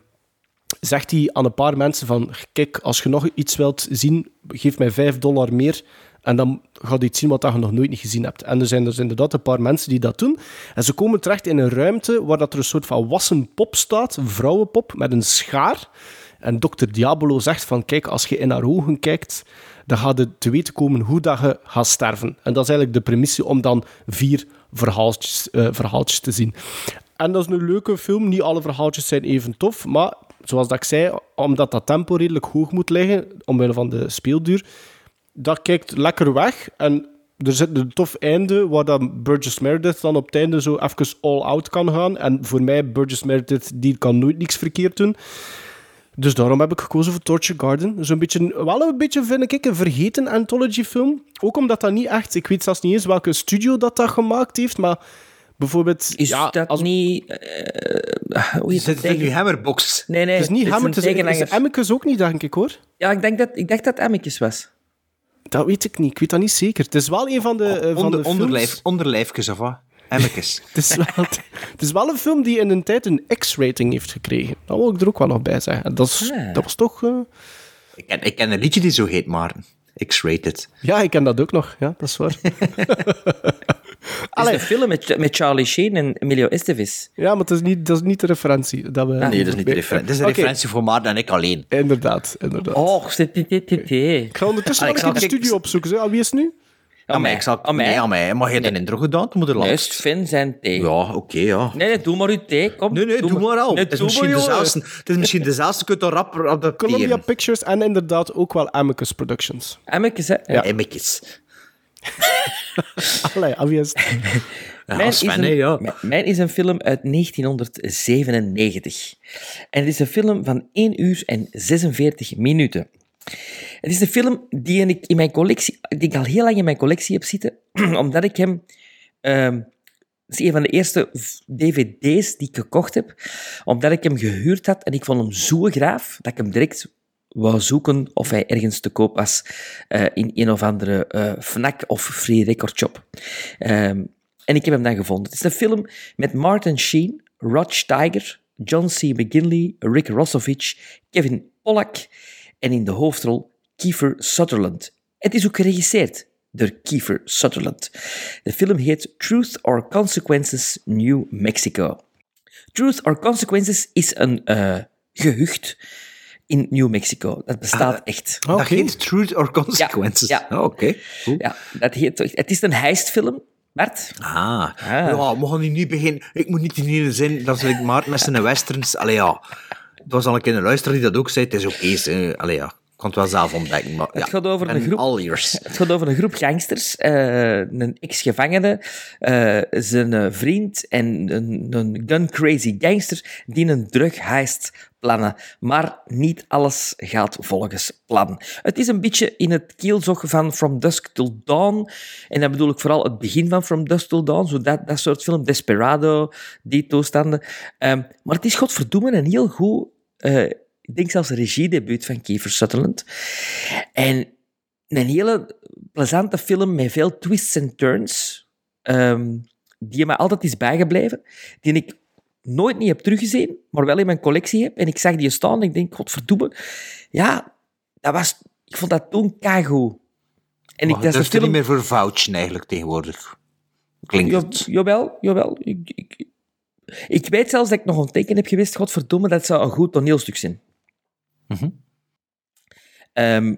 zegt hij aan een paar mensen van kijk, als je nog iets wilt zien, geef mij 5 dollar meer en dan gaat je iets zien wat je nog nooit niet gezien hebt. En er zijn dus inderdaad een paar mensen die dat doen. En ze komen terecht in een ruimte waar dat er een soort van wassen pop staat, een vrouwenpop met een schaar. En dokter Diabolo zegt van kijk, als je in haar ogen kijkt, dan gaat het te weten komen hoe dat je gaat sterven. En dat is eigenlijk de premisse om dan vier verhaaltjes, eh, verhaaltjes te zien. En dat is een leuke film. Niet alle verhaaltjes zijn even tof, maar zoals dat ik zei, omdat dat tempo redelijk hoog moet liggen, omwille van de speelduur, dat kijkt lekker weg. En er zit een tof einde, waar dan Burgess Meredith dan op het einde zo even all-out kan gaan. En voor mij, Burgess Meredith, die kan nooit niks verkeerd doen. Dus daarom heb ik gekozen voor Torture Garden. Zo'n beetje, wel een beetje, vind ik, een vergeten anthology-film. Ook omdat dat niet echt... Ik weet zelfs niet eens welke studio dat dat gemaakt heeft, maar bijvoorbeeld... Is ja, dat als, niet... eh, hoe Zit dat het in tegen- uw hammerbox? Nee, nee. het is niet Hammer, een het is, is. Emmekes ook niet, denk ik, hoor. Ja, ik denk dat, ik dacht dat Emmekes was. Dat weet ik niet. Ik weet dat niet zeker. Het is wel een van de, eh, van Onder, de films... onderlijf, onderlijfjes of wat? Emmekes. Het is, wel, het is wel een film die in een tijd een X-rating heeft gekregen. Dat wil ik er ook wel nog bij zeggen. En Dat, is, Ah. dat was toch... eh, ik, ken, ik ken een liedje die zo heet, Maarten. X-rated. Ja, ik ken dat ook nog. Ja, dat is waar. Het is een film met, met Charlie Sheen en Emilio Estevez. Ja, maar het is niet, dat is niet de referentie. Dat we, nee, dat is niet de referentie. Dat is een referentie voor Maarten en ik alleen. Inderdaad, inderdaad. Oh, zit dit, dit, dit, dit. Ik ga ondertussen ik een keer zal- de studio opzoeken. Ah, wie is het nu? Ja, maar ik zal... Aan mij. Nee, aan mij. Maar je hebt een intro gedaan, toen moet er langs. Sven zijn thee. Ja, oké, ja. Nee, nee, doe maar uw thee. Kom. Nee, nee, doe, maar al. Nee, het, is doe misschien dezelfde, het is misschien dezelfde, je kunt er rap op de Columbia Pictures en inderdaad ook wel Amicus Productions. Emmekes, hè? Ja. Emmekes. Allee, ah, is het? Mijn, Sven, is een, hè, ja. mijn- mijn is een film uit 1997. En het is een film van 1 uur en 46 minuten. Het is een film die ik in mijn collectie, die ik al heel lang in mijn collectie heb zitten, omdat ik hem... het is een van de eerste dvd's die ik gekocht heb, omdat ik hem gehuurd had en ik vond hem zo graaf dat ik hem direct wou zoeken of hij ergens te koop was eh, in een of andere eh FNAC of Free Record Shop. Ehm, en ik heb hem dan gevonden. Het is een film met Martin Sheen, Rod Steiger, John C. McGinley, Rick Rossovich, Kevin Pollak en in de hoofdrol Kiefer Sutherland. Het is ook geregisseerd door Kiefer Sutherland. De film heet Truth or Consequences New Mexico. Truth or Consequences is een eh, gehucht in New Mexico. Dat bestaat echt. Dat heet Truth or Consequences. Ja, Oh, Oké. Ja, dat heet, toch- het is een heistfilm, Bart. Ah. Ja, we gaan nu niet beginnen. Ik moet niet in ieder zin dat ik Maarten met zijn westerns... Allee, ja. Het was al een keer een luisteraar die dat ook zei. Het is oké. hè. Allee, ja. Ik kan het wel zelf ontdekken. Maar, ja. Het gaat over En een groep. all ears. Het gaat over een groep gangsters, eh, een ex-gevangene, eh, zijn eh, vriend en een, een gun-crazy gangster die een drug heist plannen. Maar niet alles gaat volgens plan. Het is een beetje in het kielzog van From Dusk Till Dawn. En dan bedoel ik vooral het begin van From Dusk Till Dawn, zo dat, dat soort film, Desperado, die toestanden. Ehm, maar het is godverdomme een heel goed... eh, ik denk zelfs regiedebuut van Kiefer Sutherland. En een hele plezante film met veel twists en turns, ehm, die me altijd is bijgebleven, die ik nooit niet heb teruggezien, maar wel in mijn collectie heb. En ik zag die staan en ik denk, godverdomme, ja, dat was, ik vond dat toen kago. En ik, Maar dat dat is er niet film... meer voor vouchen eigenlijk tegenwoordig. Klinkt Ja, het. jawel, jawel. Ik, ik, ik weet zelfs dat ik nog ontdeken heb geweest, godverdomme, dat zou een goed toneelstuk zijn. Ehm,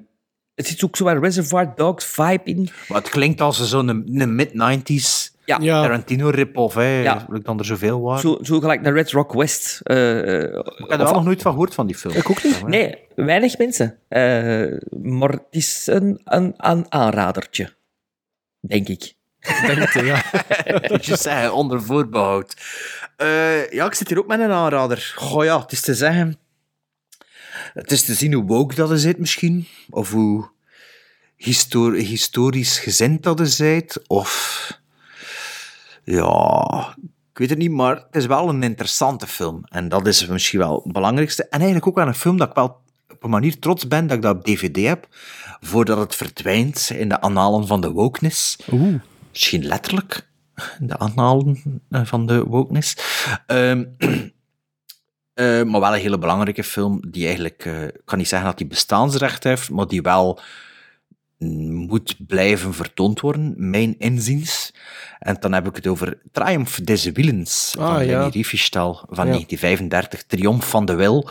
het zit ook zo een Reservoir Dogs vibe in. Maar het klinkt als zo'n een, een mid-90s Ja. Tarantino rip-off, hè. Ja. Ja. dan er zoveel waren. Zo, zo gelijk naar Red Rock West. eh, ik heb er nog nooit van gehoord van die film. Ik ook niet. Nee, weinig mensen. Eh, maar het is een, een, een aanradertje. Denk ik. Denk je, ja. Moet je zeggen, onder voorbehoud. Eh, ja, ik zit hier ook met een aanrader. Goh ja, het is te zeggen... Het is te zien hoe woke dat is het misschien. Of hoe histor historisch gezind dat is het. Of... Ja... Ik weet het niet, maar het is wel een interessante film. En dat is misschien wel het belangrijkste. En eigenlijk ook wel een film dat ik wel op een manier trots ben dat ik dat op DVD heb, voordat het verdwijnt in de annalen van de wokeness. Oeh. Misschien letterlijk, de annalen eh, van de wokeness. Ehm, eh, maar wel een hele belangrijke film, die eigenlijk, eh, ik kan niet zeggen dat die bestaansrecht heeft, maar die wel moet blijven vertoond worden, mijn inziens. En dan heb ik het over Triumph des Willens Ah, van ja. Leni Riefenstahl van Ja. 1935, Triomf van de Wil.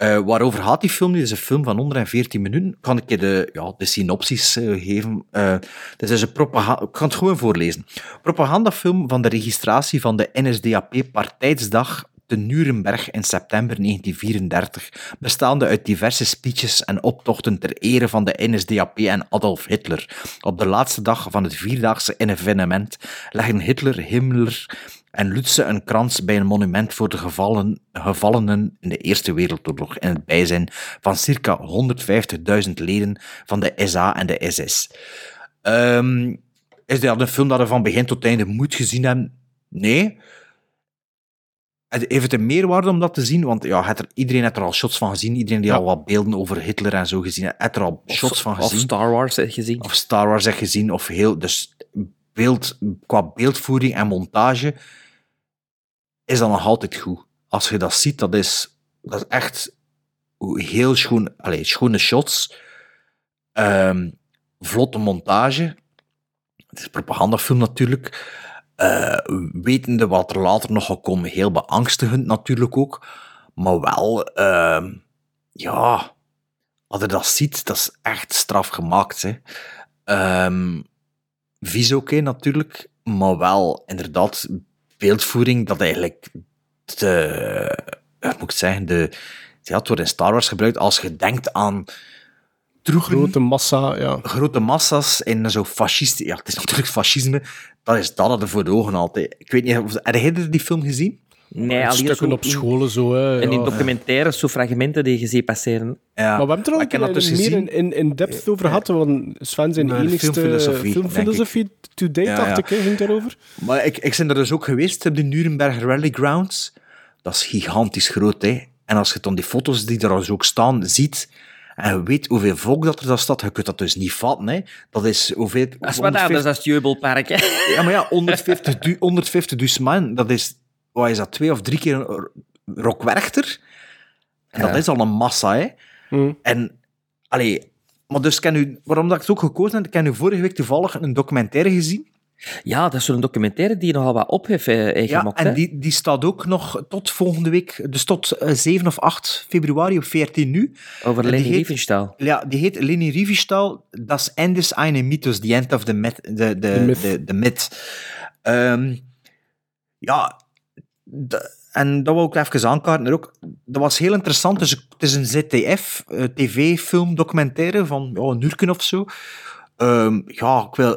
Eh, waarover gaat die film? Dit is een film van 114 minuten. Kan ik je de, ja, de synopsis eh, geven? Eh dit is een propaganda... Ik kan het gewoon voorlezen. Propagandafilm van de registratie van de NSDAP-partijdsdag te Nuremberg in september 1934, bestaande uit diverse speeches en optochten ter ere van de NSDAP en Adolf Hitler. Op de laatste dag van het vierdaagse evenement leggen Hitler, Himmler en Lutze een krans bij een monument voor de gevallen, gevallenen in de Eerste Wereldoorlog in het bijzijn van circa 150.000 leden van de SA en de SS. Ehm, is dat een film dat je van begin tot einde moet gezien hebben? Nee. Heeft het een meerwaarde om dat te zien? Want ja, het er, iedereen heeft er al shots van gezien. Iedereen die al wat beelden over Hitler en zo gezien heeft, heeft er al shots van gezien. Of Star Wars heeft gezien. Of Star Wars heeft gezien. Of heel, dus beeld, qua beeldvoering en montage is dat nog altijd goed. Als je dat ziet, dat is, dat is echt heel schoon, allez, schone shots. Ehm, vlotte montage. Het is een propagandafilm natuurlijk. Eh, wetende wat er later nog gaat komen, heel beangstigend natuurlijk ook. Maar wel, ehm, ja, als je dat ziet, dat is echt straf gemaakt. Hè. Ehm, vies oké natuurlijk, maar wel inderdaad beeldvoering dat eigenlijk de, moet ik zeggen, de, ja, het wordt in Star Wars gebruikt als je denkt aan Grote massa, ja. grote massa's en zo fascisten. Ja, het is natuurlijk fascisme. Dat is dat dat er voor de ogen altijd. Ik weet niet, of- heb jij die film gezien? Nee, alleen Stukken zo op in- scholen zo, hè. En in ja. documentaires, zo fragmenten die je ziet passeren. Ja, Maar we hebben het er een dus meer gezien. in, in, in depth over gehad, want Sven zijn Maar enigste filmfilosofie, filmfilosofie to date, Ja, dacht ja. ik, hè, ging daarover. Maar ik, ik ben er dus ook geweest op de Nuremberg Rally Grounds. Dat is gigantisch groot, hè. En als je dan die foto's die er dus ook staan ziet, en je weet hoeveel volk dat er daar staat, je kunt dat dus niet vatten, hè. Dat is hoeveel... Dat is wat anders dan het Jeubelpark. Hè. Ja, maar ja, 150, du- 150 dus man, dat is, wat is dat, twee of drie keer een Rock Werchter? En dat is al een massa, hè. En, allee, maar dus, ken u, waarom dat ik het ook gekozen heb, ik heb u vorige week toevallig een documentaire gezien. Ja, dat is zo'n documentaire die nogal wat op heeft eh, eh, Ja, en hè. die, die staat ook nog tot volgende week, dus tot eh, 7 of 8 februari op 14 nu. Over Leni Riefenstahl. Ja, die heet Leni Riefenstahl, Das Endes eine Mythos, The End of the Myth. De, de, The myth. Ehm, ja, en dat wou ik even aankaarten. Ook, dat was heel interessant. Dus het is een ZDF, eh, tv-film, documentaire van uurken of zo. Ehm, ja, ik wil...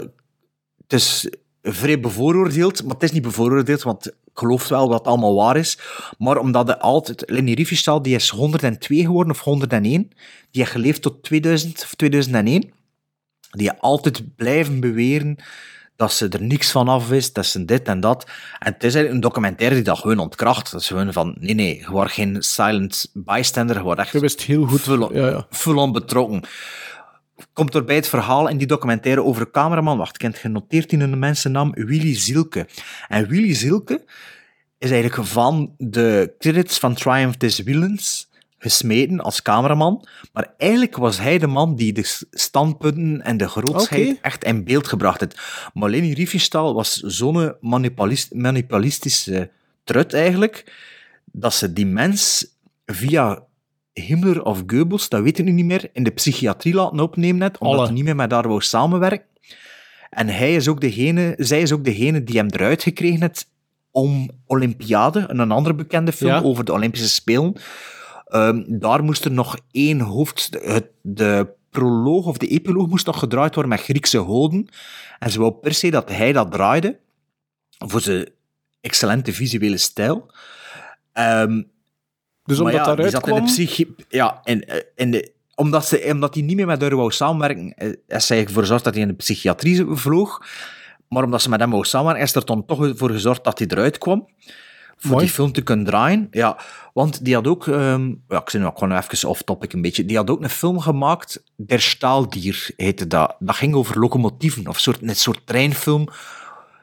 Het is vrij bevooroordeeld, maar het is niet bevooroordeeld, want ik geloof wel dat het allemaal waar is. Maar omdat het altijd... Leni Riefenstahl, die is 102 geworden, of 101. Die heeft geleefd tot 2000 of 2001. Die altijd blijven beweren dat ze er niks van af is, dat ze dit en dat. En het is eigenlijk een documentaire die dat gewoon ontkracht. Dat is gewoon van, nee, nee, je was geen silent bystander, je was echt Je wist heel goed. full on, Ja, ja. full on betrokken. Komt er bij het verhaal in die documentaire over een cameraman, wacht, het genoteerd in een mensennaam, Willy Zielke. En Willy Zielke is eigenlijk van de credits van Triumph This Villains gesmeten als cameraman, maar eigenlijk was hij de man die de standpunten en de grootsheid echt in beeld gebracht heeft. Maar Leni Riefenstahl was zo'n manipulis- manipulistische trut eigenlijk, dat ze die mens via Himmler of Goebbels, dat weet ik nu niet meer, in de psychiatrie laten opnemen net, omdat Alle. hij niet meer met daar wou samenwerken. En hij is ook degene, zij is ook degene die hem eruit gekregen heeft om Olympiade, een andere bekende film Ja. over de Olympische Spelen. Ehm, daar moest er nog één hoofd... het- De proloog of de epiloog moest nog gedraaid worden met Griekse goden. En ze wou per se dat hij dat draaide, voor zijn excellente visuele stijl. Ehm, Dus omdat ja, daaruit in de kwam... Ja, en, eh, in de, omdat, ze, omdat hij niet meer met haar wou samenwerken, eh, is zij ervoor gezorgd dat hij in de psychiatrie vloog. Maar omdat ze met hem wou samenwerken, is er dan toch voor gezorgd dat hij eruit kwam. Voor Mooi. die film te kunnen draaien. Ja, want die had ook... ehm, ja, ik zit nu ook gewoon even off-topic een beetje. Die had ook een film gemaakt, Der Staaldier heette dat. Dat ging over locomotieven, of soort, een soort treinfilm.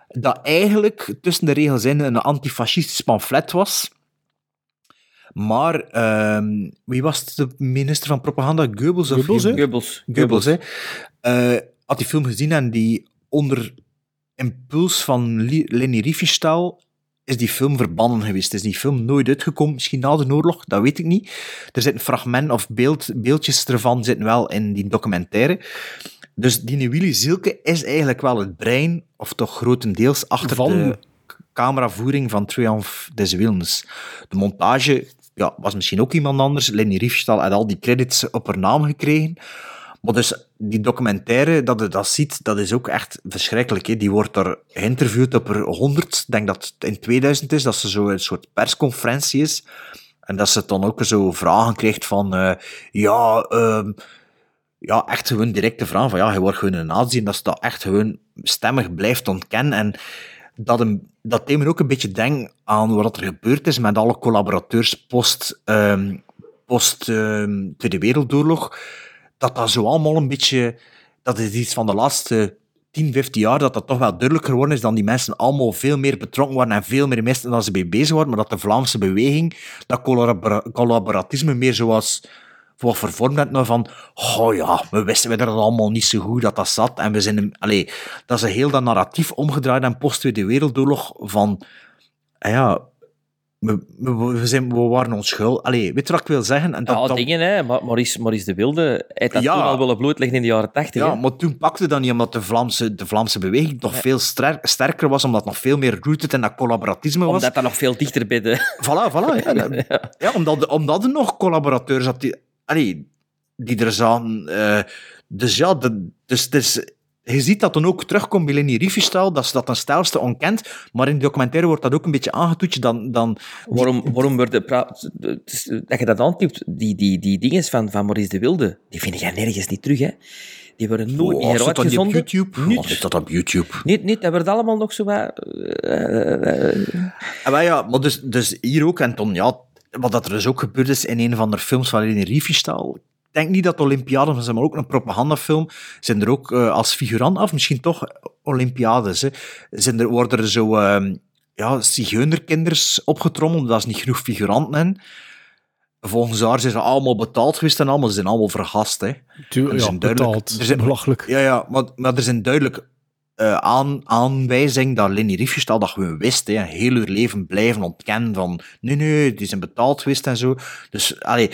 Dat eigenlijk tussen de regels in een antifascistisch pamflet was. Maar ehm, wie was het, de minister van propaganda? Goebbels? Of Goebbels? Goebbels. Goebbels, hè. Eh, had die film gezien en die onder impuls van Leni Riefenstahl is die film verbannen geweest. Is die film nooit uitgekomen, misschien na de oorlog, dat weet ik niet. Er zit een fragment of beeld, beeldjes ervan zitten wel in die documentaire. Dus die Willy Zielke is eigenlijk wel het brein, of toch grotendeels, achter Van- de cameravoering van Triumph des Willens. De montage ja, was misschien ook iemand anders. Leni Riefenstahl had al die credits op haar naam gekregen. Maar dus die documentaire, dat je dat ziet, dat is ook echt verschrikkelijk. Hè. Die wordt er geïnterviewd op er 100. Ik denk dat het in 2000 is, dat ze zo een soort persconferentie is. En dat ze dan ook zo vragen krijgt van... eh, ja, ehm, ja, echt gewoon directe vragen van... Ja, hij wordt gewoon een nazi. En dat ze dat echt gewoon stemmig blijft ontkennen. En dat, hem, dat deed ook een beetje denken aan wat er gebeurd is met alle collaborateurs post, ehm, post ehm, Tweede Wereldoorlog. Dat dat zo allemaal een beetje... Dat is iets van de laatste 10, 15 jaar dat dat toch wel duidelijker geworden is dan die mensen allemaal veel meer betrokken waren en veel meer misten dan ze mee bezig waren, maar dat de Vlaamse beweging, dat collabora- collaboratisme meer zoals wat vervormd werd nou van, oh ja, we wisten dat allemaal niet zo goed dat dat zat en we zijn, allee, dat ze heel dat narratief omgedraaid en post Tweede Wereldoorlog van, ah ja, we, we, zijn, we waren onschuldig. Allee, weet je wat ik wil zeggen? En dat, Ja, dat- dingen, hè. Ma- Maurice, Maurice de Wilde hij dat Ja. toen al willen blootleggen in de jaren tachtig. Ja, maar toen pakte dat niet, omdat de Vlaamse, de Vlaamse beweging nog veel ster- sterker was, omdat het nog veel meer rooted in dat collaboratisme was. Omdat dat nog veel dichter bij de... Voilà, voilà. Ja, ja. omdat, omdat er nog collaborateurs had die, allee, die er zaten. eh, dus ja, de, dus, het is- je ziet dat dan ook terugkomt bij Leni Riefenstahl, dat ze dat ten stijlste ontkent, maar in de documentaire wordt dat ook een beetje aangetoetst. Dan, dan, Waarom, waarom pra- het is- dat je dat aantipt, die, die, die dingen van, van Maurice de Wilde, die vind jij nergens niet terug, hè? Die worden nooit Oh, op. YouTube? Niet. Oh, dat op YouTube? Niet, niet, dat wordt allemaal nog zo wat... eh, eh, Ah, maar ja, maar dus, dus hier ook, en dan, ja, wat dat er dus ook gebeurd is in een van de films van Leni Riefenstahl, denk niet dat de Olympiades zijn, maar ook een propagandafilm, zijn er ook eh, als figurant af, misschien toch Olympiades, hè, zijn er, worden er zo ehm ja, zigeunerkinders opgetrommeld, dat is niet genoeg figuranten in. Volgens haar zijn ze allemaal betaald geweest en allemaal, ze zijn allemaal vergast. Hè. Tuurlijk, Er ja, betaald. er zijn- Belachelijk. Ja, ja maar, maar er zijn duidelijk eh, aan, aanwijzingen dat Leni Riefenstahl dat gewoon wist. Hè, heel haar leven blijven ontkennen van nee, nee, die zijn betaald geweest en zo. Dus, allee,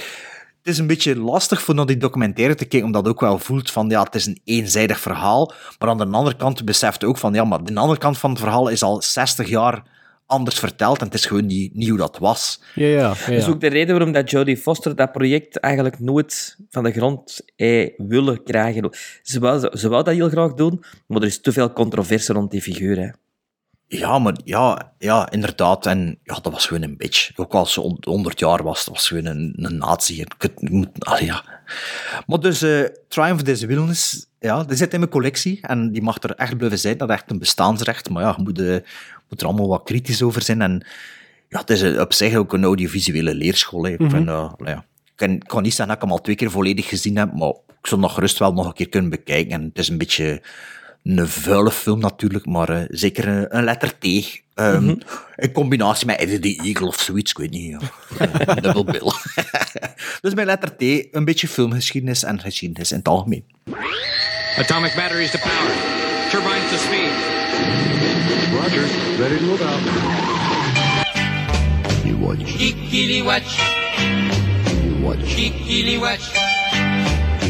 het is een beetje lastig voor naar die documentaire te kijken, omdat je ook wel voelt van, ja, het is een eenzijdig verhaal. Maar aan de andere kant beseft je ook van, ja, maar de andere kant van het verhaal is al 60 jaar anders verteld en het is gewoon niet, niet hoe dat was. Ja, ja. ja, Dat is ook de reden waarom dat Jodie Foster dat project eigenlijk nooit van de grond heeft willen krijgen. Ze wou, ze wou dat heel graag doen, maar er is te veel controverse rond die figuur. Hè. Ja, maar ja, ja, inderdaad. En ja, dat was gewoon een bitch. Ook als ze on- 100 jaar was, dat was gewoon een, een nazi. Ja. Maar dus, eh Triumph of the Wilderness, ja, die zit in mijn collectie. En die mag er echt blijven zijn. Dat is echt een bestaansrecht. Maar ja, je moet, eh, moet er allemaal wat kritisch over zijn. En ja, het is eh, op zich ook een audiovisuele leerschool. Hè. Ik Mhm. vind, allee, ja. Ik kan, ik kan niet zeggen dat ik hem al twee keer volledig gezien heb, maar ik zou nog gerust wel nog een keer kunnen bekijken. En het is een beetje een vuile film natuurlijk, maar eh, zeker een, een letter T. Ehm, Mhm. In combinatie met Eddie the Eagle of zoiets, ik weet niet. Ja. Een Double bill. dus met letter T, een beetje filmgeschiedenis en geschiedenis in het algemeen. Atomic batteries to power. Turbines to speed. Roger. Ready to move out. You watch. Kikili watch. You watch. Kikili watch.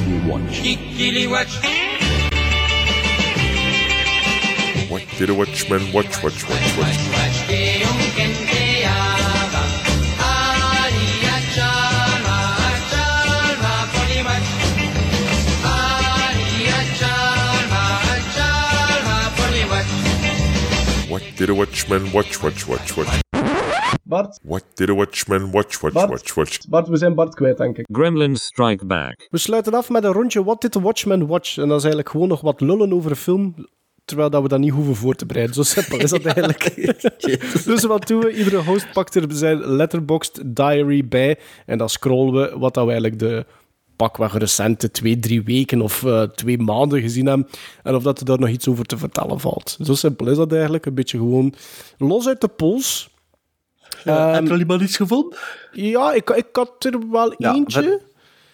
You watch. Kikili watch. What did a watchman watch, watch, watch, watch? What did a watchman watch, watch, watch, watch? Bart, What did a watchman watch, watch, Bart? watch, watch? Bart, we zijn Bart kwijt, denk ik. Gremlins Strike Back. We sluiten af met een rondje What Did the Watchman Watch? En dat is eigenlijk gewoon nog wat lullen over een film, terwijl dat we dat niet hoeven voor te bereiden. Zo simpel is dat eigenlijk. dus wat doen we? Iedere host pakt er zijn letterboxd diary bij en dan scrollen we wat dat we eigenlijk de pakweg recente twee, drie weken of eh, twee maanden gezien hebben. En of dat er daar nog iets over te vertellen valt. Zo simpel is dat eigenlijk. Een beetje gewoon los uit de pols. heb Ehm, je al iemand iets gevonden? Ja, ik, ik had er wel Ja, eentje.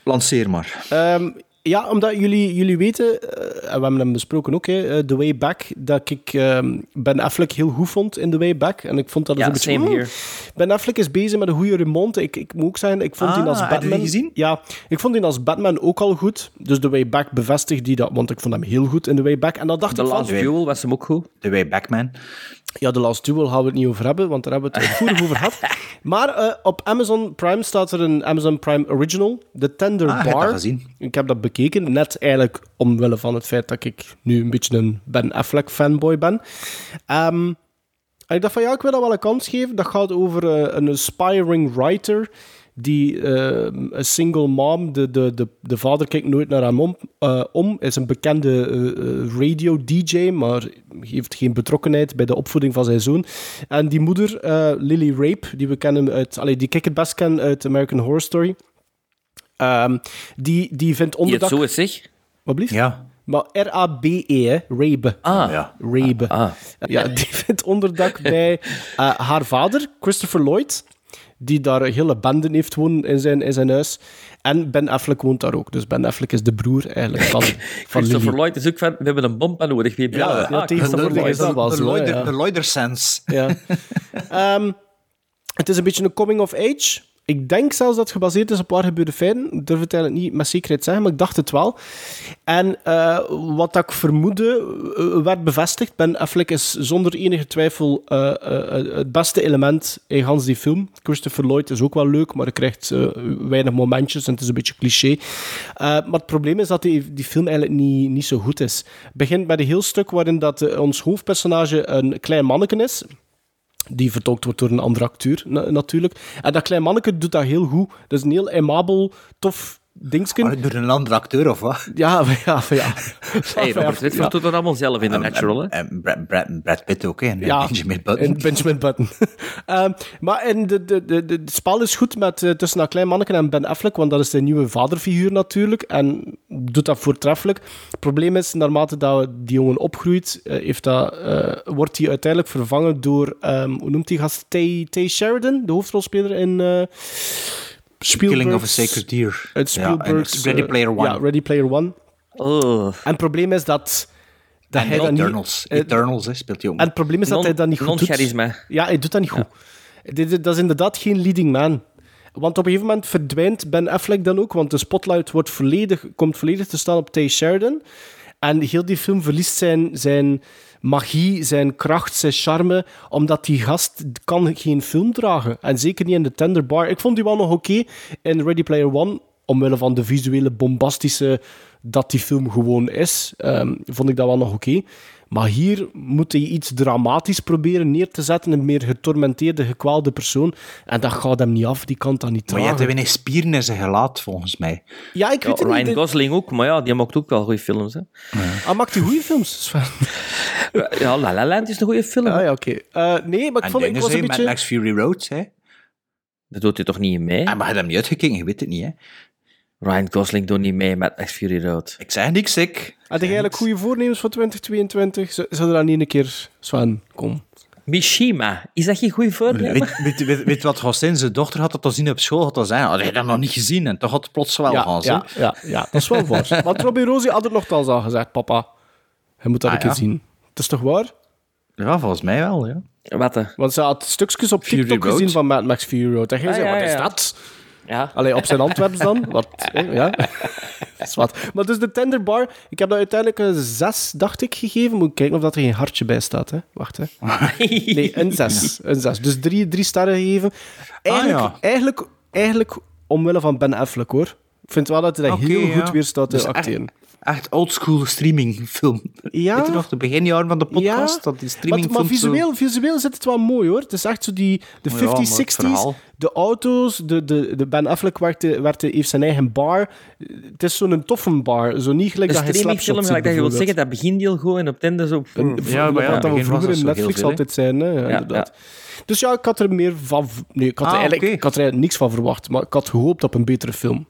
Lanceer maar. Ehm, ja, omdat jullie, jullie weten, eh, en we hebben hem besproken ook, hè, eh, The Way Back, dat ik ehm, Ben Affleck heel goed vond in The Way Back. En ik vond dat dus Ja, een beetje... same hmm, here. Ben Affleck is bezig met een goede remonte. Ik, ik moet ook zeggen, ik vond Ah, die als heb je die Batman... gezien? Ja, ik vond die als Batman ook al goed. Dus The Way Back bevestigt die dat, want ik vond hem heel goed in The Way Back. En dan dacht The ik van... Last Duel was hem ook goed. The Way Back Man. Ja, The Last Duel gaan we het niet over hebben, want daar hebben we het uitvoerig over gehad. Maar eh, op Amazon Prime staat er een Amazon Prime Original, The Tender Ah, Bar. gezien. Ik heb dat bekeken, net eigenlijk omwille van het feit dat ik nu een beetje een Ben Affleck fanboy ben. Ehm, en ik dacht van ja, ik wil dat wel een kans geven. Dat gaat over eh, een aspiring writer die eh, een single mom, de, de, de, de vader kijkt nooit naar hem om, eh, om is een bekende eh, radio-dj, maar heeft geen betrokkenheid bij de opvoeding van zijn zoon. En die moeder, eh, Lily Rape, die we kennen uit, allee, die ik het best ken uit American Horror Story, ehm, die, die vindt onderdak... zo is, zeg. Wat blieft? Ja. Maar R-A-B-E, hè? Rabe. Ah. Ja. Rabe. Ja, die vindt onderdak bij eh, haar vader, Christopher Lloyd, die daar hele bende heeft wonen in zijn, in zijn huis. En Ben Affleck woont daar ook. Dus Ben Affleck is de broer eigenlijk van, van Christopher. Lloyd is ook van, we hebben een bompa nodig. Wie Ja, ja, Ah, tegenwoordig is dat wel de, zo, ja. de Lloyder-sense. Ja. Ehm, het is een beetje een coming of age. Ik denk zelfs dat het gebaseerd is op waar gebeurde feiten. Ik durf het eigenlijk niet met zekerheid zeggen, maar ik dacht het wel. En eh, wat ik vermoedde, eh, werd bevestigd. Ben Affleck is zonder enige twijfel eh, het beste element in Hans die film. Christopher Lloyd is ook wel leuk, maar hij krijgt weinig momentjes en het is een beetje cliché. Maar het probleem is dat die, die film eigenlijk niet, niet zo goed is. Het begint met een heel stuk waarin dat, ons hoofdpersonage een klein manneken is die vertolkt wordt door een andere acteur, na- natuurlijk. En dat klein manneke doet dat heel goed. Dat is een heel aimabel, tof dingsken. Maar door een andere acteur, of wat? Ja, ja, ja. Hey, Robert Redford doet dat allemaal zelf in The Natural, hè? En Brad, Brad, Brad Pitt ook, hè? En Ja, Benjamin Button. En Benjamin Button. Ehm, maar in de, de, de, de, het spel is goed met, eh, tussen dat klein manneke en Ben Affleck, want dat is de nieuwe vaderfiguur natuurlijk. En doet dat voortreffelijk. Het probleem is, naarmate dat die jongen opgroeit, eh, heeft dat, eh, wordt hij uiteindelijk vervangen door, ehm, hoe noemt die gast? Tay, Tay Sheridan, de hoofdrolspeler in eh Spielberg's... Killing of a Sacred Deer. Uit Ja, en Spielberg's... Ready eh, Player One. Ja, Ready Player One. Oh. En het probleem is dat... dat En hij dat niet- Eternals. eh, Eternals, hè, speelt hij ook. en het probleem is dat hij dat niet goed doet. Ja, hij doet dat niet goed. Dit- dit- Dat is inderdaad geen leading man. Want op een gegeven moment verdwijnt Ben Affleck dan ook, want de spotlight wordt volledig, komt volledig te staan op Tay Sheridan. En heel die film verliest zijn, zijn magie, zijn kracht, zijn charme, omdat die gast kan geen film dragen. En zeker niet in de Tender Bar. Ik vond die wel nog oké in Ready Player One, omwille van de visuele bombastische dat die film gewoon is, ehm, vond ik dat wel nog oké. Maar hier moet hij iets dramatisch proberen neer te zetten, een meer getormenteerde, gekwaalde persoon. En dat gaat hem niet af, die kan dat niet Maar je hebt weinig spieren in zijn gelaat, volgens mij. Ja, ik Ja, weet het Ryan niet. Gosling ook, maar ja, die maakt ook wel goede films. Hè. Ah, maakt hij goede films? Sven? Ja, La La Land is een goede film. Ah ja, oké. Eh, nee, maar ik En vond ik was een beetje... Max Fury Road, hè? Dat doet hij toch niet mee? Ah, maar je hebt hem niet uitgekeken, je weet het niet, hè? Ryan Gosling doet niet mee met Max Fury Road. Ik zeg niks, ik. Had je eigenlijk goede voornemens voor 2022? Zou er dan niet een keer, Sven, kom? Mishima, is dat geen goede voornemen? Weet, weet, weet, weet wat Hossein zijn dochter had dat al zien op school, had dat zijn. Had hij dat nog niet gezien en toch had het plots wel Ja, gaan, ja, ja, ja, dat is wel waar. Want Robbie Rosie had het nogthans al gezegd, papa. Je moet dat Ah, een keer ja. zien. Het is toch waar? Ja, volgens mij wel, ja. Wat? hè? Want ze had stukjes op Fury TikTok Road. gezien van Mad Max Fury Road. En ging Ah, zei, ja, wat is ja. dat? Ja. Allee, op zijn Antwerps dan. Wat, eh, ja. Dat is wat. Maar dus de Tender Bar, ik heb dat uiteindelijk een 6, dacht ik, gegeven. Moet ik kijken of dat er geen hartje bij staat. Hè. Wacht, hè. Nee, een 6. Een 6. Dus drie, drie sterren gegeven. Eigenlijk, ja. eigenlijk, eigenlijk omwille van Ben Affleck, hoor. Ik vind wel dat hij dat heel ja. goed weer staat te Dus echt- acteren. Echt oldschool streamingfilm. Ja. Weet je nog, de beginjaren van de podcast? Ja, dat die maar, streamingfilm maar visueel, visueel zit het wel mooi hoor. Het is echt zo die de Ja, maar 50s, het 60s, verhaal. de auto's, de, de, de Ben Affleck werkte, werkte, heeft zijn eigen bar. Het is zo'n toffe bar. Zo niet gelijk Een dat je streamingfilm, gelijk dat je wilt zeggen, dat begindeel gewoon en op het einde zo... En Ja, maar ja, wat dat we vroeger in Netflix veel, altijd zijn. Hè? Ja, Ja, inderdaad. Dus ja, ik had er meer van... Nee, ik had, er Ah, eigenlijk, oké. ik had er eigenlijk niks van verwacht, maar ik had gehoopt op een betere film.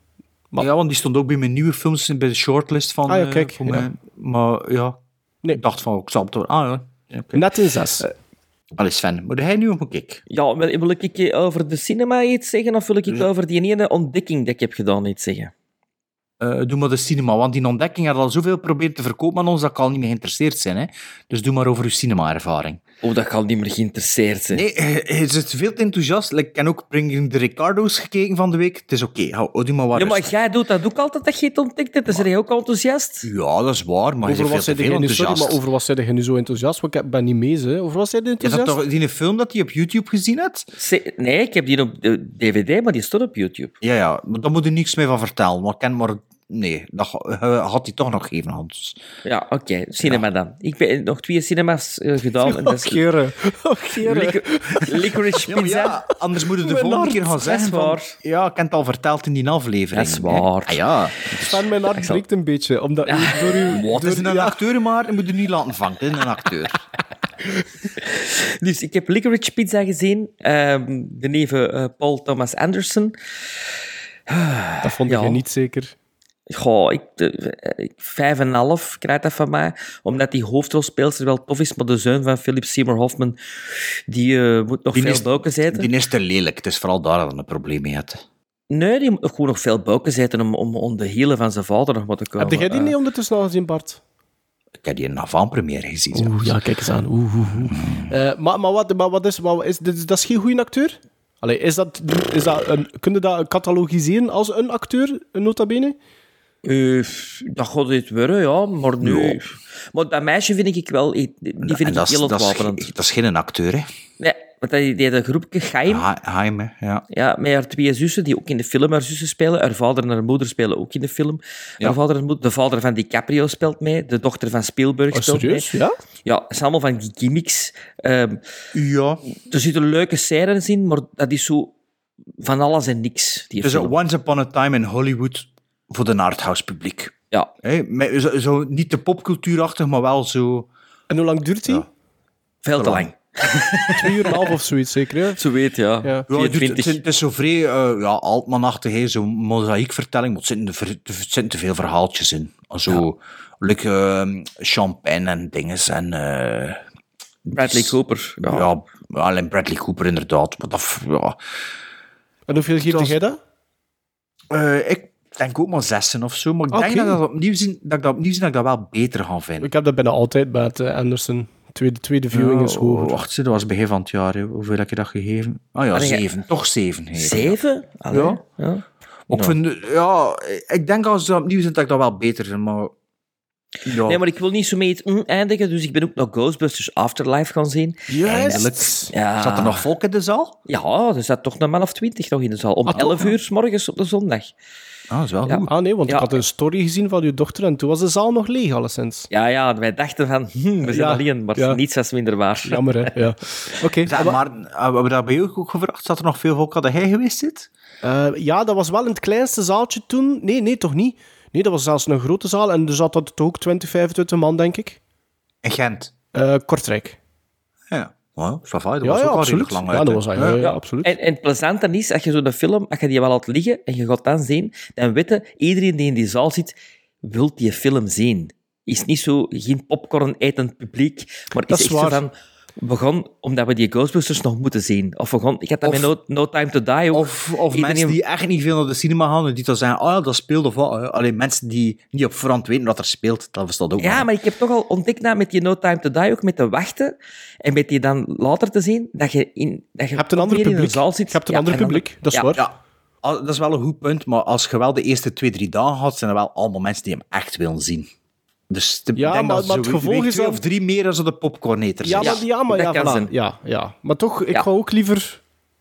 Maar- Ja, want die stond ook bij mijn nieuwe films bij de shortlist van... Ah, ja, eh, kijk, voor ja. mij. Maar ja, Nee. ik dacht van, ik zal het door... Ah ja, ja oké. Net een zes. Allee Sven, moet hij nu of moet ik? Ja, wil, wil ik eh, over de cinema iets zeggen of wil ik over die ene ontdekking die ik heb gedaan iets zeggen? Eh, doe maar de cinema, want die ontdekking had al zoveel proberen te verkopen aan ons dat ik al niet meer geïnteresseerd zijn. Hè? Dus doe maar over uw cinema-ervaring. Oh, dat kan niet meer geïnteresseerd zijn. Nee, hij hij zit veel te enthousiast. Like, ik heb ook Bringing the Ricardo's gekeken van de week. Het is oké, hou hou die maar wat Ja, maar rustig. jij doet dat ook altijd dat je het ontdekt hebt. Ben je ook enthousiast? Ja, dat is waar, maar hij Over is wat veel te sorry, enthousiast. maar over wat zei je nu zo enthousiast? Want ik ben niet mee, hè. Over wat zei je Je had enthousiast? toch die film dat hij op YouTube gezien had? Se- Nee, ik heb die op de DVD, maar die stond op YouTube. Ja, ja, maar daar moet je niks mee van vertellen. Maar ik ken maar... Nee, dat eh, had hij toch nog gegeven, Hans. Ja, oké. Cinema dan. Ik ben nog twee cinemas eh, gedaan. en dat is. Oh, Licorice Ja, maar Pizza. ja, anders moet je de volgende hart. keer gaan Dat zeggen van... Ja, ik heb het al verteld in die aflevering. Dat is waar. Ah, ja. Sven, mijn hart breekt een beetje. Omdat u door uw... Wat is een ja. acteur maar? Je moet je niet laten vangen, hè, een acteur. Dus ik heb Licorice Pizza gezien. ehm de neven eh, Paul Thomas Anderson. Dat vond Ja. je niet zeker. Goh, ik, eh, ik, vijf en een half krijgt dat van mij. Omdat die hoofdrolspeelster wel tof is, maar de zoon van Philip Seymour Hoffman, die eh, moet nog Die veel is- boken zitten. Die is te lelijk. Het is vooral daar dat hij een probleem mee had. Nee, die moet nog gewoon nog veel boken zitten om, om onder de hielen van zijn vader nog maar te komen. Heb jij die Eh, niet ondertussen al gezien, Bart? Ik heb die in een avant-première gezien. Oeh, zelfs. ja, kijk eens aan. Oeh, oeh, oeh. Eh, maar, maar, wat, maar wat is... Wat is dit, dat is geen goede acteur? Allee, is dat, is dat een, kun je dat catalogiseren als een acteur, een nota bene? Eh, dat gaat dit worden, ja, maar nu... Maar dat meisje vind ik wel... Die vind En ik dat, is, heel is, ontwapenend. geen- dat is geen acteur, hè. Nee, want die deed een groepje. Ha- Jaime, ja. Ja, met haar twee zussen, die ook in de film haar zussen spelen. Haar vader en haar moeder spelen ook in de film. Haar vader en moeder, de vader van DiCaprio speelt mee. De dochter van Spielberg Oh, speelt serieus? mee. Ja? Ja, het zijn allemaal van die gimmicks. Ehm, Ja. er zitten leuke scènes in, maar dat is zo van alles en niks. Die Dus film. Once Upon a Time in Hollywood voor de arthouse publiek. Ja. Met, zo, zo, niet de popcultuurachtig, maar wel zo... En hoe lang duurt die? Veel te lang. Twee uur en een half of zoiets, zeker? Hè? Zo weet, ja. Ja. Ja, het, doet- 24. het, het is zo vrij uh, ja, Altmanachtig, zo'n mozaïekvertelling, maar er zitten, er te veel verhaaltjes in. Zo, like, ehm, champagne en dinges en... eh, Bradley Cooper. Ja. Ja, alleen Bradley Cooper inderdaad. Maar dat, ja. En hoeveel geeft jij dat? Eh, ik denk ook maar zessen of zo, maar ik denk dat, ik dat, opnieuw zien, dat ik dat opnieuw zien dat ik dat wel beter ga vinden. Ik heb dat bijna altijd bij het eh, Anderson. Tweede, tweede viewing is hoger. Wacht, dat was begin van het jaar. hè. Hoeveel heb je dat gegeven? Ah ja, Allee, ja. zeven. Toch zeven. gegeven. Zeven? Allee, Ja. ja. Maar ik vind, ja, ik denk als ze opnieuw zijn, dat ik dat wel beter vind, maar... Ja, Nee, maar ik wil niet zo mee mm, eindigen, dus ik ben ook nog Ghostbusters Afterlife gaan zien. eindelijk. Ja. Zat er nog volk in de zaal? Ja, er zat toch een man of twintig nog in de zaal. Om Ah, toch? 11 uur s morgens op de zondag. Ah, dat is wel Ja. goed. Ah nee, want Ja. ik had een story gezien van uw dochter en toen was de zaal nog leeg, alleszins. Ja, ja, wij dachten van, hm, we zijn Ja, alleen, maar ja. niets was minder waar. Jammer, hè? Ja. Oké. Zeg, maar hebben we dat bij jou ook gevraagd? Zat er nog veel volk? Had hij geweest zit? Eh, ja, dat was wel in het kleinste zaaltje toen. Nee, nee, toch niet. Nee, dat was zelfs een grote zaal en er zat dat toch ook 20, 25 man, denk ik. In Gent? Eh, Kortrijk. Ja. Ça va, dat Ja, was ja, ook al absoluut. redelijk lang Ja, dat was ja, ja, ja, absoluut. En, en het plezante is, als je zo'n film, als je die wel laat liggen en je gaat dan zien, dan weten iedereen die in die zaal zit, wil die film zien. Is niet zo, geen popcorn etend publiek, maar Dat is is echt zo van, we gaan, omdat we die Ghostbusters nog moeten zien. Of we gaan, ik had dat Of- met no, no Time to Die ook. Of, of Iedereen- mensen die echt niet veel naar de cinema gaan en die dan zeggen, oh ja, dat speelt of wat. Alleen mensen die niet op voorhand weten wat er speelt, dat bestaat ook Ja, maar ik heb toch al ontdekt na met die No Time to Die ook, met te wachten en met die dan later te zien, dat je in dat je, Je hebt een ander publiek. zaal zit. Je hebt een Ja, ander publiek, dat is ja. waar. Ja, al- dat is wel een goed punt, maar als je wel de eerste twee, drie dagen had, zijn er wel allemaal mensen die hem echt willen zien. Dus de, Ja, denk maar- dat maar het gevolg is twee dan- of drie meer dan zo de popcorneter Ja, zijn. maar, ja, maar, dat ja, voilà. zijn. ja, ja. Maar toch, ik Ja. ga ook liever...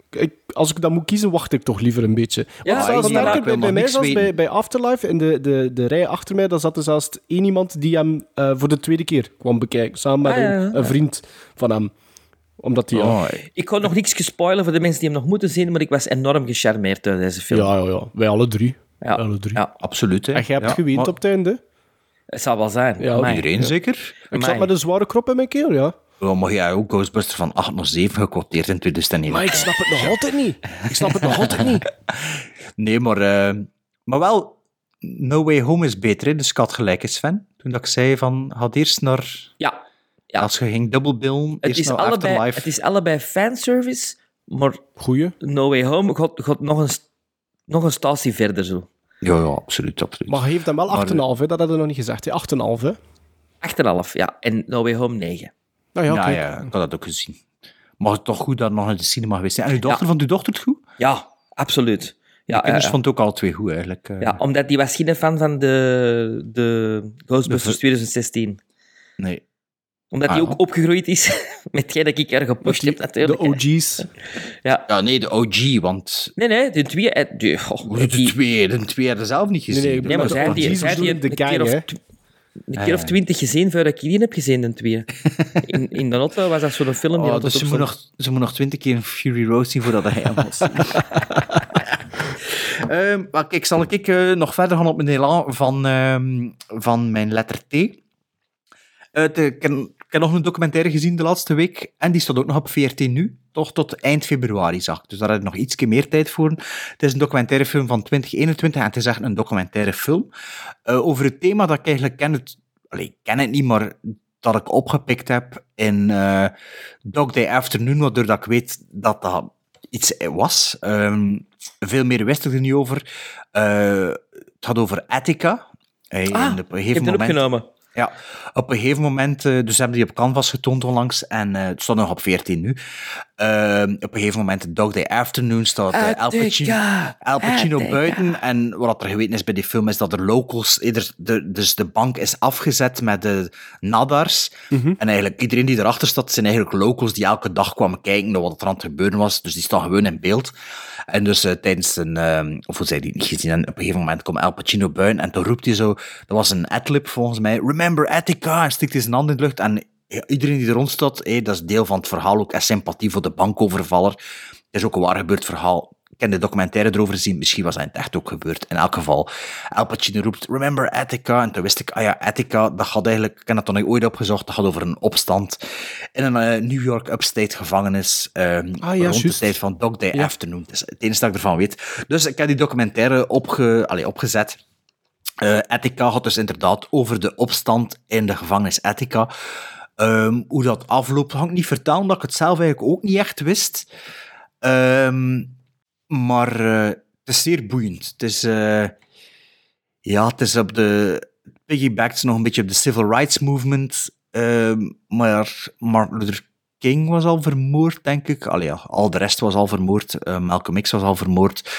Ik, als ik dat moet kiezen, wacht ik toch liever een beetje. Ja, Want zelfs sterker, bij, bij mij bij, bij Afterlife, in de, de, de rij achter mij, daar zat er zelfs één iemand die hem eh, voor de tweede keer kwam bekijken. Samen met Ah, ja, een, ja. een vriend van hem. Omdat hij... Oh, Ik kon nog niks spoilen voor de mensen die hem nog moeten zien, maar ik was enorm gecharmeerd door deze film. ja, ja, ja. Wij alle drie. Ja. Alle drie. Ja, absoluut. Hè. En jij hebt Ja, geweend maar op het einde. Het zou wel zijn. Ja, Amai. Iedereen zeker? Ik Amai. zat met een zware krop in mijn keel, ja. Ja, maar jij ook Ghostbusters van 8 naar 7 gekwoteerd in 2009. Maar ik snap het nog altijd niet. Ik snap het nog altijd niet. Nee, maar, eh, maar wel, No Way Home is beter, hè? dus ik had gelijk, Sven. Toen dat ik zei van, had eerst naar... Ja, ja. Als je ging dubbelbillen, Het, eerst is naar allebei, Afterlife. het is allebei fanservice, maar Goeie. No Way Home gaat, gaat nog, een, nog een statie verder zo. Ja, ja, absoluut, absoluut. Maar hij heeft hem wel Maar, 8,5, hè. dat hadden we nog niet gezegd. hè. 8,5, hè. 8,5, ja. En No Way Home 9. Nou ja, ja, kijk. ja, ik had dat ook gezien. Maar het toch goed dat nog naar de cinema geweest zijn. En uw dochter, vond uw dochter het goed? Ja, absoluut. Ja, Ja, kinders ja, ja. vond het ook al twee goed, eigenlijk. eh. Ja, omdat die was geen fan van de, de Ghostbusters De ver- 2016. Nee. Omdat Ah, die ja. ook opgegroeid is met hetgeen dat ik er gepusht heb, natuurlijk. De OG's. Ja. ja, nee, de OG, want... Nee, nee, de twee... eh, Die, goh, Hoe de twee? De twee hadden zelf niet gezien. nee, Nee, maar de zij die, zij die een de keer of, een keer of twintig gezien voordat ik die heb gezien, de twee. In, in de auto was dat zo'n film. die Oh, dus ze moet, nog, ze moet nog twintig keer een Fury Road zien voordat hij hem zien. Ehm, maar kijk, zal ik eh, nog verder gaan op mijn elan van, ehm, van mijn letter T. Eh, de- ik, heb, ik heb nog een documentaire gezien de laatste week en die staat ook nog op VRT nu, toch tot eind februari zag ik. Dus daar heb ik nog iets meer tijd voor. Het is een documentaire film van 2021 en het is echt een documentaire film eh, over het thema dat ik eigenlijk ken het, allee, ik ken het niet, maar dat ik opgepikt heb in eh, Dog Day Afternoon, waardoor dat ik weet dat dat iets was. Ehm, veel meer wist ik er niet over. Eh, het gaat over Attica. Eh, Ah, op een ik gegeven heb die moment, opgenomen. Ja, op een gegeven moment, eh, dus hebben die op Canvas getoond onlangs en eh, het staat nog op 14 nu. Ehm, op een gegeven moment, Dog Day Afternoon, staat eh, Al Pacino, Al Pacino buiten. En wat er geweten is bij die film is dat er locals, ieder, de, dus de bank is afgezet met de nadars. En eigenlijk iedereen die erachter staat, zijn eigenlijk locals die elke dag kwamen kijken naar wat er aan het gebeuren was. Dus die staan gewoon in beeld. En dus eh, tijdens een, ehm, of hoe zei die niet gezien, en op een gegeven moment komt Al Pacino buiten en toen roept hij zo, dat was een adlib volgens mij, Remember Attica, en stikt hij zijn hand in de lucht. En ja, iedereen die er rond staat, hé, dat is deel van het verhaal ook, en sympathie voor de bankovervaller. Het is ook een waar gebeurd verhaal. Ik heb de documentaire erover gezien, misschien was dat in het echt ook gebeurd. In elk geval, Al Pacino roept, Remember Attica, en toen wist ik, ah ja, Attica, dat gaat eigenlijk, ik heb dat dan nog ooit opgezocht, dat gaat over een opstand in een eh, New York upstate gevangenis, ehm Ah, ja, rond de tijd van Dog Day Ja. Afternoon. Dat is het enige dat ik ervan weet. Dus ik heb die documentaire opge, allee, opgezet. Eh Attica had dus inderdaad over de opstand in de gevangenis Attica. Ehm, hoe dat afloopt, ik niet vertellen, omdat ik het zelf eigenlijk ook niet echt wist. Ehm, maar eh, het is zeer boeiend. Het is, eh, ja, het is op de piggybacks nog een beetje op de civil rights movement. ehm, maar Martin Luther King was al vermoord, denk ik. Allee, ja, al de rest was al vermoord. Eh, Malcolm X was al vermoord.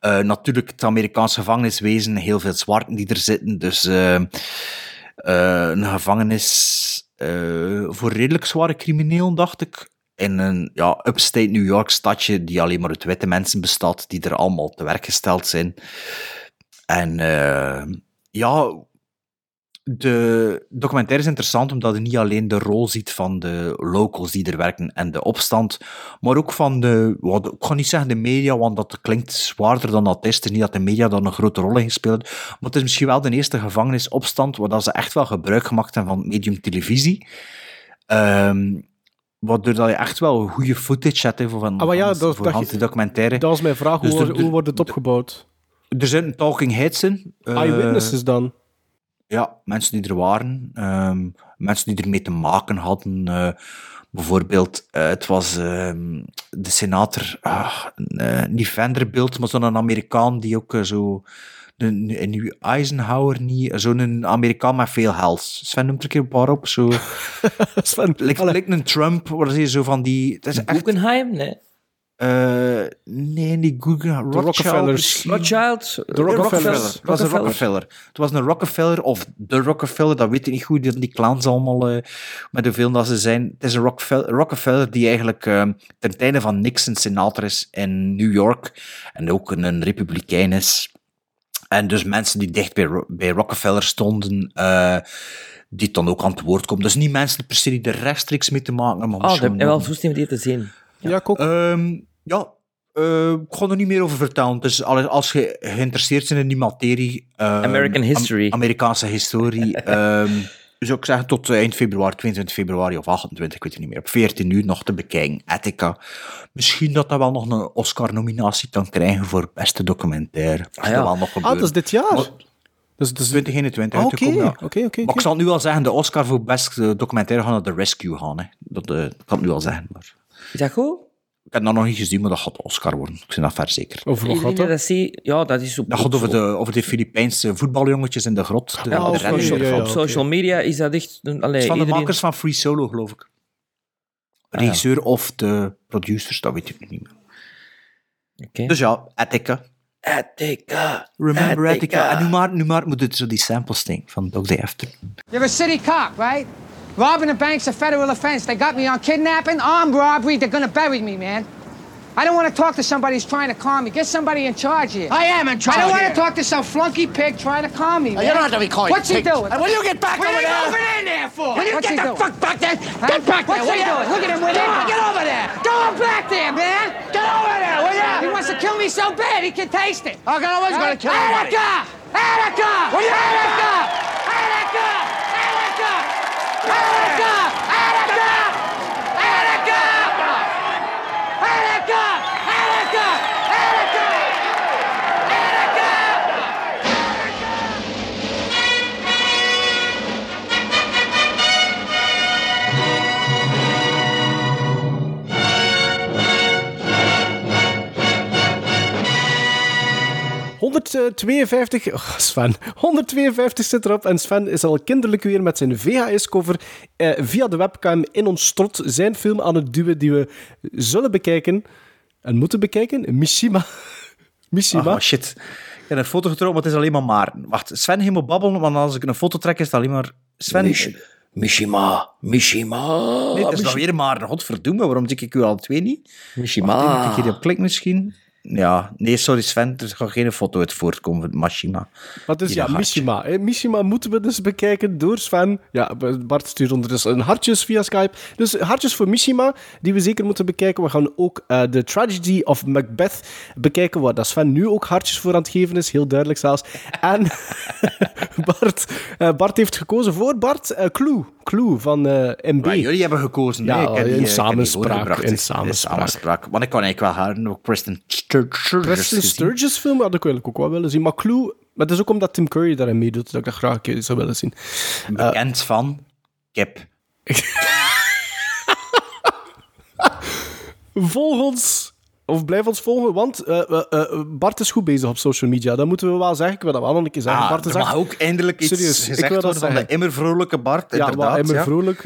Natuurlijk het Amerikaanse gevangeniswezen, heel veel zwarten die er zitten. Dus een gevangenis eh, voor redelijk zware criminelen, dacht ik. In een ja, upstate New York stadje die alleen maar uit witte mensen bestaat, die er allemaal te werk gesteld zijn. En eh, ja, de documentaire is interessant omdat je niet alleen de rol ziet van de locals die er werken en de opstand, maar ook van de, wat, ik ga niet zeggen de media, want dat klinkt zwaarder dan dat is. Het is niet dat de media daar een grote rol in gespeeld maar het is misschien wel de eerste gevangenisopstand waar dat ze echt wel gebruik gemaakt hebben van medium televisie. Ehm waardoor dat je echt wel goede footage hebt van, Ah, ja, dat- documentaire. Dat was mijn vraag. Dus hoe, er- wordt- hoe wordt het opgebouwd? Er zijn talking heads in. eh, Eyewitnesses dan? Ja, mensen die er waren. ehm, mensen die ermee te maken hadden. eh, bijvoorbeeld, eh, het was ehm, de senator, ah, eh, niet Vanderbilt, maar zo'n Amerikaan die ook eh, zo... Een, een nieuwe Eisenhower, niet, zo'n Amerikaan met veel geld. Sven noemt er een keer een paar op. Zo. Sven, lijkt, lijkt een Trump, waar zie je zo van die... Het is echt? Nee. Eh, nee, niet Google. Rothschild Rockefellers. Rothschild? De Rockefellers. Het was een Rockefeller. Het was een Rockefeller of de Rockefeller, dat weet ik niet goed. Die, die clans allemaal eh, met hoeveel dat ze zijn. Het is een Rockefeller, Rockefeller die eigenlijk eh, ten tijde van Nixon senator is in New York en ook een, een republikein is. En dus mensen die dicht bij, bij Rockefeller stonden, eh, die dan ook aan het woord komen. Dus niet mensen per se die er rechtstreeks mee te maken hebben, maar Oh, dat heb wel toestemming die te zien. Ja, ik ook. Ja, eh, ik ga er niet meer over vertellen. Dus als, als je geïnteresseerd bent in die materie... ehm, American history. Am- Amerikaanse historie. ehm, zou ik zeggen tot eh, eind februari, 22 februari of 28, ik weet het niet meer. Op 14 uur nog te bekijken. Attica. Misschien dat dat wel nog een Oscar-nominatie kan krijgen voor beste documentaire. Als ja. dat wel nog Ah, dat is dit jaar. Maar- Dus, dus, 2021 Ah, Oké, ja. oké, oké. oké. Maar ik zal nu al zeggen, de Oscar voor beste documentaire gaan naar The Rescue gaan. Hè. Dat eh, kan ik nu al zeggen. Maar... Is dat goed? Ik heb dat nog niet gezien, maar dat gaat Oscar worden. Ik ben dat ver zeker. Over wat gaat dat? ja, dat is op, Dat gaat over de, over de Filipijnse voetbaljongetjes in de grot. De, Ja, de op, social, ja, ja, op oké. social media is dat echt... een- Allee, Het is van de makers van Free Solo, geloof ik. regisseur of de producers, dat weet ik niet meer. Dus ja, Attica. Attica. Remember Attica. Attica. En nu maar, nu maar moet het zo die samples ding van Dog Day After. You're a city cop, right? Robbing a bank's a federal offense. They got me on kidnapping, armed robbery. They're gonna bury me, man. I don't want to talk to somebody who's trying to calm me. Get somebody in charge here. I am in charge I don't want to talk to some flunky pig trying to calm me, man. you don't have to be calling What's he doing? Will you get back what over are you there? moving in there for? Will you What's get the doing? fuck back there? Huh? Get back there, What's he you? doing? Look at him with him. Get over there. Go on back there, man. Get over there, will you? He wants to kill me so bad he can taste it. I can always gonna kill anybody. Attica! You? Attica! Attica! Attica! Attica! Attica! Attica! Attica! Attica! ...152... Oh, Sven. 152 zit erop en Sven is al kinderlijk weer met zijn VHS-cover eh, via de webcam in ons strot zijn film aan het duwen die we zullen bekijken en moeten bekijken. Mishima. Mishima. Oh shit. Ik heb een foto getrokken, maar het is alleen maar Maarten. Wacht, Sven helemaal babbelen, want als ik een foto trek is het alleen maar Sven. Mish- Mishima. Mishima. Nee, het is Mish- nog weer Maarten. Godverdomme, waarom zie ik u al twee niet? Mishima. Wacht, ik hier op klik misschien? Ja, nee, sorry Sven, er gaat geen foto uit voortkomen van Mashima. Dus Hier ja. Mishima. hè. Mishima moeten we dus bekijken door Sven. Ja, Bart stuurt ondertussen een hartjes via Skype. Dus hartjes voor Mishima, die we zeker moeten bekijken. We gaan ook eh The Tragedy of Macbeth bekijken, waar dat Sven nu ook hartjes voor aan het geven is. Heel duidelijk zelfs. En Bart, eh, Bart heeft gekozen voor Bart eh, Clue. Clue van MB. Maar jullie hebben gekozen. Ja, nee, ik heb die, in samenspraak, in samenspraak. Want ik kan eigenlijk wel haar ook Preston Sturges Preston. Sturges film had ik eigenlijk ook wel willen zien. Maar Clue, maar dat is ook omdat Tim Curry daarin meedoet, dat ik dat graag een keer zou willen zien. Bekend van Kip. Volg ons, of blijf ons volgen, want eh, eh, eh, Bart is goed bezig op social media. Dat moeten we wel zeggen. Ik wil dat wel nog een keer zeggen. Ah, Bart is echt- ook eindelijk iets Serieus, ik wil dat van de immer vrolijke Bart. Ja, maar immer ja. vrolijk.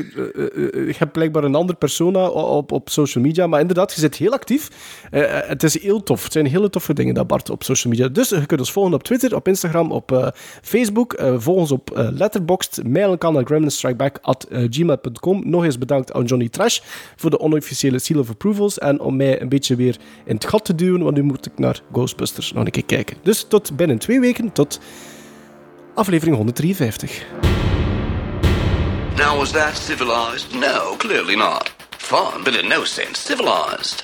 ik heb blijkbaar een andere persona op, op social media. Maar inderdaad, je zit heel actief. Het is heel tof. Het zijn hele toffe dingen, dat Bart, op social media. Dus je kunt ons volgen op Twitter, op Instagram, op Facebook. Volg ons op Letterboxd. Mail kan naar gremlinstrikeback.gmail.com. Nog eens bedankt aan Johnny Trash voor de onofficiële seal of approvals. En om mij een beetje weer in het gat te duwen, want nu moet ik naar Ghostbusters nog een keer kijken. Dus tot binnen twee weken, tot aflevering 153. Now, was that civilized? No, clearly not. No sense civilized.